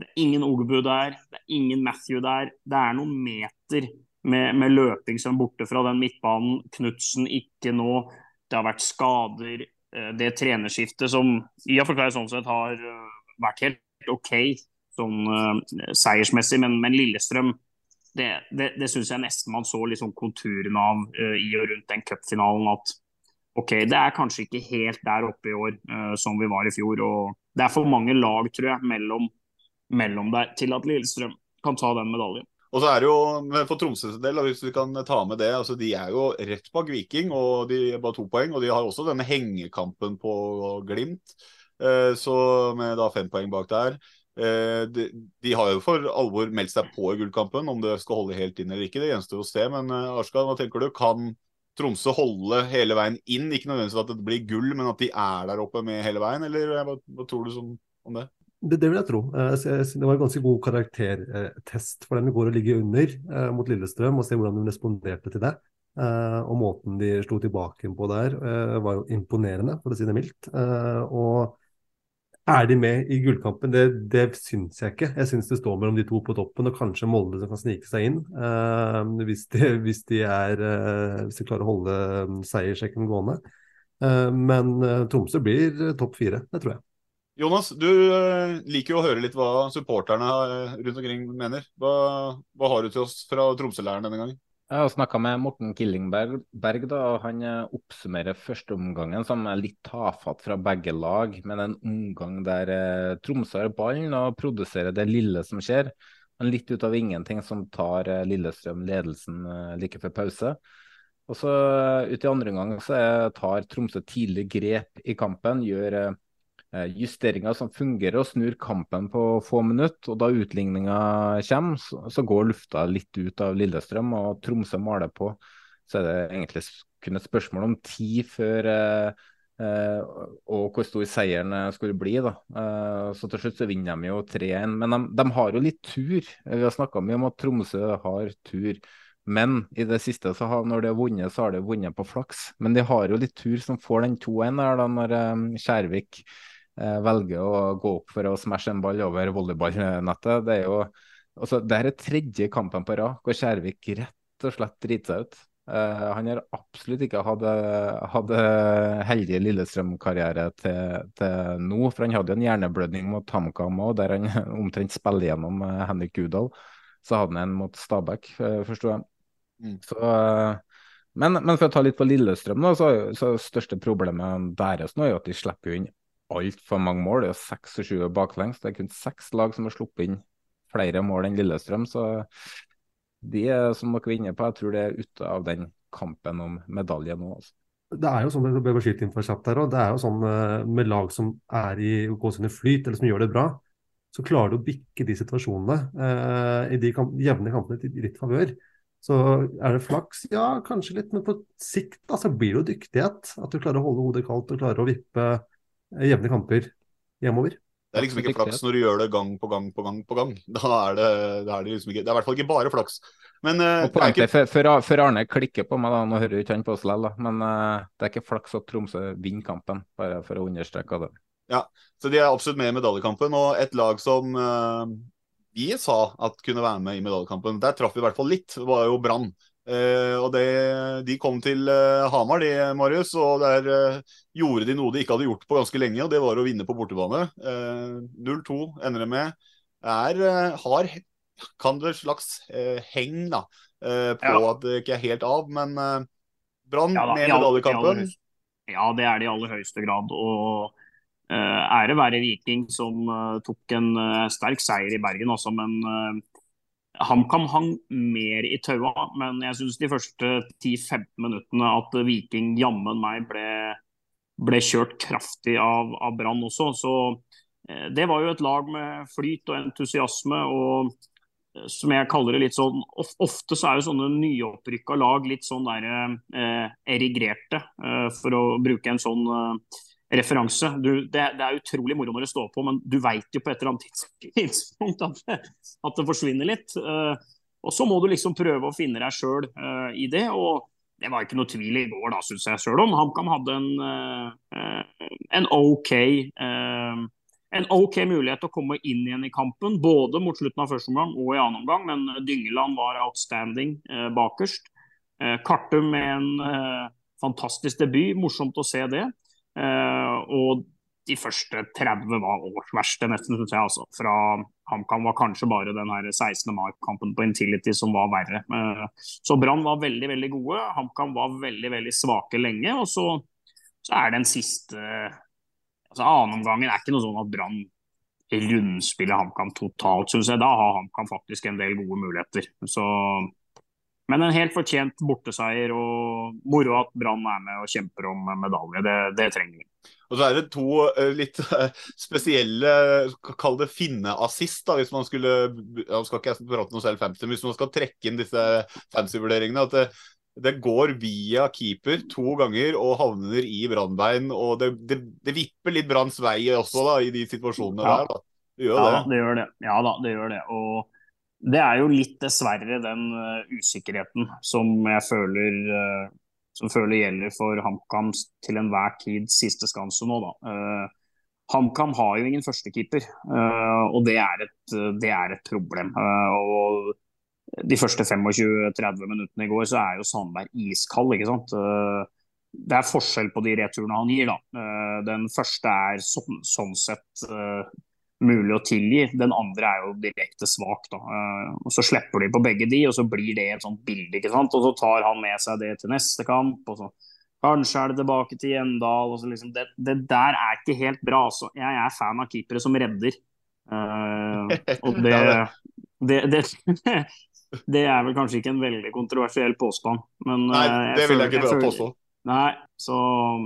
det er ingen Ogbu der, det er ingen Matthew der. Det er noen meter med, med løping som borte fra den midtbanen. Knutsen ikke nå. Det har vært skader. Eh, det trenerskiftet som i og for seg sånn sett har eh, vært helt OK sånn uh, seiersmessig, men, men Lillestrøm det, det, det syns jeg nesten man så liksom konturene av uh, i og rundt den cupfinalen. At OK, det er kanskje ikke helt der oppe i år uh, som vi var i fjor. og Det er for mange lag, tror jeg, mellom mellom der til at Lillestrøm kan ta den medaljen. Og så er det jo, For Tromsøs del, hvis vi kan ta med det, altså de er jo rett bak Viking. og De er bare to poeng. og De har også denne hengekampen på Glimt, eh, så med da fem poeng bak der. Eh, de, de, har jo for alvor meldt seg på i gullkampen. Om det skal holde helt inn eller ikke, det gjenstår å se. Men eh, Arskad, hva tenker du? Kan Tromsø holde hele veien inn? Ikke nødvendigvis at det blir gull, men at de er der oppe med hele veien? Eller hva, hva tror du som, om det? Det, det, vil jeg tro. Eh, det var en ganske god karaktertest for dem i går å ligge under eh, mot Lillestrøm og se hvordan de responderte til det. Eh, og måten de slo tilbake på der var jo imponerende, for å si det mildt. Og Er de med i gullkampen? Det, det syns jeg ikke. Jeg syns det står mellom de to på toppen, og kanskje Molde som kan snike seg inn. Hvis, de, *laughs* hvis, de er, hvis, de klarer å holde seiersjekken gående. Men Tromsø blir topp fire, det tror jeg. Jonas, du liker jo å høre litt hva supporterne rundt omkring mener. Hva, hva har du til oss fra Tromsø-læreren denne gangen? Jeg har snakka med Morten Killingberg, da, og han eh, oppsummerer førsteomgangen som er litt tafatt fra begge lag, men en omgang der eh, Tromsø har ballen og produserer det lille som skjer. Men litt ut av ingenting som tar eh, Lillestrøm ledelsen eh, like før pause. Og så eh, ut i andre omgang så tar Tromsø tidlig grep i kampen, gjør eh, Eh, justeringer som fungerer og snur kampen på få minutter. og Da utligninga kommer, så, går lufta litt ut av Lillestrøm og Tromsø maler på. Så er det egentlig kun et spørsmål om tid før eh, eh, og hvor stor seieren eh, skulle bli. da. Eh, så til slutt så vinner de jo 3-1. Men de, de, har jo litt tur. Vi har snakka mye om at Tromsø har tur. Men i det siste, så har, når de har vunnet, så har de vunnet på flaks. Men de har jo litt tur som får den 2-1 der, da, når eh, Skjærvik Eh, velger å gå opp for å smashe en ball over volleyballnettet. Det er jo altså, det er tredje kampen på rad hvor Skjærvik rett og slett driter seg ut. Uh, han har absolutt ikke hatt, hatt heldig Lillestrøm-karriere til, til, nå. For han hadde jo en hjerneblødning mot HamKam òg, der han *laughs* omtrent spiller gjennom Henrik Gudal. Så hadde han en mot Stabæk, uh, forsto jeg. Mm. Så, uh, men, men, for å ta litt på Lillestrøm, da, så, så største problemet deres nå er jo at de slipper jo inn altfor mange mål. Det er seks og sju baklengs. Det er kun seks lag som har sluppet inn flere mål enn Lillestrøm. Så de som dere vinner inne på, jeg tror det er ute av den kampen om medalje nå. Altså. Det er jo sånn det bør inn for kjapt her, og det er jo sånn eh, med lag som er i gåsehudene flyt, eller som gjør det bra, så klarer du å bikke de situasjonene eh, i de kamp jevne kampene til ditt favør. Så er det flaks? Ja, kanskje litt, men på sikt da, så blir det jo dyktighet. At du klarer å holde hodet kaldt og klarer å vippe jevne kamper hjemover. Det er liksom ikke flaks når du gjør det gang på gang på gang på gang. *laughs* Da er det, da er det liksom ikke Det er i hvert fall ikke bare flaks. Men uh, ikke... før, før, Arne klikker på meg, da, nå hører jo ikke han på oss likevel, men uh, det er ikke flaks at Tromsø vinner kampen, bare for å understreke det. Ja, så de er absolutt med i medaljekampen. Og et lag som uh, vi sa at kunne være med i medaljekampen, der traff vi i hvert fall litt, var jo Brann. Uh, og det, De kom til uh, Hamar, de, Marius, og der uh, gjorde de noe de ikke hadde gjort på ganske lenge, og det var å vinne på bortebane. 0-2 ender det med. Er, har kan det slags heng da, på ja. at det ikke er helt av, men Brann ja, med medaljekampen. Ja, det er det i aller høyeste grad. og Ære være Viking som tok en sterk seier i Bergen også, men HamKam hang mer i taua, men jeg syns de første 10-15 minuttene at Viking jammen meg ble, ble kjørt kraftig av, av Brann også. Så eh, det var jo et lag med flyt og entusiasme. og eh, som jeg kaller det litt sånn, Ofte så er jo sånne nyopprykka lag litt sånn der, eh, erigrerte, eh, for å bruke en sånn eh, referanse. Du, det, det, er utrolig moro når det står på, men du veit jo på et eller annet *laughs* tidspunkt at at det forsvinner litt. Uh, og så må du liksom prøve å finne deg sjøl uh, i det. og det var ikke noe tvil i går, da, syns jeg sjøl om. HamKam hadde en, uh, en, OK, en OK mulighet til å komme inn igjen i kampen, både mot slutten av første omgang og i annen omgang, men Dyngeland var outstanding bakerst. Kartum med en fantastisk debut, morsomt å se det. Uh, og de første 30 var årsverste, nesten, syns jeg. Altså. Fra HamKam var kanskje bare den her 16. mai-kampen på Intility som var verre. Uh, så Brann var veldig veldig gode. HamKam var veldig veldig svake lenge. Og så, så er den siste altså Annenomgangen er ikke noe sånn at Brann rundspiller HamKam totalt, syns jeg. Da har HamKam faktisk en del gode muligheter. Så men en helt fortjent borteseier, og moro at Brann er med og kjemper om medalje. Det, det trenger vi. Og så er det to uh, litt uh, spesielle, kall det finneassist, hvis man skulle ja, skal ikke jeg prate noe selv fancy, hvis man skal trekke inn disse fancy-vurderingene. at det, det, går via keeper to ganger og havner i Brannbein. Og det, det, det, vipper litt Branns vei også da, i de situasjonene ja. der. Da. Det gjør ja, det. det gjør det. Ja da, det gjør det. Og det er jo litt dessverre den uh, usikkerheten som jeg føler, uh, som føler gjelder for HamKam til enhver tid siste skanse nå. da. Uh, HamKam har jo ingen førstekeeper, og det er, et, det er et problem. Og de første 25-30 minuttene i går så er jo Sandberg iskald. ikke sant? Det er forskjell på de returene han gir. da. Den første er sånn, sånn sett mulig å tilgi. Den andre er jo direkte svak. da. Og Så slipper de på begge de, og så blir det et sånt bilde. ikke sant? Og så tar han med seg det til neste kamp. og så Kanskje er det tilbake til Gjendal. Liksom. Det, det, der er ikke helt bra. Altså. Jeg er fan av keepere som redder. Uh, og *laughs* det, det, det, *laughs* det, er vel kanskje ikke en veldig kontroversiell påstand. Men, nei, uh, det vil jeg ikke prøve å påstå. Nei, så,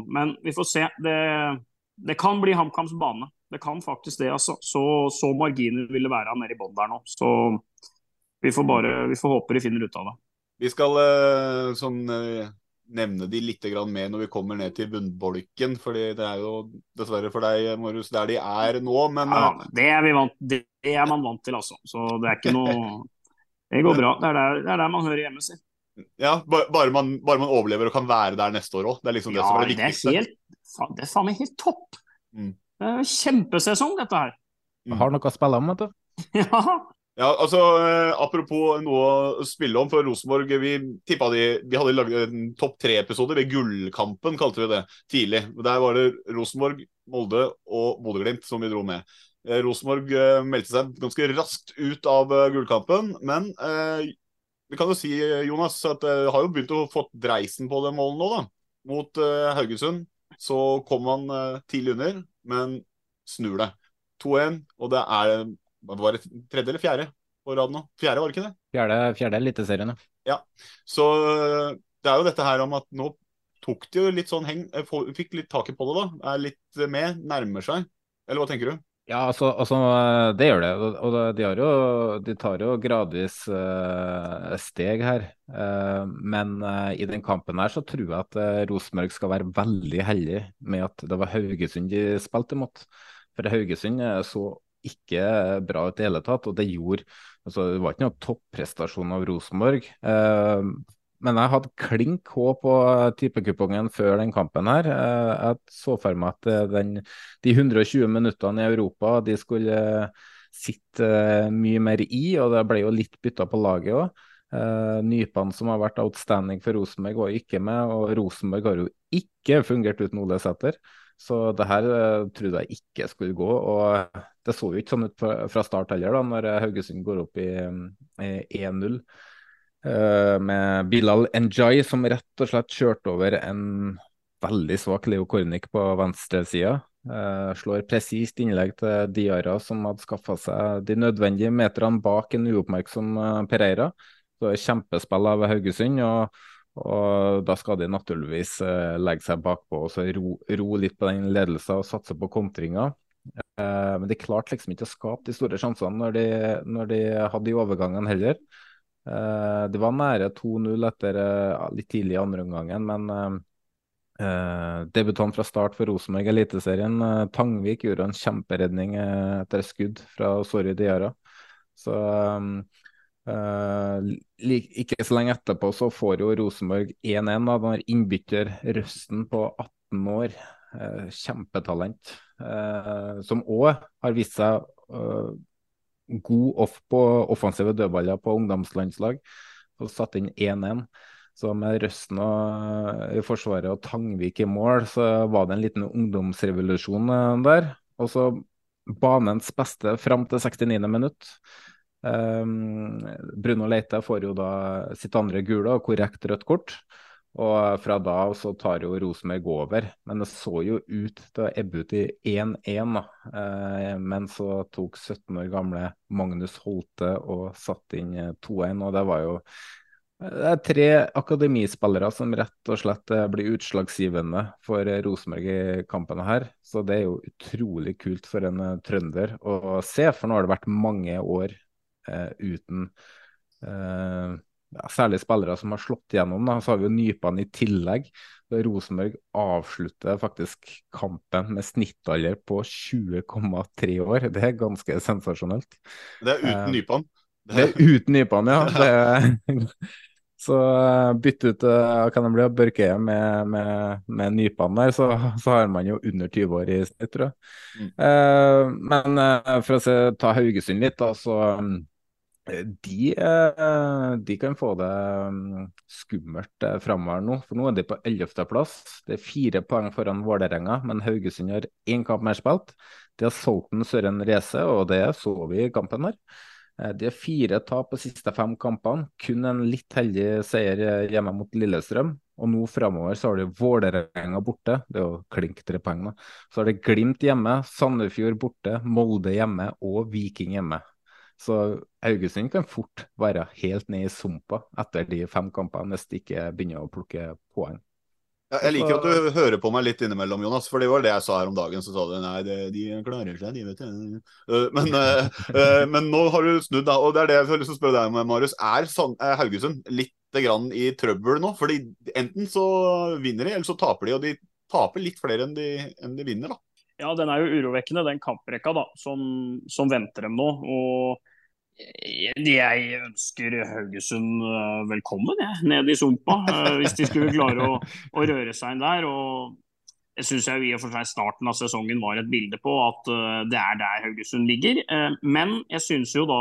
men vi får se. Det, kan bli HamKams bane. Det kan faktisk det. Altså. Så, så marginer vil det være nede i bånn der nå. Så vi får bare vi får håpe de finner ut av det. Vi skal uh, sånn nevne de litt mer når vi kommer ned til bunnbolken. fordi det er jo dessverre for deg, Marius, der de er nå. Men ja, eh, det, er vant, det, er man vant til, altså. Så det er ikke noe Det går bra. Det er der, det er der man hører hjemme si. Ja, bare man, bare man, overlever og kan være der neste år òg. Det er liksom det ja, som er det viktigste. Det er, helt, det er faen meg helt topp. Mm. Kjempesesong, dette her. Mm. Har noe å spille om, vet du. *laughs* ja. Ja, altså, eh, Apropos noe å spille om for Rosenborg. Vi tippa de De hadde laget en topp tre-episode ved Gullkampen, kalte vi det, tidlig. Der var det Rosenborg, Molde og Bodø-Glimt som vi dro med. Eh, Rosenborg eh, meldte seg ganske raskt ut av Gullkampen, men eh, vi kan jo si, Jonas, at det har jo begynt å få dreisen på det målet nå, da. Mot eh, Haugesund. Så kom man tidlig under, men snur det. 2-1, og det er det var det tredje eller fjerde på rad nå? Fjerde, var det ikke det? Fjerde, fjerde Eliteserien, ja. Så det er jo dette her om at nå tok de jo litt sånn heng Fikk litt taket på det, da. Er litt med, nærmer seg. Eller hva tenker du? Ja, altså, altså, det gjør det. Og de, jo, de tar jo gradvis uh, steg her. Uh, men uh, i den kampen her så tror jeg at Rosenborg skal være veldig heldig med at det var Haugesund de spilte imot. For Haugesund så ikke bra ut i hele tatt. Og det gjorde altså, Det var ikke noen topprestasjon av Rosenborg. Men jeg hadde klink H på tippekupongen før den kampen her. Eh, jeg så for meg at eh, den, de 120 minuttene i Europa de skulle sitte eh, mye mer i, og det ble jo litt bytta på laget òg. Nypene som har vært outstanding for Rosenborg, var ikke med. Og Rosenborg har jo ikke fungert uten Ole Sæter. Så det her trodde jeg ikke skulle gå. Og det så jo ikke sånn ut fra start heller, da, når Haugesund går opp i, i 1-0. Uh, eh, med Bilal Njay som rett og slett kjørte over en veldig svak Leo Kornik på venstresida. Uh, slår presist innlegg til Diara, som hadde skaffa seg de nødvendige meterne bak en uoppmerksom uh, Pereira. Så Kjempespill av Haugesund. og og da skal de naturligvis eh, legge seg bakpå og så ro, ro, litt på den ledelsen og satse på kontringer. Eh, men de klarte liksom ikke å skape de store sjansene når de, når de hadde de overgangene heller. Eh, det var nære 2-0 etter eh, litt tidlig i andre omgangen, men eh, debutant fra start for Rosenborg Eliteserien, Tangvik, gjorde en kjemperedning etter skudd fra Sorry Diara. Så ikke så lenge etterpå så får jo Rosenborg 1-1. Da har innbytter Røsten på 18 år. Kjempetalent. Som òg har vist seg god off på offensive dødballer på ungdomslandslag. Og satt inn 1-1. Så med Røsten og, i forsvaret og Tangvik i mål, så var det en liten ungdomsrevolusjon der. Og så banens beste fram til 69. minutt. Um, Bruno Leite får jo da sitt andre gule og korrekt rødt kort. Og fra da av så tar jo Rosenborg over. Men det så jo ut til å ebbe ut i 1-1, da. Uh, men så tok 17 år gamle Magnus Holte og satte inn 2-1, og det var jo det er tre akademispillere som rett og slett eh, blir utslagsgivende for Rosenborg i kampene her. Så det er jo utrolig kult for en trønder å se, for nå har det vært mange år Eh, uten eh, ja, særlig spillere som har slått igjennom. Da. Så har vi jo Nypan i tillegg. Rosenborg avslutter faktisk kampen med snittalder på 20,3 år. Det er ganske sensasjonelt. Det er uten uh, Nypan? Det er uten Nypan, ja. *laughs* Det Så uh, bytte ut uh, kan det bli Børkeie med, med, med Nypan der, så, så, har man jo under 20 år i snitt, tror jeg. Mm. Eh, men for å se, ta Haugesund litt, da, så de, de, kan få det um, skummelt framover nå. For nå er de på 11.-plass. Det er fire poeng foran Vålerenga, men Haugesund har én kamp mer spilt. De har solgt den Søren Race, og det så vi i kampen her. Eh, de har fire tap på siste fem kampene. Kun en litt heldig seier eh, hjemme mot Lillestrøm. Og nå framover så har de Vålerenga borte, det er jo klink tre poeng. da. Så har de Glimt hjemme, Sandefjord borte, Molde hjemme og Viking hjemme. Så Haugesund kan fort være helt ned i sumpa etter de fem kampene hvis de ikke begynner å plukke poeng. Ja, jeg liker at du hører på meg litt innimellom, Jonas. For det var det jeg sa her om dagen. Så sa du nei, det, de klarer seg, de, vet du. Uh, men, uh, men, nå har du snudd, da. Og det er det jeg har lyst til å spørre deg om, Marius. Er, er Haugesund litt grann i trøbbel nå? Fordi enten så vinner de, eller så taper de. Og de taper litt flere enn de, enn de vinner, da. Ja, den er jo urovekkende, den kamprekka da, som, som venter dem nå. og jeg ønsker Haugesund eh, velkommen jeg, ned i sumpa, eh, hvis de skulle klare å, å røre seg inn der. og jeg syns i og for seg starten av sesongen var et bilde på at eh, det er der Haugesund ligger. Men jeg syns jo da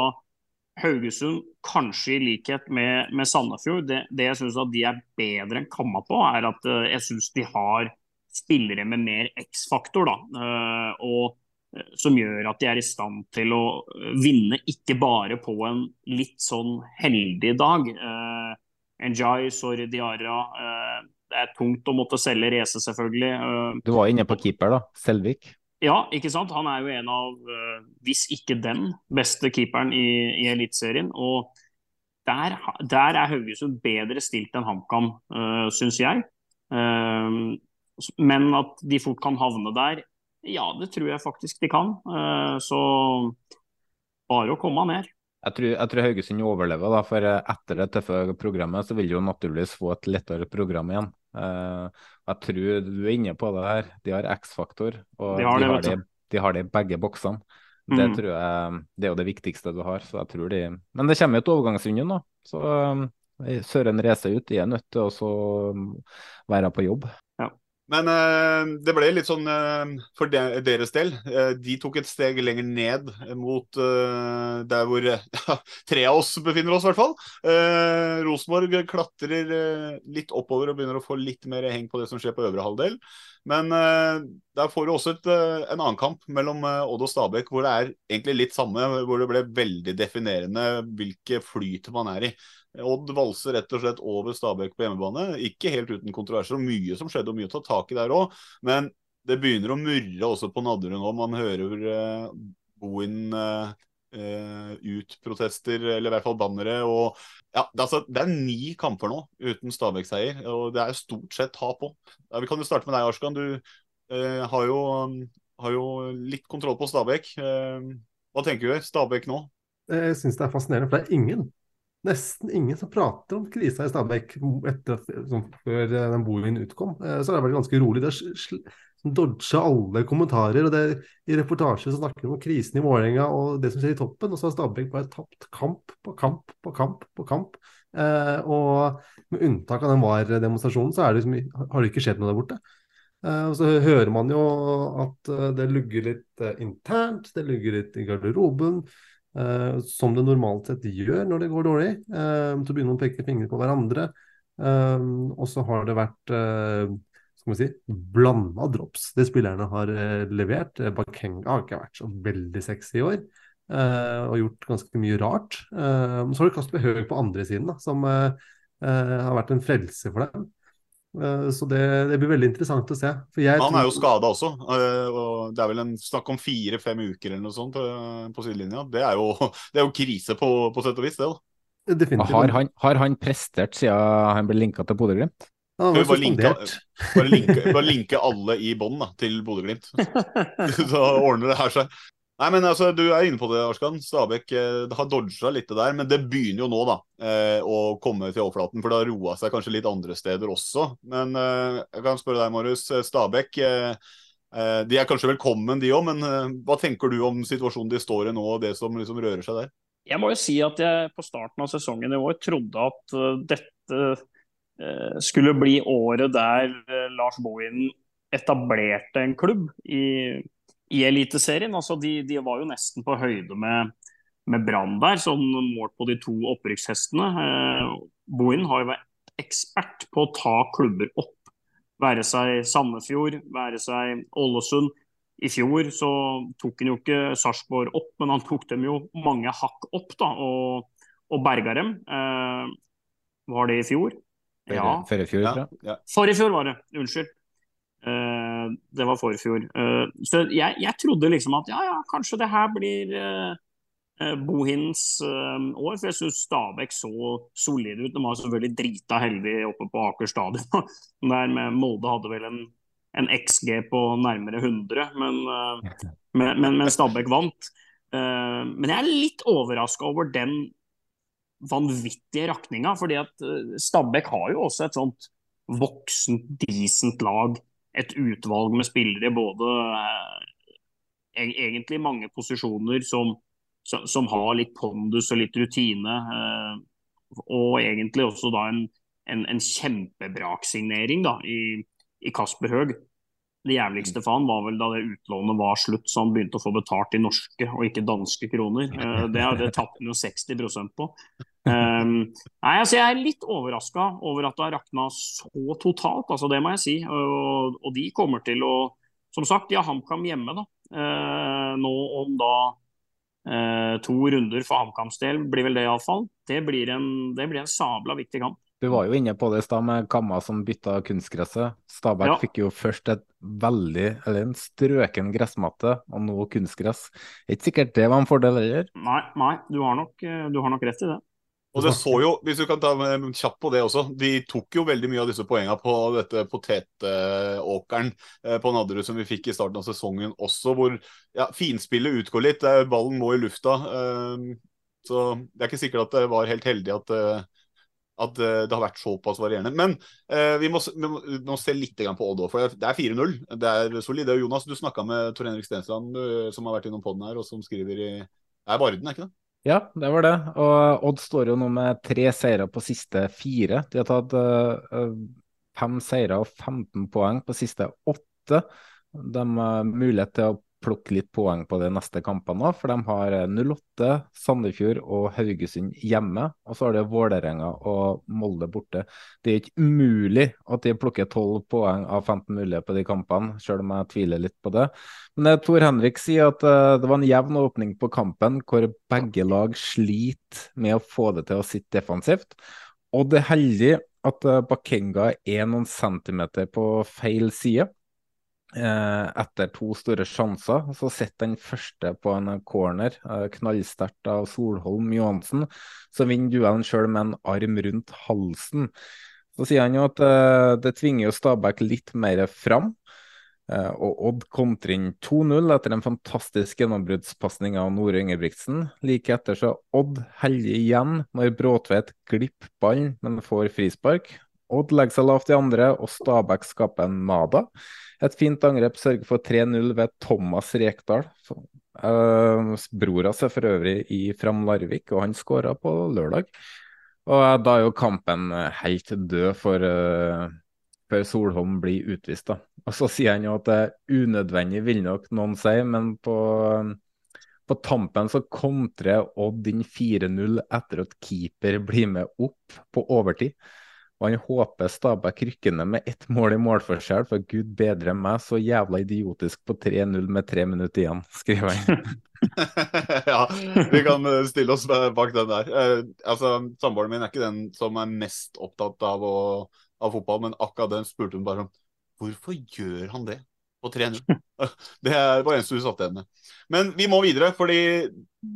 Haugesund, kanskje i likhet med, med Sandefjord, det, det jeg syns de er bedre enn Kamma på, er at jeg syns de har spillere med mer X-faktor. da, og som gjør at de er i stand til å vinne, ikke bare på en litt sånn heldig dag. Uh, Njay, Sorry Diarra. Uh, det er tungt å måtte selge Rese, selvfølgelig. Uh, du var inne på keeper, da. Selvik. Ja, ikke sant. Han er jo en av, uh, hvis ikke den, beste keeperen i, i Eliteserien. Og der, der, er Haugesund bedre stilt enn HamKam, uh, syns jeg. men at de fort kan havne der, ja, det tror jeg faktisk de kan. Eh, så bare å komme ned. Jeg tror, jeg tror Haugesund overlever, da, for etter det tøffe programmet så vil de jo naturligvis få et lettere program igjen. Eh, jeg tror du er inne på det her. De har X-faktor, og de har, de, har det, de har det i begge boksene. Det mm. tror jeg det er jo det viktigste du har. så jeg tror de... Men det kommer jo et overgangsvindu nå. så eh, Søren Reise ut, de er nødt til å være på jobb. Men uh, det ble litt sånn uh, for de, deres del. Uh, de tok et steg lenger ned mot der hvor ja, tre av oss befinner oss, i hvert fall. Rosenborg klatrer litt oppover og begynner å få litt mer heng på det som skjer på øvre halvdel. Men der får du også et, en annen kamp mellom Odd og Stabæk, hvor det er egentlig litt samme. Hvor det ble veldig definerende hvilke flyt man er i. Odd valser rett og slett over Stabæk på hjemmebane. Ikke helt uten kontroverser, og mye som skjedde og mye å ta tak i der òg. Men det begynner å murre også på Nadderud nå. Man hører uh, Bohin uh, uh, ut-protester, eller i hvert fall bannere. og ja, det, altså, det er ni kamper nå uten Stabæk-seier, og det er stort sett tap òg. Ja, vi kan jo starte med deg, Arskan. Du uh, har, jo, har, jo, litt kontroll på Stabæk. hva tenker du? Stabæk nå? Jeg syns det er fascinerende, for det er ingen nesten ingen som prater om krisa i Stabæk etter, som, før eh, den boligen utkom. Eh, så det har vært ganske rolig. Det har dodga alle kommentarer. og det, I reportasjer så snakker vi om krisen i Vålerenga og det som skjer i toppen. Og så har Stabæk bare tapt kamp på kamp på kamp på kamp. Eh, og med unntak av den VAR-demonstrasjonen, så det liksom, har det ikke skjedd noe der borte. Eh, og så hører man jo at eh, det lugger litt internt, det lugger litt i garderoben. Uh, som det normalt sett gjør når det går dårlig. Uh, til å begynne å peke fingre på hverandre. Uh, og så har det vært skal vi si, blanda drops, det spillerne har levert. Bakenga har ikke vært så veldig sexy i år. og gjort ganske mye rart. så har du Kasper Høeg på andre siden, da, som har vært en frelse for dem. Eh, så det, det, blir veldig interessant å se. han er jo skada også. Eh, og Det er vel en snakk om fire-fem uker eller noe sånt eh, på sidelinja. Det er jo, *laughs* det er jo krise på, på sett og vis, det. da. Har han, har han, prestert siden han ble linka til Bodø-Glimt? Ja, bare, linke, bare, linke, bare *laughs* linke alle i bånn til Bodø-Glimt. *laughs* Så ordner det her seg. Nei, men altså, Du er inne på det, Arskan. Stabæk eh, har dodga litt det der. Men det begynner jo nå da, eh, å komme til overflaten. For det har roa seg kanskje litt andre steder også. Men eh, jeg kan spørre deg, Marius. Eh, Stabæk eh, eh, de er kanskje velkommen, de òg. Men hva tenker du om situasjonen de står i nå, og det som liksom rører seg der? jeg må jo si at jeg på starten av sesongen i år trodde at dette skulle bli året der Lars Bohinen etablerte en klubb i, i Eliteserien. Altså, de, de, var jo nesten på høyde med, med Brann der, sånn målt på de to opprykkshestene. Bohin har jo vært ekspert på å ta klubber opp. Være seg Sandefjord, være seg Ålesund. I fjor så tok han jo ikke Sarpsborg opp, men han tok dem jo mange hakk opp da, og, og berga dem. Eh, var det i fjor? Ja. Forrige fjor, ja. ja. Forrige fjor var det. Unnskyld. Eh, det var forfjor. Eh, så jeg, jeg, trodde liksom at ja, ja, kanskje det her blir eh, Bohins år. For jeg syns Stabæk så solid ut. De var selvfølgelig drita heldige oppe på Aker stadion. *laughs* Der med Molde hadde vel en en XG på nærmere 100, men, men, men, Stabæk vant. Men jeg er litt overraska over den vanvittige rakninga, fordi at Stabæk har jo også et sånt voksent, decent lag. Et utvalg med spillere både e egentlig mange posisjoner som, som, som, har litt pondus og litt rutine. og egentlig også da en, en, en kjempebraksignering da, i, i Kasper Høeg. Det jævligste han var vel da det utlånet var slutt, så han begynte å få betalt i norske og ikke danske kroner. Eh, det, det tapte han jo 60% på. Um, nei, altså Jeg er litt overraska over at det har rakna så totalt, altså det må jeg si. Og, og de kommer til å Som sagt, de har HamKam hjemme da. Uh, nå om da uh, to runder for HamKams del, blir vel det iallfall. Det blir en, det blir en sabla viktig kamp. Du var jo inne på det i stad med Kamma som bytta kunstgresset. Stabæk ja. fikk jo først et veldig, eller en strøken gressmatte, og nå kunstgress. Ikke sikkert det var en fordel heller. Nei, nei du, har nok, eh, du har nok rett i det. Og det så jo, hvis du kan ta kjapt på det også, de tok jo veldig mye av disse poengene på dette potetåkeren eh, på Nadderud som vi fikk i starten av sesongen også, hvor ja, finspillet utgår litt. Ballen må i lufta. Eh, så det er ikke sikkert at det var helt heldig at at det har vært såpass varierende. Men vi, må, vi, må, se litt på Odd òg, for det er 4-0. Det er solid. Jonas, du snakka med Tor Henrik Stensland, som har vært innom poden her, og som skriver i Det er Varden, er ikke det? Ja, det var det. Og Odd står jo nå med tre seire på siste fire. De har tatt fem seire og 15 poeng på siste åtte. De har mulighet til å plukke litt poeng på de neste kampene for de har 08, eh, Sandefjord og Haugesund hjemme. Og så har de Vålerenga og Molde borte. Det er ikke umulig at de plukker 12 poeng av 15 mulige på de kampene, selv om jeg tviler litt på det. Men det Tor Henrik sier at uh, det var en jevn åpning på kampen, hvor begge lag sliter med å få det til å sitte defensivt. Og det er heldig at Bakenga er noen centimeter på feil side. Eh, etter to store sjanser. Så sitter den første på en corner, eh, knallsterkt av Solholm Johansen. Så vinner duellen sjøl med en arm rundt halsen. Så sier han jo at eh, det tvinger jo Stabæk litt mer fram. Og Odd kontrer inn 2-0 etter en fantastisk gjennombruddspasning av Nore Ingebrigtsen. Like etter så Odd heldig igjen når Bråtvedt glipper ballen, men får frispark. Odd legger seg lavt i andre, og Stabæk skaper en nada. Et fint angrep sørger for 3-0 ved Thomas Rekdal. Uh, bror hans er for øvrig i Fram Larvik, og han skåra på lørdag. Og uh, da er jo kampen uh, helt død for, uh, før Solholm blir utvist. da. Og Så sier han jo at det er unødvendig, vil nok noen si, men på, på tampen så kontrer Odd inn 4-0 etter at keeper blir med opp på overtid. Og han håper Stabæk rykker ned med ett mål i målforskjell, for gud bedre meg, så jævla idiotisk på 3-0 med tre minutter igjen, skriver han. *laughs* ja, vi kan eh, stille oss bak den der. Eh, altså, Samboeren min er ikke den som er mest opptatt av, å, av fotball, men akkurat den spurte hun bare om hvorfor gjør han det på 3-0? *laughs* det var eneste hun satt igjen med. Men vi må videre, fordi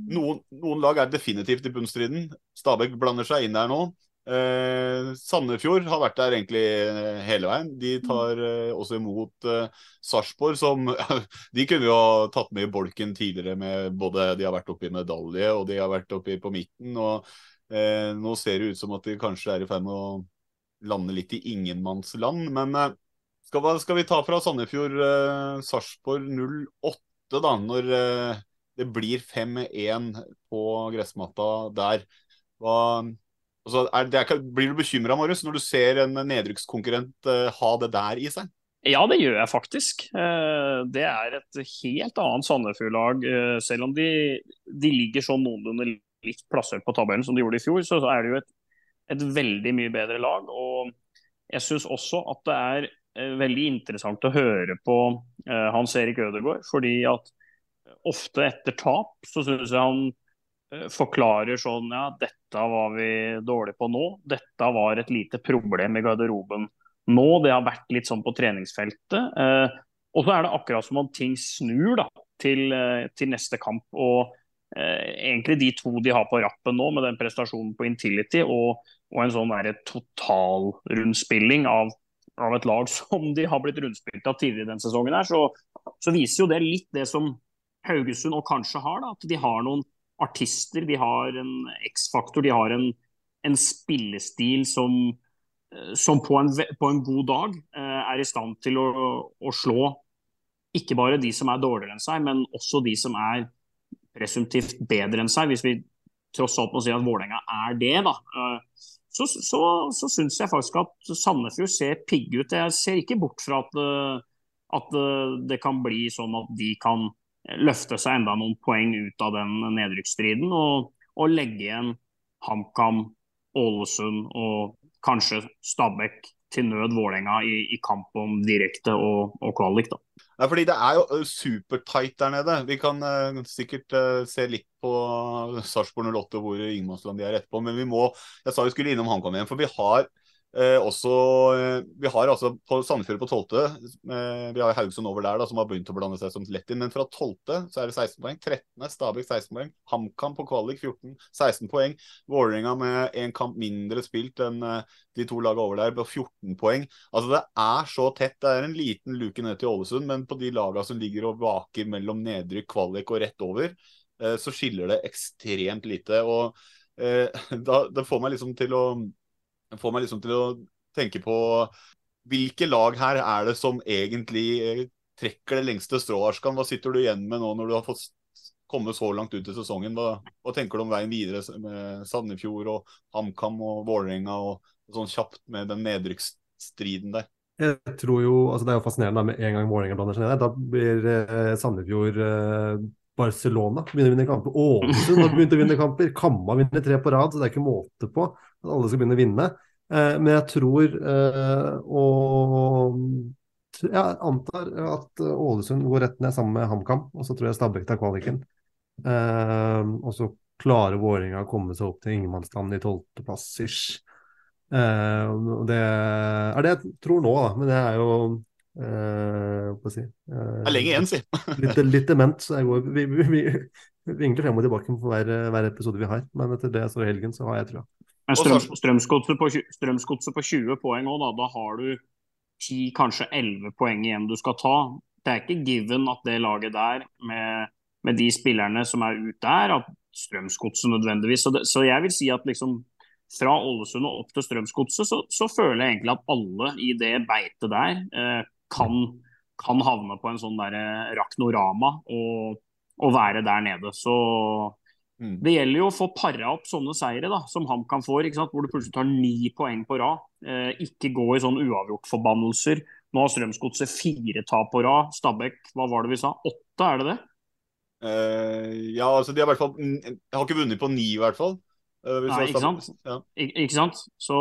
noen, noen lag er definitivt i bunnstriden. Stabæk blander seg inn der nå. Eh, Sandefjord har vært der egentlig eh, hele veien. De tar eh, også imot eh, Sarpsborg, som *laughs* De kunne jo ha tatt med i bolken tidligere med både de har vært oppe i medalje og de har vært oppe på midten. og eh, Nå ser det ut som at de kanskje er i ferd med å lande litt i ingenmannsland. Men eh, skal, skal, vi ta fra Sandefjord eh, Sarpsborg 08, da, når det blir 5-1 på gressmatta der. Hva, altså, det blir du bekymra, Marius, når du ser en nedrykkskonkurrent uh, ha det der i seg? Ja, det gjør jeg faktisk. Uh, det er et helt annet Sandefjord-lag. Uh, selv om de, de ligger sånn noenlunde likt plassert på tabellen som de gjorde i fjor, så er det jo et, et veldig mye bedre lag. og jeg syns også at det er eh, veldig interessant å høre på eh, Hans Erik Ødegaard. Fordi at ofte etter tap så syns jeg han eh, forklarer sånn ja, dette var vi dårlige på nå. Dette var et lite problem i garderoben nå. Det har vært litt sånn på treningsfeltet. Eh, og så er det akkurat som om ting snur da, til, eh, til neste kamp. og eh, egentlig de to de har på rappen nå, med den prestasjonen på Intility og og en sånn totalrundspilling av, av et lag *laughs* som de har blitt rundspilt av tidligere i denne sesongen, her, så, så, viser jo det litt det som Haugesund og kanskje har. Da, at de har noen artister, de har en X-faktor, de har en, en spillestil som, som på, en, på, en, god dag eh, er i stand til å, å, slå ikke bare de som er dårligere enn seg, men også de som er presumptivt bedre enn seg, hvis vi tross alt må si at Vålerenga er det. da. Eh, så, så, så syns jeg faktisk at Sandefjord ser pigg ut. Jeg ser ikke bort fra at, eh, at, eh, det kan bli sånn at de kan løfte seg enda noen poeng ut av den nedrykksstriden og, og legge igjen HamKam, Ålesund og kanskje Stabæk til nød Vålerenga i, i, kamp om direkte og, og kvalik. da. Ja, fordi det er jo supertight der nede. Vi kan uh, sikkert uh, se litt på Sarpsborg 08 hvor Ingemannsland de er etterpå, men vi må Jeg sa vi skulle innom HamKam igjen, for vi har Eh, også, eh, vi har altså på Sandefjord på 12. Eh, vi har Haugesund over der da, som har begynt å blande seg som lett inn. Men fra 12. så er det 16 poeng. 13. Stabæk 16 poeng. HamKam på kvalik 14. 16 poeng. Vålerenga med en kamp mindre spilt enn eh, de to lagene over der på 14 poeng. Altså Det er så tett. Det er en liten luke ned til Ålesund, men på de lagene som ligger og vaker mellom nedrykk, kvalik og rett over, eh, så skiller det ekstremt lite. og eh, *laughs* da, Det får meg liksom til å får meg liksom til å tenke på hvilke lag her er det som egentlig eh, trekker det lengste strået, Arskan? Hva sitter du igjen med nå når du har fått komme så langt ut i sesongen? Hva, hva tenker du om veien videre med Sandefjord og HamKam og Vålerenga og, og sånn kjapt med den nedrykksstriden der? Jeg tror jo, altså Det er jo fascinerende med en gang Vålerenga blander seg ned. Da blir eh, Sandefjord eh, Barcelona begynner å vinne kamper. Ålesund begynt å vinne kamper. Kamma vinner tre på rad, så det er ikke måte på at alle skal begynne å vinne. Eh, men jeg tror eh, og jeg antar at Ålesund går rett ned sammen med HamKam, og så tror jeg Stabæk tar kvaliken. Eh, og så klarer Vålerenga å komme seg opp til ingenmannsland i tolvteplass ish. Eh, det er det jeg tror nå, da. Men det er jo Uh, si. uh, det er lenge igjen, si. litt, litt dement. Så jeg går, vi, vi, vi, frem og tilbake på hver, hver, episode vi har. Men etter det jeg så helgen, så har jeg trua. Men strøm, strømsgodset på, på 20 poeng òg, da, da har du 10, kanskje 11 poeng igjen du skal ta. Det er ikke given at det laget der, med, med de spillerne som er ute der, at Strømsgodset nødvendigvis. Så, det, så, jeg vil si at liksom fra Ålesund og opp til Strømsgodset, så, så, føler jeg egentlig at alle i det beitet der eh, kan, kan, havne på en sånn der eh, raknorama og, og, være der nede. Så mm. det gjelder jo å få para opp sånne seire da, som HamKam får, hvor du plutselig tar ni poeng på rad. Eh, ikke gå i sånn uavgjort-forbannelser. Nå har Strømsgodset fire tap på rad. Stabæk, hva var det vi sa? Åtte, er det det? Uh, ja, altså de har i hvert fall har ikke vunnet på ni, i hvert fall. Uh, Nei, ikke sant? Ja. Ik ikke sant? Så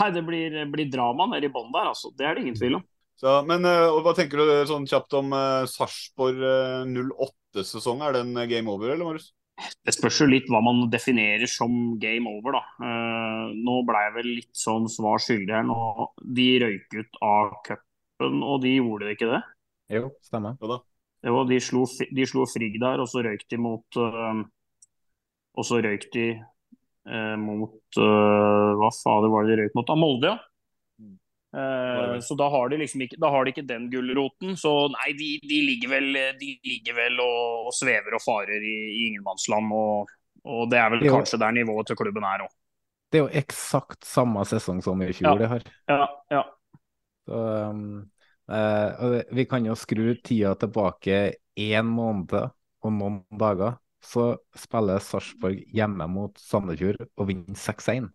Nei, det blir, blir drama nede i bånn der, altså. Det er det ingen tvil om. Så, men uh, hva tenker du sånn kjapt om uh, Sarpsborg uh, 08-sesong? Er den game over, eller Marius? Det spørs jo litt hva man definerer som game over, da. Uh, nå ble jeg vel litt sånn svar skyldig her. Nå, de røyk ut av cupen, og de gjorde det ikke det? Jo, stemmer. Jo da. Jo, de slo, de slo Frigg der, og så røyk de mot Og så røyk de mot Hva fader var det de røyk mot? Av Molde, ja. Uh, så da har, de liksom ikke, da har de ikke den gulroten. Så nei, de, de, ligger vel, de ligger vel og, og svever og farer i, i ingenmannsland. Og, og, det er vel jo, kanskje der nivået til klubben er òg. Det er jo eksakt samme sesong som i fjor, ja. det her. Ja, ja. Så, um, uh, vi kan jo skru tida tilbake én måned og noen dager så spiller Sarpsborg hjemme mot Sandefjord og vinner 6-1.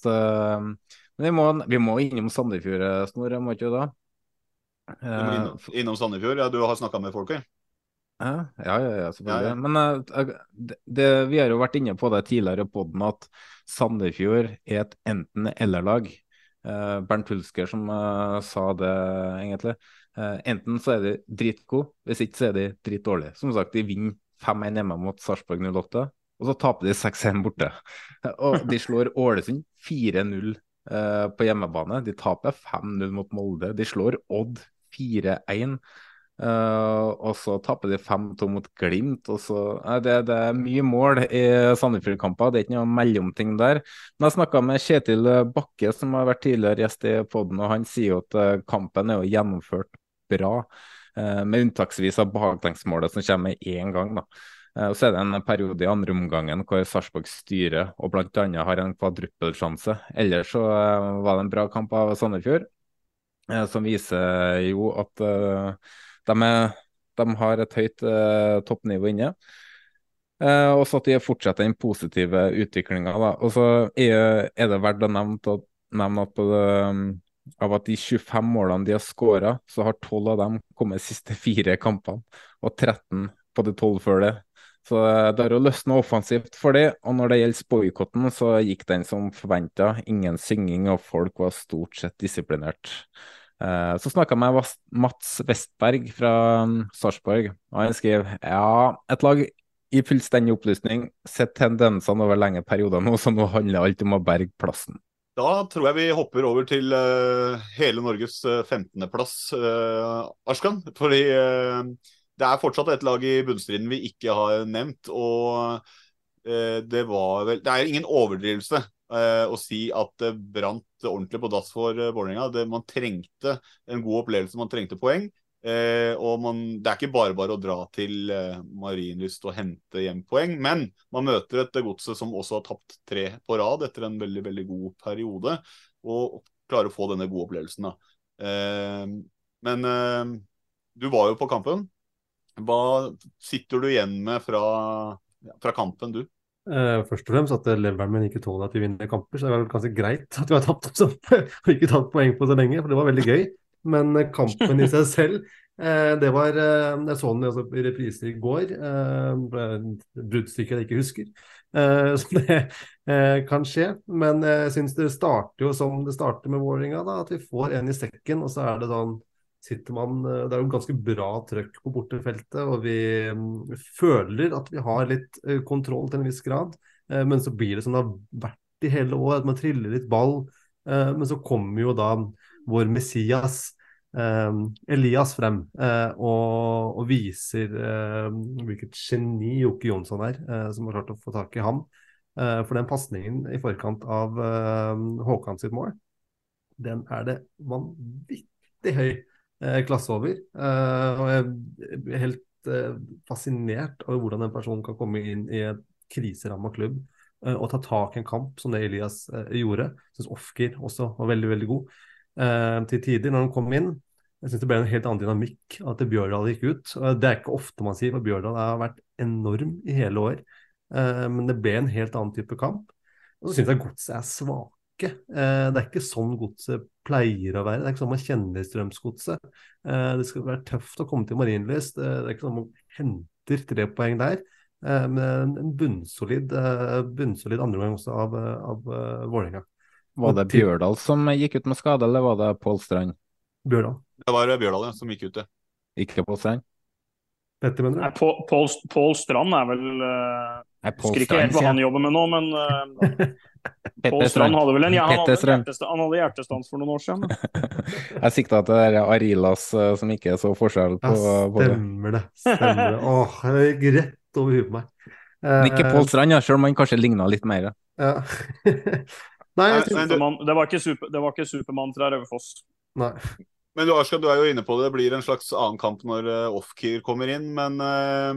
Så men vi må, vi må innom Sandefjord, Snorre, må ikke du da? Du må innom, innom Sandefjord? Ja, du har snakka med folket? Ja, ja, ja, selvfølgelig. Ja, ja. Men uh, det, det, vi har jo vært inne på det tidligere i poden at Sandefjord er et enten-eller-lag. Uh, Bernt Hulsker som uh, sa det, egentlig. enten så er de dritgode, hvis ikke så er de dritdårlige. Som sagt, de vinner 5-1 hjemme mot Sarpsborg 08, og så taper de 6-1 borte. *laughs* og de slår Ålesund 4-0 uh, på hjemmebane. De taper 5-0 mot Molde. De slår Odd 4-1. Uh, eh, og så taper de 5-2 mot Glimt. og så, uh, det, det, er mye mål i Sandefjord-kamper, det er ikke noe mellomting der. Men jeg snakka med Kjetil Bakke, som har vært tidligere gjest i poden, og han sier jo at uh, kampen er jo gjennomført bra. med unntaksvis av baklengsmålet som kommer med én gang. da. Og Så er det en periode i andre omgangen hvor Sarpsborg styrer og bl.a. har en kvadruppelsjanse. Ellers så uh, var det en bra kamp av Sandefjord, uh, som viser jo at de, er, de, har et høyt toppnivå inne. og så at de fortsetter den positive utviklinga. Og så er, det verdt å nevne, at av at de 25 målene de har skåra, så har 12 av dem kommet de siste fire kampene, og 13 på de 12 før det. Så eh, det har jo løsna offensivt for det. Og når det gjelder boikotten, så gikk den som forventa. Ingen synging, og folk var stort sett disiplinert. Eh, så snakka jeg med Mats Westberg fra um, Sarpsborg, og han skrev ja, et lag i fullstendig opplysning, sett tendensene over lenge perioder nå, så nå handler alt om å berge plassen. Da tror jeg vi hopper over til uh, hele Norges 15.-plass, uh, Arskan. Fordi det er fortsatt et lag i bunnstriden vi ikke har nevnt. Og eh, det var vel Det er ingen overdrivelse eh, å si at det brant ordentlig på dass for eh, Vålerenga. Man trengte en god opplevelse, man trengte poeng. Og man, Det er ikke bare bare å dra til Marienlyst og hente hjem poeng, men man møter et godset som også har tapt tre på rad etter en veldig veldig god periode, og klarer å få denne gode opplevelsen. Eh, men du var jo på kampen. Hva sitter du igjen med fra, fra kampen, du? Uh, først og fremst at leveren min ikke tåler at vi vinner kamper, så det vel ganske greit at vi har tapt også, og *laughs* ikke tatt poeng på så lenge, for det var veldig gøy. Men uh, kampen i seg *laughs* selv, uh, det var Jeg så den altså, i reprise i går. bruddstykket jeg ikke husker. *laughs* så det kan skje. Men jeg syns det starter jo som det starter med Vålerenga, at vi får en i sekken, og så er det sånn sitter man eh, Det er jo ganske bra trøkk på bortefeltet, og vi mm, føler at vi har litt eh, kontroll til en viss grad. Eh, men så blir det som det har vært i hele år, at man triller litt ball. Men så kommer jo da vår Messias, Elias, frem og, og viser hvilket geni Jokke Jonsson er, som har klart å få tak i ham. For den pasningen i forkant av Håkan sitt mål, den er det vanvittig høy klasse over. Eh, og jeg er helt eh, fascinert over hvordan en person kan komme inn i en kriseramma klubb og ta tak i en kamp som det Elias gjorde. Jeg syns Ofker også var veldig veldig god til tider når han kom inn. Jeg syns det ble en helt annen dynamikk at Bjørdal gikk ut. Det er ikke ofte man sier, for Bjørdal har vært enorm i hele år. Men det ble en helt annen type kamp. Og så syns jeg Godset er svak ikke. Eh, det er ikke sånn godset pleier å være. Det er ikke sånn man kjenner Strømsgodset. Eh, det skal være tøft å komme til Marienlyst. Eh, det er ikke sånn man henter tre poeng der. Men en bunnsolid, bunnsolid andreomgang også av, av Vålerenga. Var det Bjørdal som gikk ut med skade, eller var det Pål Strand? Bjørdal. Det var Bjørdal ja, som gikk ut, det. Ikke Pål Strand? Petter, mener du? Pål Strand er vel uh, Husker ikke helt hva han jobber med nå, men *laughs* uh, Pål Strand hadde vel en ja, han, hadde han hadde hjertestans for noen år siden. *laughs* jeg sikta til det Arilas uh, som ikke så forskjell på ja, Stemmer det. Stemmer det. Åh, det gikk rett over huet på meg. Men ikke Pål Strand, ja, selv om han kanskje ligna litt mer. Ja. *laughs* Nei, Superman, det, var ikke super, det var ikke Supermann fra Raufoss. Nei. Men du, Arska, du er jo inne på det. Det blir en slags annen kamp når uh, Ofkir kommer inn. Men uh,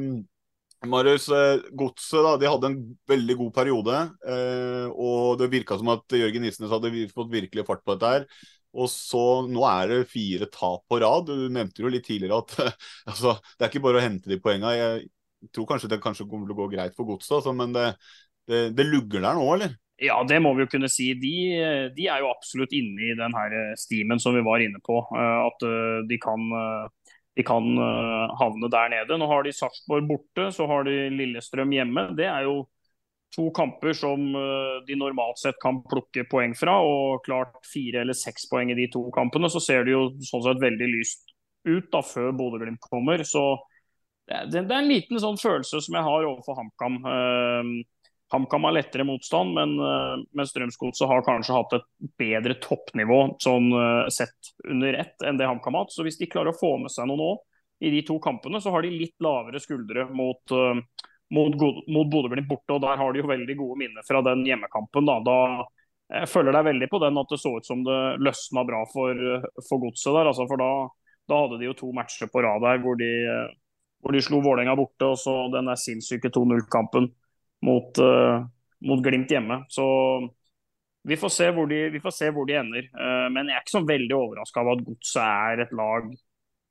Marius, eh, Godset de hadde en veldig god periode. Eh, og det virka som at Jørgen Isnes hadde fått virkelig fart på dette her. Og så, Nå er det fire tap på rad. Du nevnte jo litt tidligere at *laughs* altså, det er ikke bare å hente de poengene. Jeg, tror kanskje det kanskje kommer til å gå greit for godset, altså, men det, det, det lugger der nå, eller? Ja, det må vi jo kunne si. De, de er jo absolutt inne i den her stimen som vi var inne på. At de kan, de kan havne der nede. Nå har de Sarpsborg borte, så har de Lillestrøm hjemme. Det er jo to kamper som de normalt sett kan plukke poeng fra. Og klart fire eller seks poeng i de to kampene, så ser det jo sånn sett veldig lyst ut da før Bodø-Glimt kommer. Så det, det, er en liten sånn følelse som jeg har overfor HamKam. HamKam har lettere motstand, men, uh, men Strømsgodset har kanskje hatt et bedre toppnivå sånn uh, sett under ett enn det HamKam har hatt. Så hvis de klarer å få med seg noe nå i de to kampene, så har de litt lavere skuldre mot, uh, mot, mot Bodø-Glimt borte. og Der har de jo veldig gode minner fra den hjemmekampen. Da, da jeg følger deg veldig på den at det så ut som det løsna bra for, for godset der. Altså, for da, da, hadde de jo to matcher på rad der hvor de, hvor de slo Vålerenga borte, og så den der sinnssyke 2-0-kampen mot, uh, mot, Glimt hjemme. Så vi får se hvor de, får se hvor de ender. Uh, men jeg er ikke så veldig overraska av at Godset er et lag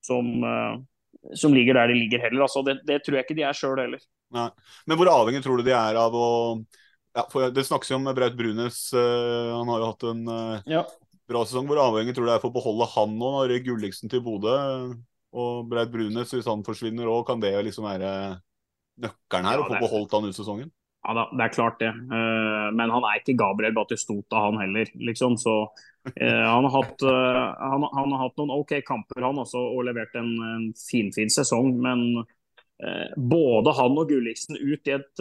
som, uh, som, ligger der de ligger heller. Altså, det, det, tror jeg ikke de er sjøl heller. Nei. Men hvor avhengig tror du de er av å ja, Det snakkes jo om Braut Brunes. han har jo hatt en ja. bra sesong. Hvor avhengig tror du det er for å beholde han nå, når Gulliksen til Bodø og Braut Brunes, hvis han forsvinner òg, kan det liksom være nøkkelen her? Ja, å få beholdt han ut sesongen? Ja da, det er klart det. Uh, men han er ikke Gabriel Batistota, han heller, liksom. Så uh, han, har hatt, uh, han, han, har hatt, noen OK kamper, han også, og levert en, en finfin fin sesong. Men både han og Gulliksen ut i et,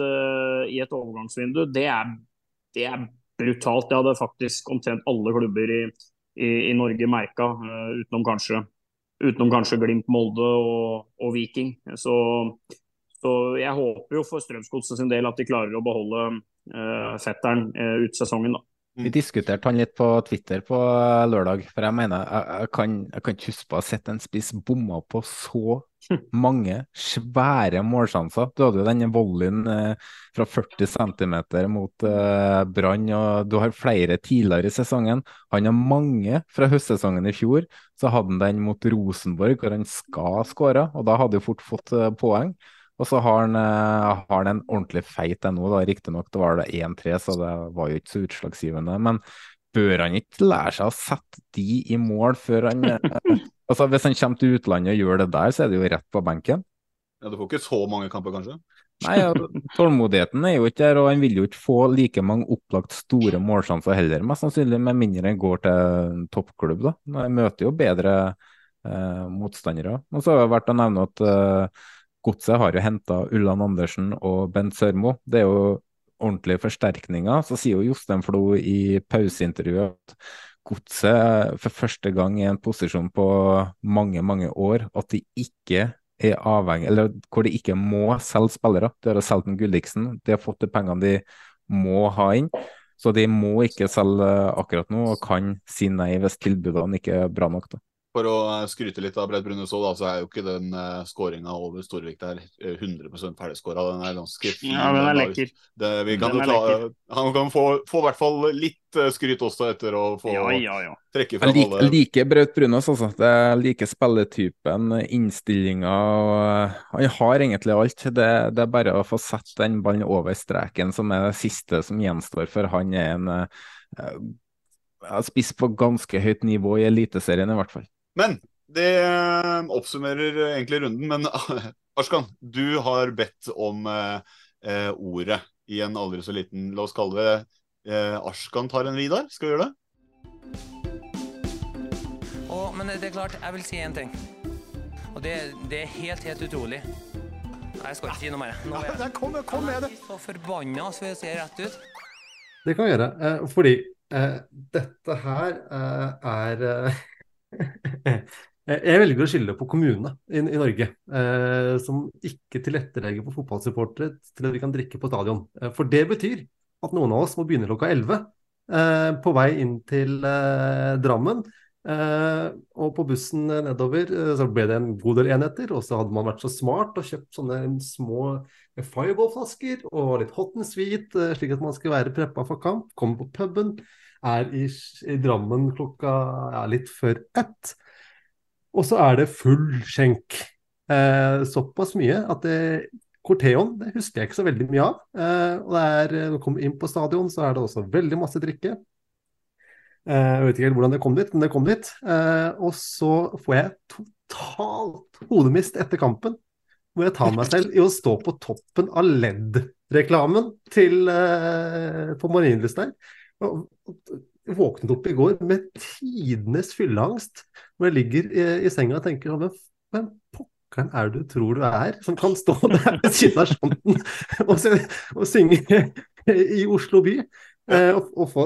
i et overgangsvindu, det er, det er, brutalt. Det hadde faktisk omtrent alle klubber i, i, i Norge merka, utenom kanskje utenom kanskje Glimt, Molde og, og Viking. Så så jeg håper jo for Strømsgodset sin del at de klarer å beholde uh, fetteren uh, ut sesongen. da. Vi diskuterte han litt på Twitter på eh, lørdag, for jeg mener jeg, jeg, kan, jeg kan, ikke huske på å ha sett en spiss bomma på så *laughs* mange svære målsjanser. Du hadde jo denne volleyen eh, fra 40 cm mot eh, Brann, og du har flere tidligere i sesongen. Han har mange fra høstsesongen i fjor. Så hadde han den mot Rosenborg, hvor han skal skåre, og da hadde han fort fått eh, poeng. Og så har han, uh, har han en ordentlig feit en nå, riktignok det var det 1-3, så det var jo ikke så utslagsgivende. Men bør han ikke lære seg å sette de i mål før han uh, *laughs* altså Hvis han kommer til utlandet og gjør det der, så er det jo rett på benken. Ja, Du får ikke så mange kamper, kanskje? Nei, ja, tålmodigheten er jo ikke der, og han vil jo ikke få like mange opplagt store målsjanser heller, mest sannsynlig, med mindre han går til toppklubb. da. Han møter jo bedre eh, motstandere. Og så har det vært å nevne at Godset har jo henta Ulland Andersen og Bent Sørmo. Det er jo ordentlige forsterkninger. Så sier jo Jostein Flo i pauseintervjuet at Godset for første gang i en posisjon på mange, mange år at de ikke er avhengig, eller hvor de ikke må selge spillere. De har solgt Gulliksen, de har fått de pengene de må ha inn. Så de må ikke selge akkurat nå, og kan si nei hvis tilbudene ikke er bra nok. da. For å eh, skryte litt av Brett Brune så, så er jo ikke den uh, eh, skåringa over Storvik der 100 eh, ferdigskåra. Den er ganske fin. Ja, den er lekker. Det, kan ta, han kan få, få i hvert fall litt uh, skryt også etter å få ja, ja, ja. trekke fram like, alle Jeg liker Braut Brunås, altså. Jeg liker like spilletypen, innstillinga Han har egentlig alt. Det, det, er bare å få sette den ballen over streken som er det siste som gjenstår, for han er en uh, spiss på ganske høyt nivå i Eliteserien, i hvert fall. Men det eh, oppsummerer egentlig runden. Men *laughs* Arskan, du har bedt om eh, eh, ordet i en aldri så liten La oss kalle det eh, Arskan tar en Vidar. Skal vi gjøre det? Å, men det er klart, jeg vil si én ting. Og det, det, er helt, helt utrolig. Nei, Jeg skal ikke si noe mer. Nå er jeg, kom, kom med det. så forbanna, så jeg ser rett ut. Det kan vi gjøre. Eh, fordi eh, dette her eh, er *laughs* *laughs* Jeg velger å skylde på kommunene i, i Norge, eh, som ikke tilrettelegger for fotballsupportere til at vi kan drikke på stadion. Eh, for det betyr at noen av oss må begynne klokka 11 eh, på vei inn til eh, Drammen. Eh, og på bussen nedover eh, så ble det en god del enheter, og så hadde man vært så smart og kjøpt sånne små fireball-flasker og litt hot and sweet, slik at man skal være preppa for kamp. Komme på puben er i, i Drammen klokka ja, litt før ett. Og så er det full skjenk. Eh, såpass mye at det, Corteon det husker jeg ikke så veldig mye av. Eh, og det er, når du kommer inn på stadion, så er det også veldig masse drikke. Eh, jeg vet ikke helt hvordan det kom dit, men det kom dit. Eh, og så får jeg totalt hodemist etter kampen. Hvor jeg tar meg selv i å stå på toppen av LED-reklamen til eh, på Marienlyst der. Våknet opp i går med tidenes fylleangst. når jeg ligger i, i senga og tenker hvem pokkeren er det du tror du er, som kan stå der ved siden av sjanten og, og synge i Oslo by? Eh, og, og få,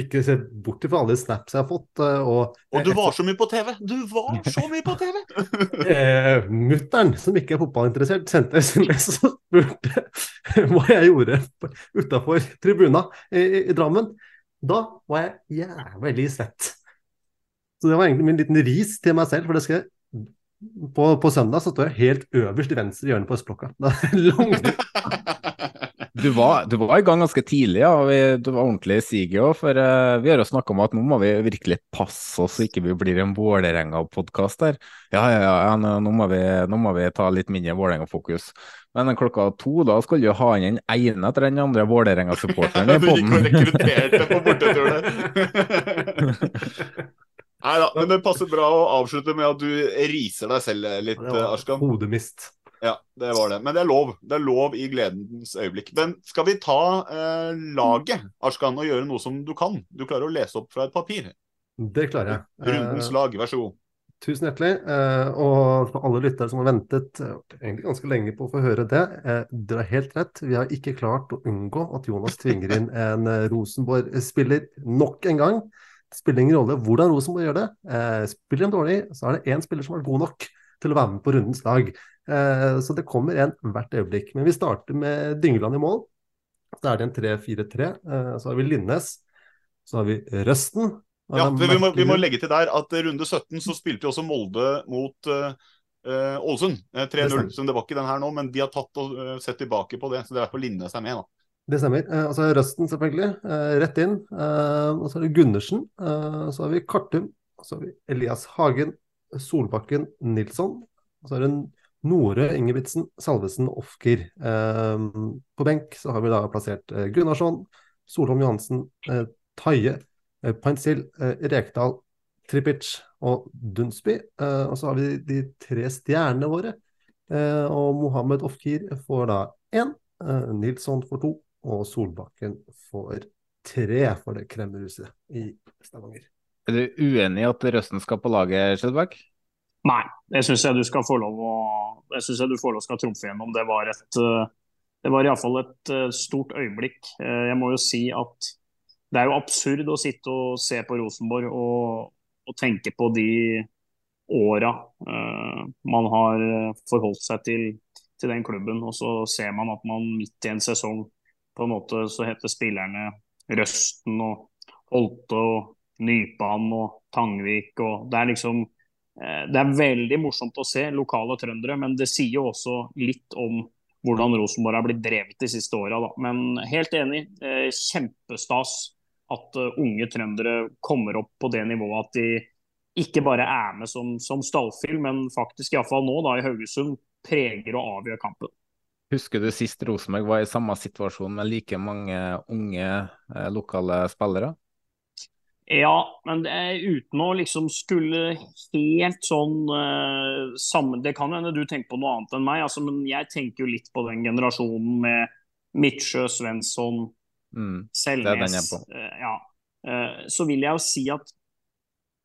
ikke se bort fra alle snaps jeg har fått. eh, Og, Og du var så mye på TV! Du var så mye på TV! *laughs* eh, Mutter'n, som ikke er fotballinteressert, sendte SMS og spurte *laughs* hva jeg gjorde utafor tribuna i, i, i Drammen. Da var jeg jævlig svett. Så det var egentlig min liten ris til meg selv. for det skal jeg på, på søndag så står jeg helt øverst i venstre hjørne på østblokka. Det *laughs* er langt Du var, du var i gang ganske tidlig, ja. og Vi, du var ordentlig i siget òg. For uh, vi har jo snakka om at nå må vi virkelig passe oss så ikke vi blir en Vålerenga-podkast der. Ja, ja, ja, nå, nå, må vi, nå må vi ta litt mindre Vålerenga-fokus. Men klokka to da skulle du ha inn den ene etter den andre Vålerenga-supporteren *laughs* i Du gikk og poden. rekrutterte på bortetur der. *laughs* Nei da, men det passer bra å avslutte med at du riser deg selv litt, Arskan. Hodemist. Ja, det var det. Men det er lov. Det er lov i gledens øyeblikk. Men skal vi ta eh, laget, Arskan, og gjøre noe som du kan? Du klarer å lese opp fra et papir. Det klarer jeg. Rundens Eh, lag, vær så god. Tusen hjertelig. eh, Og for alle lyttere som har ventet eh, egentlig ganske lenge på å få høre det, dere har helt rett. Vi har ikke klart å unngå at Jonas tvinger inn *laughs* en Rosenborg-spiller nok en gang. Det spiller ingen rolle hvordan Rosenborg gjør det. Spiller de dårlig, så er det én spiller som er god nok til å være med på rundens lag. Eh, Så det kommer en hvert øyeblikk. Men vi starter med Dyngeland i mål. Så er det en 3-4-3. Eh, Så har vi Linnes. Så har vi Røsten. Ja, er vi må, vi må legge til der at runde 17 så spilte jo også Molde mot eh, Ålesund. Uh, 3-0. stemmer. Så det var ikke den her nå, men de har tatt og sett tilbake på det. Så det er derfor Linnes er med, da. Det stemmer. Eh, altså Røsten, selvfølgelig. Eh, rett inn. Eh, og så er det Gundersen. Så har vi Kartum. Så har vi Elias Hagen. Solbakken Nilsson. Og så er det Norø, Ingebrigtsen, Salvesen Ofker. Eh, på benk så har vi da plassert eh, Gunnarsson, Solholm Johansen, eh, Taie, eh, Painsil, Rekdal, Trippic og Dunsby. Og så har vi de tre stjernene våre. Og Mohammed Ofkir får da én. Nilsson får to, og Solbakken får tre for det kremmerhuset i Stavanger. Er du uenig i at Røsten skal på laget, Skjelbæk? Nei, det syns jeg du skal få lov å det synes jeg du får lov skal trumfe gjennom. Det var et eh, det var iallfall et eh, stort øyeblikk. Eh, Jeg må jo si at det er jo absurd å sitte og se på Rosenborg og, og tenke på de åra man har forholdt seg til, til den klubben, og så ser man at man midt i en sesong på en måte så heter spillerne Røsten og Holte og Nypan og Tangvik og Det er liksom Det er veldig morsomt å se lokale trøndere, men det sier jo også litt om hvordan Rosenborg har blitt drevet de siste åra. Men helt enig, eh, kjempestas at eh, unge trøndere kommer opp på det nivået at de ikke bare er med som, som stallfyll, men faktisk iallfall nå da i Haugesund preger og avgjør kampen. Husker du sist Rosenborg var i samme situasjon med like mange unge eh, lokale spillere? Ja, men det er uten å liksom skulle helt sånn uh, sammen Det kan hende du tenker på noe annet enn meg, altså, men jeg tenker jo litt på den generasjonen med Midtsjø, Svensson, Mm, det er den jeg Selnes. på. eh, ja. uh, så vil jeg jo si at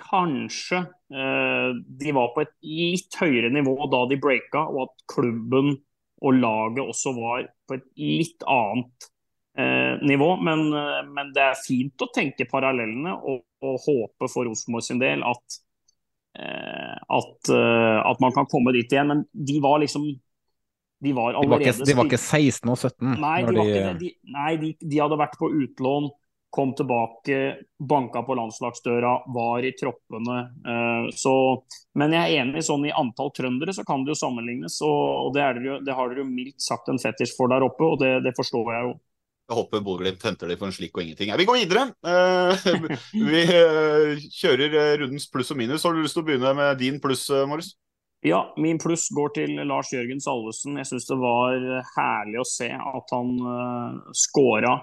kanskje eh, de var på et litt høyere nivå da de breaka, og at klubben og laget også var på et litt annet eh, nivå. Men, eh, men det er fint å tenke parallellene og, og håpe for Rosenborg sin del at, eh, at, eh, at man kan komme dit igjen. Men de var liksom De var De var, allerede ikke, de var ikke 16 og 17 Nei, de, de... ikke. De, nei de, de hadde vært på utlån, kom tilbake, banka på landslagsdøra, var i troppene. eh, så, men jeg er enig, sånn i antall trøndere så kan det jo sammenlignes. Og, og det, er det, jo, det har dere jo mildt sagt en fetisj for der oppe, og det, det forstår jeg jo. Jeg håper Bodø-Glimt henter det for en slikk og ingenting. Vi går videre. Eh, vi eh, kjører eh, rundens pluss og minus. Har du lyst til å begynne med din pluss, Morris? Ja, min pluss går til Lars Jørgen Salvesen. Jeg syns det var herlig å se at han uh, scora,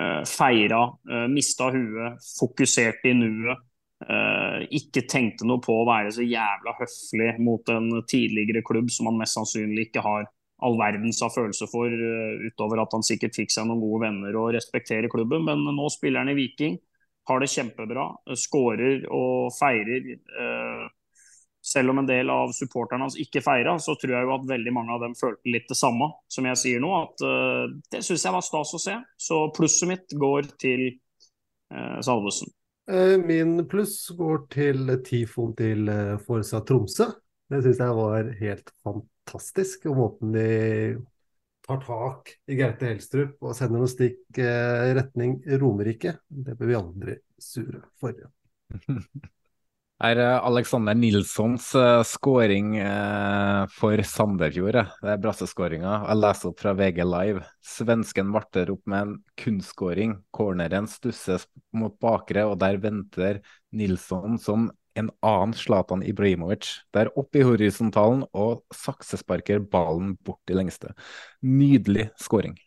uh, feira, uh, mista huet, fokuserte i nuet. Uh, ikke tenkte noe på å være så jævla høflig mot en tidligere klubb som han mest sannsynlig ikke har all verdens av følelse for, uh, utover at han sikkert fikk seg noen gode venner og respekterer klubben. Men nå spiller han i Viking, har det kjempebra, skårer og feirer. Uh, selv om en del av supporterne hans ikke feira, så tror jeg jo at veldig mange av dem følte litt det samme som jeg sier nå. At det syns jeg var stas å se. Så plusset mitt går til Salvesen. Eh, min pluss går til Tifon til Forsa Tromsø. Det syns jeg var helt fantastisk. Og måten de tar tak i Gaute Helstrup og sender noen stikk eh, retning Romerike, det bør vi aldri sure for. *laughs* er Alexander Nilssons uh, scoring uh, for Sandefjord. Det er brasseskåringa. Jeg leser opp fra VG Live. Svensken varter opp med en kunstskåring. Corneren stusses mot bakre, og der venter Nilsson som en annen Zlatan Ibrahimovic. Der opp i horisontalen og saksesparker ballen bort i lengste. Nydelig skåring.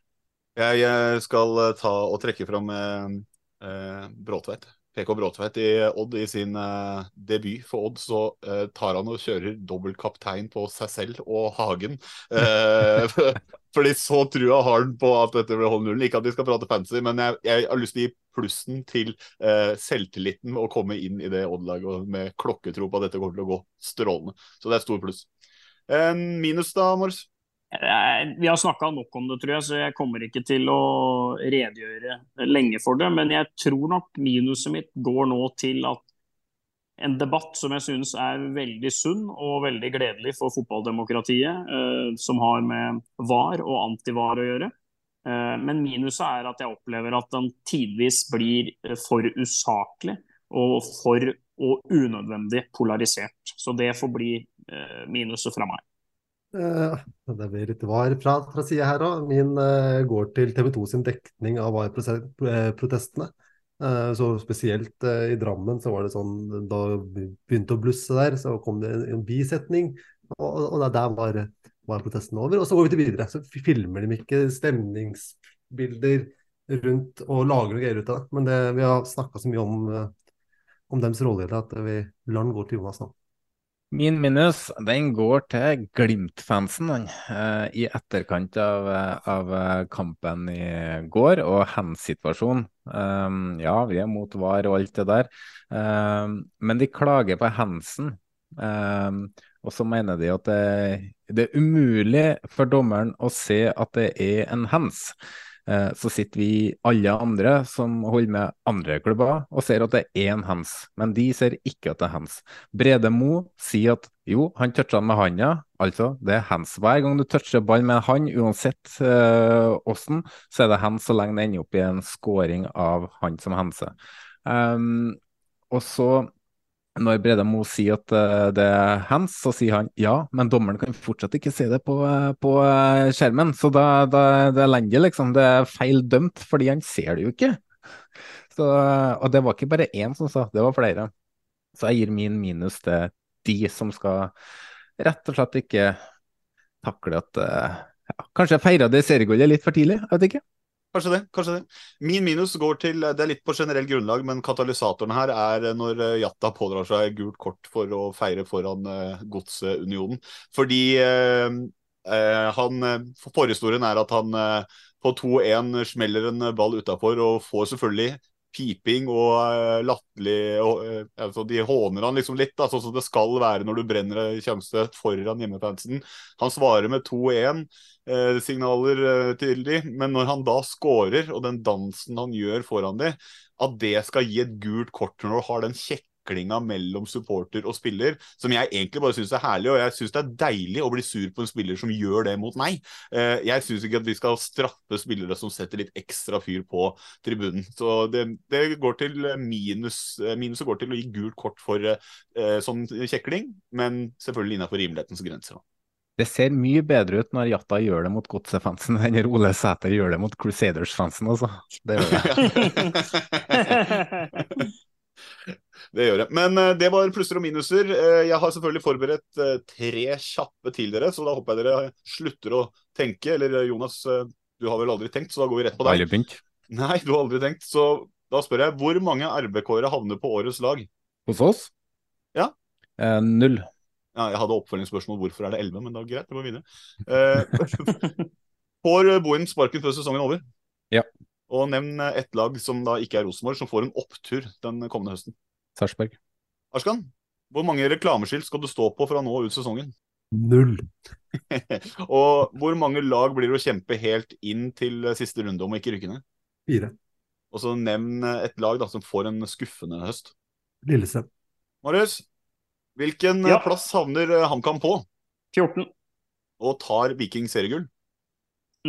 Jeg skal ta og trekke fram eh, Bråtveit. PK Bråtveit i Odd i sin eh, debut for Odd, så eh, tar han og kjører dobbeltkaptein på seg selv og Hagen. *laughs* Fordi så trua har han på at dette blir hold nullen. Ikke at vi skal prate fancy, men jeg, jeg, har lyst til å gi plussen til selvtilliten å komme inn i det Odd-laget med klokketro på at dette kommer til å gå strålende. Så det er stor pluss. minus da, Mors? Vi har snakka nok om det, tror jeg, så jeg kommer ikke til å redegjøre lenge for det. Men jeg tror nok minuset mitt går nå til at en debatt som jeg synes er veldig sunn og veldig gledelig for fotballdemokratiet, eh, som har med VAR og antivar å gjøre. Eh, men minuset er at jeg opplever at den tidvis blir for usaklig og for og unødvendig polarisert. Så det får bli eh, minuset fra meg. Uh, det blir litt var fra, fra sida her òg. Min uh, går til TV 2 sin dekning av VAR-protestene. Uh, så spesielt i Drammen så var det sånn Da begynte å blusse der, så kom det en, bisetning, og, og der var, var protesten over. Og så går vi til videre. Så filmer de ikke stemningsbilder rundt og lager noe greier ut av det. Men det, vi har snakka så mye om, om deres rolle i det at vi lar den gå til Jonas nå. Min minus den går til Glimt-fansen eh, i etterkant av, av, kampen i går og hands-situasjonen. Um, ja, vi er mot VAR og alt det der, um, men de klager på handsen. Um, og så mener de at det, det, er umulig for dommeren å se at det er en hands. Eh, så sitter vi alle andre som holder med andre klubber og ser at det er én hands, men de ser ikke at det er hands. Brede Mo sier at jo, han toucha med handa, altså det er hands. Hver gang du toucher ball med en hand, uansett åssen, uh, så er det hands så lenge det ender opp i en scoring av han som handser. Um, og så når Brede Mo sier at uh, det er hands, så sier han ja, men dommeren kan fortsatt ikke se det på, uh, på uh, skjermen. Så da, da, det er lenge, liksom. Det er feil dømt, fordi han ser det jo ikke. Så, og det var ikke bare én som sa, det var flere. Så jeg gir min minus til de som skal rett og slett ikke takle at ja, Kanskje feira det seriegullet litt for tidlig, jeg vet ikke. Kanskje det. kanskje det. Min minus går til Det er litt på generell grunnlag, men katalysatoren her er når eh, Jatta pådrar seg gult kort for å feire foran Godsunionen. Fordi uh, han Forhistorien er at han på 2-1 smeller en ball utafor og får selvfølgelig piping og uh, latterlig altså De håner han liksom litt, da, sånn som det skal være når du brenner Kjømstøt foran hjemmefansen. Han svarer med 2-1 eh, eh, til de, men når han da scorer, og den dansen han gjør foran de, at det skal gi et gult kort når du har den kjeklinga mellom supporter og spiller, som jeg egentlig bare syns er herlig. Og jeg syns det er deilig å bli sur på en spiller som gjør det mot meg. Eh, jeg syns ikke at vi skal straffe spillere som setter litt ekstra fyr på tribunen. Så det, det går til minus. Eh, minuset går til å gi gult kort for eh, sånn kjekling, men selvfølgelig innenfor rimelighetens grenser. Det ser mye bedre ut når Jatta gjør det mot Godset-fansen *laughs* enn når Ole Sæter gjør det mot Crusaders-fansen. Altså. Det gjør det. *laughs* *laughs* *laughs* Det gjør det. Men uh, det var plusser og minuser. Uh, jeg har selvfølgelig forberedt uh, tre kjappe til dere, så da håper jeg dere slutter å tenke. Eller Jonas, du har vel aldri tenkt, så da går vi rett på deg. Nei, du har aldri tenkt. Så da spør jeg, hvor mange RBK-ere havner på årets lag? Hos oss? Ja. null. Ja, jeg hadde oppfølgingsspørsmål hvorfor er det 11, men da greit, det må vinne. Eh, *laughs* får Bohin sparken før sesongen er over? Ja. Og nevn ett lag som da ikke er Rosenborg, som får en opptur den kommende høsten. Sarpsborg. Arskan, hvor mange reklameskilt skal du stå på fra nå nå ut sesongen? Null. *laughs* og hvor mange lag blir det å kjempe helt inn til siste runde om å ikke rykke ned? Fire. Og så nevn et lag da, som får en skuffende høst. Lillestrøm. Marius, hvilken Ja. plass havner HamKam på? 14. Og tar Viking seriegull?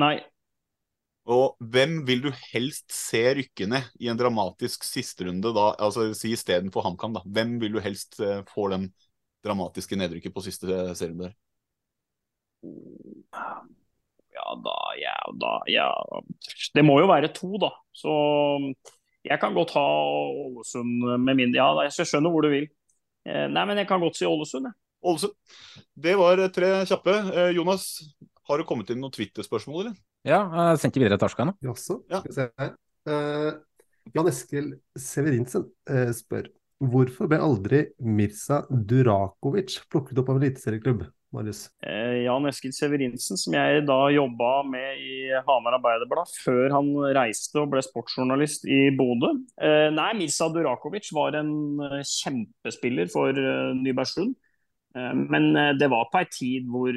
Nei. Og hvem vil du helst se rykke ned i en dramatisk sisterunde, da? Altså si istedenfor HamKam, da. Hvem vil du helst eh, få den dramatiske nedrykket på siste serien der? Ja da, ja da, ja Det må jo være to, da. Så jeg kan godt ha Ålesund med min Ja, jeg skjønner hvor du vil. Eh, Nei, men jeg kan godt si Ålesund, jeg. Ålesund. Det var eh, tre kjappe. Eh, Jonas, har det kommet inn noen Twitter-spørsmål, eller? Ja, jeg sendte videre til Arskan. Jaså? Skal vi se her. Uh, Jan Eskil Severinsen uh, spør hvorfor ble aldri Mirza Durakovic plukket opp av eliteserieklubb? Marius. Eh, Jan Eskil Severinsen, som jeg da jobba med i Hamar Arbeiderblad før han reiste og ble sportsjournalist i Bodø. Eh, nei, Mirza Durakovic var en kjempespiller for Nybergsund. Eh, men det var på ei tid hvor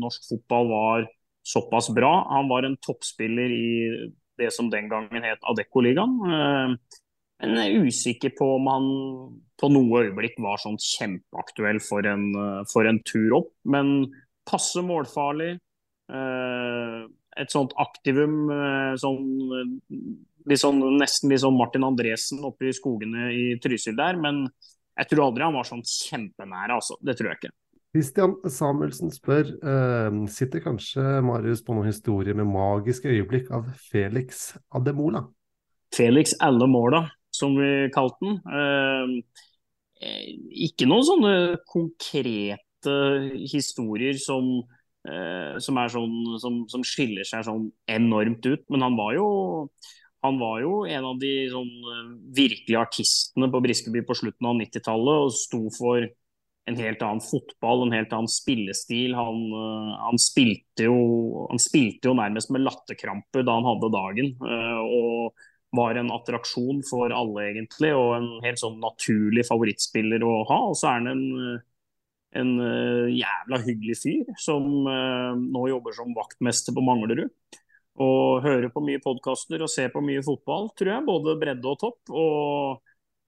norsk fotball var såpass bra. Han var en toppspiller i det som den gangen het Adeccoligaen. Eh, men jeg er usikker på om han på noe øyeblikk var sånn kjempeaktuell for en, eh, for en tur opp. Men passe målfarlig. eh, Et sånt aktivum eh, sånn, eh, litt sånn, nesten litt sånn Martin Andresen oppe i skogene i Trysil der. Men jeg tror aldri han var sånn kjempenære, altså. Det tror jeg ikke. Christian Samuelsen spør eh, sitter kanskje Marius på noen historier med magiske øyeblikk av Felix Ademola? Felix alle måla, som vi kalte den. Eh, eh, ikke noen sånne konkrete historier som, eh, som, sånn, som, som skiller seg sånn enormt ut. Men han var jo, han var jo en av de sånn, eh, virkelige artistene på Briskeby på slutten av 90-tallet og sto for en helt annen fotball, en helt annen spillestil. Han, eh, han, spilte jo, han spilte jo nærmest med latterkramper da han hadde dagen. eh, og var en attraksjon for alle, egentlig, og en helt sånn naturlig favorittspiller å ha. Og så er han en, en eh, jævla hyggelig fyr som nå jobber som vaktmester på Manglerud. Og hører på mye podkaster og ser på mye fotball, tror jeg. Både bredde og topp. Og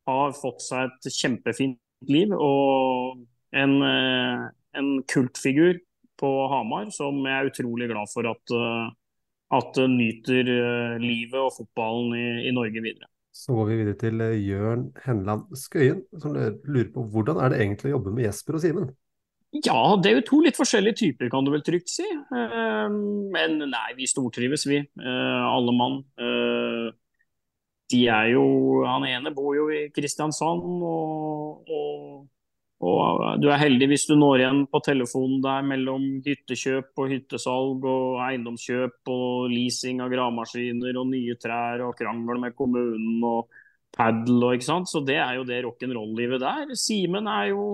har fått seg et kjempefint liv. Og en, eh, en kultfigur på Hamar som jeg er utrolig glad for at eh, at nyter uh, livet og fotballen i, i, Norge videre. Så går vi videre til Jørn Henland Skøyen, som lurer på hvordan er det egentlig å jobbe med Jesper og Simen? Ja, det er jo to litt forskjellige typer, kan du vel trygt si. men nei, vi stortrives, vi. alle mann. De er jo Han ene bor jo i Kristiansand, og, og og du er heldig hvis du når igjen på telefonen der mellom hyttekjøp og hyttesalg og eiendomskjøp og leasing av gravemaskiner og nye trær og krangel med kommunen og padel og ikke sant. Så det er jo det rock'n'roll-livet der. Simen er jo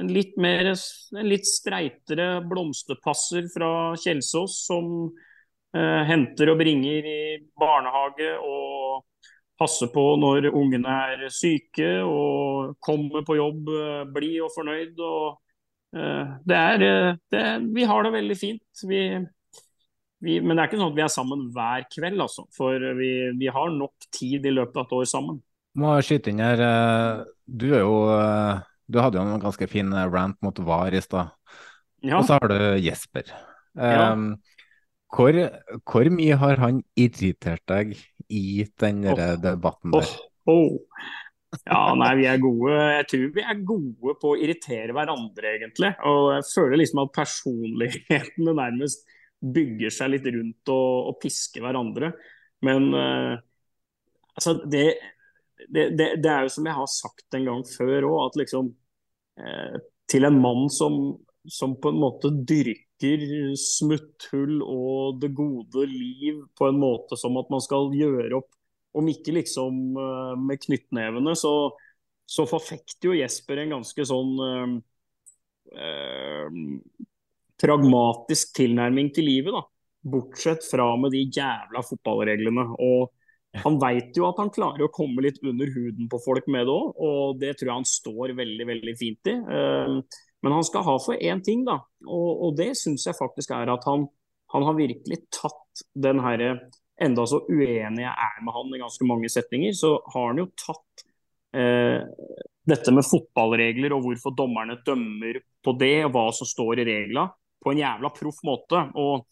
en litt mer en litt streitere blomsterpasser fra Kjelsås som eh, henter og bringer i barnehage og passe på når ungene er syke og kommer på jobb blid og fornøyd. Og, uh, det er, det, vi har det veldig fint. Vi, vi, men det er ikke sånn at vi er sammen hver kveld, altså. For vi, vi har nok tid i løpet av et år sammen. Må skyte inn her. Du er jo Du hadde jo en ganske fin rant mot VAR i stad. Ja. Og så har du Jesper. Ja. Um, hvor, hvor, mye har han irritert deg i den oh. debatten der? Oh, oh. Ja, nei, vi er gode. Jeg tror vi er gode på å irritere hverandre, egentlig. Og jeg føler liksom at personlighetene nærmest bygger seg litt rundt og, og pisker hverandre. Men uh, altså, det det, det, det, er jo som jeg har sagt en gang før òg, at liksom uh, Til en mann som, som, på en måte dyrker smutthull og det gode liv på en måte som at man skal gjøre opp, om ikke liksom eh, med knyttnevene, så, så forfekter jo Jesper en ganske sånn eh, eh, pragmatisk tilnærming til livet, da. Bortsett fra med de jævla fotballreglene. Og han veit jo at han klarer å komme litt under huden på folk med det òg, og det tror jeg han står veldig, veldig fint i. Ehm, men han skal ha for én ting, da, og, og det syns jeg faktisk er at han, han har virkelig tatt den herre Enda så uenig jeg er med han i ganske mange setninger, så har han jo tatt eh, dette med fotballregler og hvorfor dommerne dømmer på det, og hva som står i regla, på en jævla proff måte. Og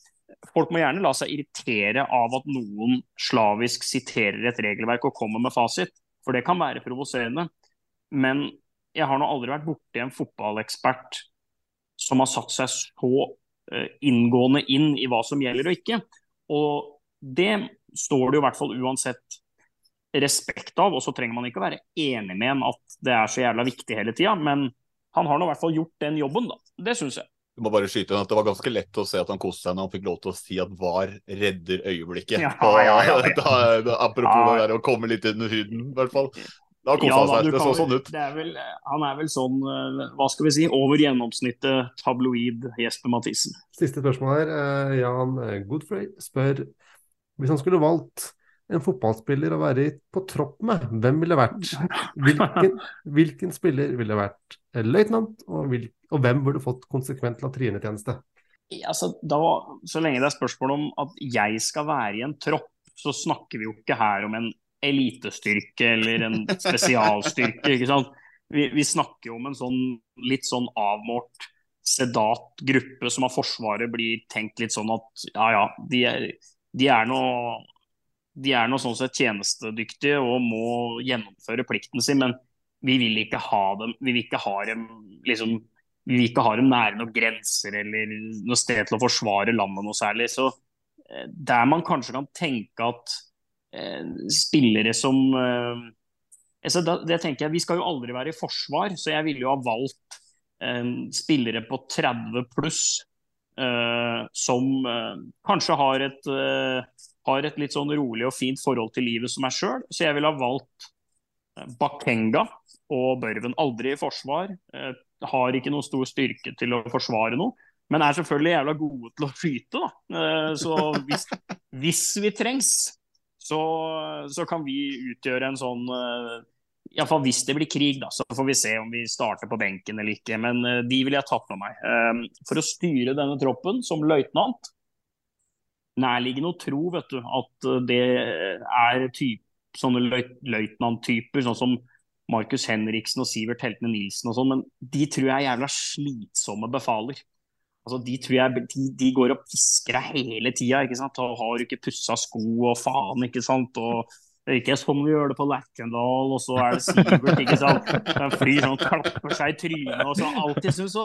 folk må gjerne la seg irritere av at noen slavisk siterer et regelverk og kommer med fasit, for det kan være provoserende. Men jeg har nå aldri vært borti en fotballekspert som har satt seg så eh, inngående inn i hva som gjelder og ikke. Og det står det jo i hvert fall uansett respekt av, og så trenger man ikke å være enig med en at det er så jævla viktig hele tida, men han har nå i hvert fall gjort den jobben, da. Det syns jeg. Du må bare skyte inn at Det var ganske lett å se at han koste seg når han fikk lov til å si at VAR redder øyeblikket. Ja, ja, ja, *laughs* da, da, apropos det der å komme litt under huden, i hvert fall. Da koste han seg. Det så sånn ut. Er vel, han er vel sånn, eh, hva skal vi si, over gjennomsnittet tabloid Jesper Mathisen. Siste spørsmål her. Eh, Jan Goodfrey spør hvis han skulle valgt en fotballspiller å være på tropp med, hvem ville vært? Hvilken, *laughs* hvilken spiller ville vært løytnant, og, og, hvem burde fått konsekvent latrinetjeneste? Altså, da, så lenge det er spørsmål om at jeg skal være i en tropp, så snakker vi jo ikke her om en elitestyrke eller en spesialstyrke. ikke sant? Vi, vi snakker jo om en sånn litt sånn avmålt, sedat gruppe som av Forsvaret blir tenkt litt sånn at ja ja, de er, de er noe de er noe sånn sett tjenestedyktige og må gjennomføre plikten sin, men vi vil ikke ha dem vi vil ikke ha dem liksom, vi vil ikke ha dem nære noen grenser eller noe sted til å forsvare landet noe særlig. Så eh, der man kanskje kan tenke at spillere som eh, altså da, det tenker jeg, Vi skal jo aldri være i forsvar, så jeg ville jo ha valgt eh, spillere på 30 pluss eh, som eh, kanskje har et har et litt sånn rolig og fint forhold til livet som meg sjøl, så jeg ville ha valgt eh, Bakenga og Børven. Aldri i forsvar. Eh, har ikke noen stor styrke til å forsvare noe. Men er selvfølgelig jævla gode til å skyte, da. Eh, så hvis, hvis vi trengs, så, så, kan vi utgjøre en sånn Iallfall hvis det blir krig, da, så får vi se om vi starter på benken eller ikke. Men de ville jeg tatt med meg. For å styre denne troppen som løytnant, nærliggende å tro vet du, at eh, det er typ, sånne løytnanttyper, sånn som Markus Henriksen og Sivert Heltene Nilsen og sånn, men de tror jeg er jævla slitsomme befaler. Altså, de, jeg, de, de går og pisker deg hele tida. Og har ikke pussa sko og faen, ikke sant. Og det er ikke sånn vi gjør det på Lerkendal, og så er det Sivert, ikke sant. Den flyr sånn, klapper seg i trynet og sånn. alltid synes så,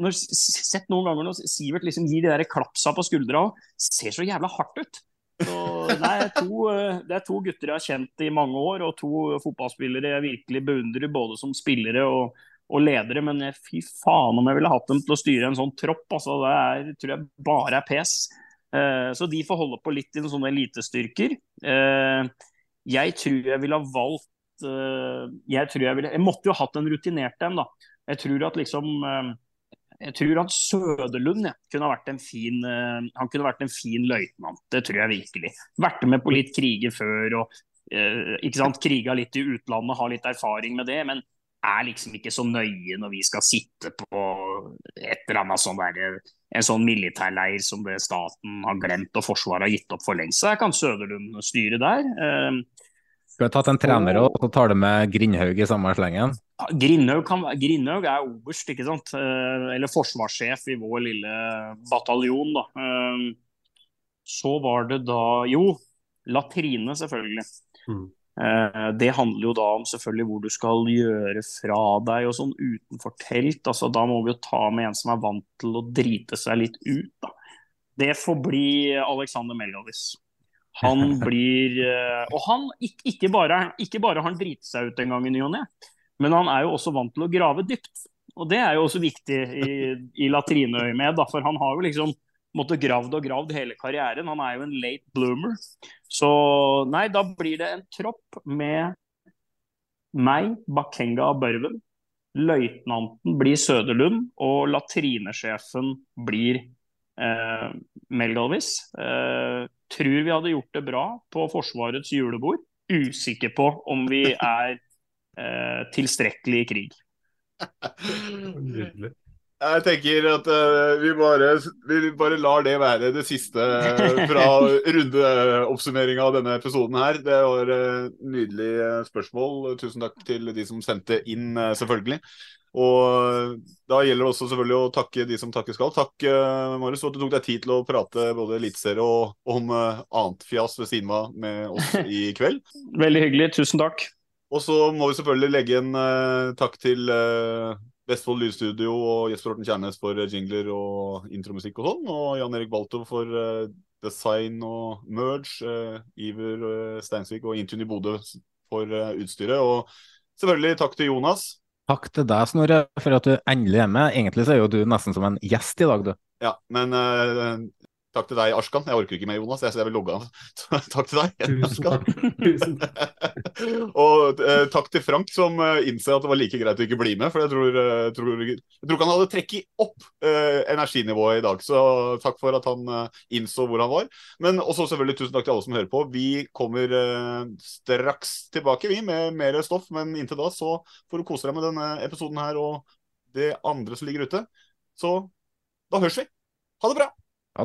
når, Sett noen ganger når Sivert liksom gir de der klapsa på skuldra òg. ser så jævla hardt ut. Så, nei, to, det er to gutter jeg har kjent i mange år, og to fotballspillere jeg virkelig beundrer både som spillere og, og ledere. Men fy faen om jeg ville hatt dem til å styre en sånn tropp. altså Det er, tror jeg bare er pes. Uh, så de får holde på litt i sånne elitestyrker. Uh, jeg tror jeg ville ha valgt uh, jeg, tror jeg, ville, jeg måtte jo hatt en rutinert en, da. Jeg tror at liksom jeg tror at Søderlund ja, kunne vært en fin han kunne vært en fin løytnant. Det tror jeg virkelig. Vært med på litt kriger før og ikke sant, kriga litt i utlandet, har litt erfaring med det. Men er liksom ikke så nøye når vi skal sitte på et eller annet sånn der, en sånn militærleir som det staten har glemt og Forsvaret har gitt opp for lengst. Så jeg kan Søderlund styre der. Skulle ha tatt en trener og, og tar det med Grindhaug i samme slengen? Grindhaug, kan, Grindhaug er oberst, ikke sant. Eh, eller forsvarssjef i vår lille bataljon, da. Eh, så var det da Jo, latrine, selvfølgelig. Mm. Eh, det handler jo da om selvfølgelig hvor du skal gjøre fra deg og sånn utenfor telt. altså Da må vi jo ta med en som er vant til å drite seg litt ut. da. Det får bli Alexander Melgavis. Han *laughs* blir eh, Og han ikke, ikke bare, ikke bare har han driti seg ut en gang i ny og ne, men han er jo også vant til å grave dypt. Og det er jo også viktig i, i latrineøyemed, for han har jo liksom måttet gravd og gravd hele karrieren. Han er jo en late bloomer. Så nei, da blir det en tropp med meg, Bakenga og Børven. Løytnanten blir Søderlund, og latrinesjefen blir eh, Melgalvis. Eh, tror vi hadde gjort det bra på Forsvarets julebord. Usikker på om vi *laughs* er eh, tilstrekkelig i krig. *laughs* Jeg tenker at uh, vi, bare, vi, bare, lar det være det siste fra *laughs* rundeoppsummeringa av denne episoden her. Det var uh, nydelig spørsmål. Tusen takk til de som sendte inn, uh, selvfølgelig. Og da gjelder det også selvfølgelig å takke de som takke skal. Takk, Marius, for at du tok deg tid til å prate både eliteserie og om annet fjas ved siden av med oss i kveld. *laughs* Veldig hyggelig. Tusen takk. Og så må vi selvfølgelig legge en takk til Vestfold Lydstudio og Jesper Horten Kjernes for jingler og intromusikk og sånn. Og Jan Erik Balto for design og merge. Iver Steinsvik og Intune i Bodø for utstyret. Og selvfølgelig takk til Jonas. Takk til deg, Snorre, for at du endelig er med. Egentlig så er jo du nesten som en gjest i dag, du. Ja, men Takk til deg, Arskan. Jeg orker ikke mer, Jonas. Jeg, jeg vil logge av. *laughs* takk til deg. Tusen takk. *laughs* Og eh, takk til Frank, som eh, innser at det var like greit å ikke bli med. For jeg tror, eh, tror, jeg tror ikke han hadde trekket opp eh, energinivået i dag. Så takk for at han eh, innså hvor han var. Men også selvfølgelig tusen takk til alle som hører på. Vi kommer eh, straks tilbake, vi, med mer stoff. Men inntil da så får du kose deg med denne episoden her og det andre som ligger ute. Så da høres vi. Ha det bra. Ha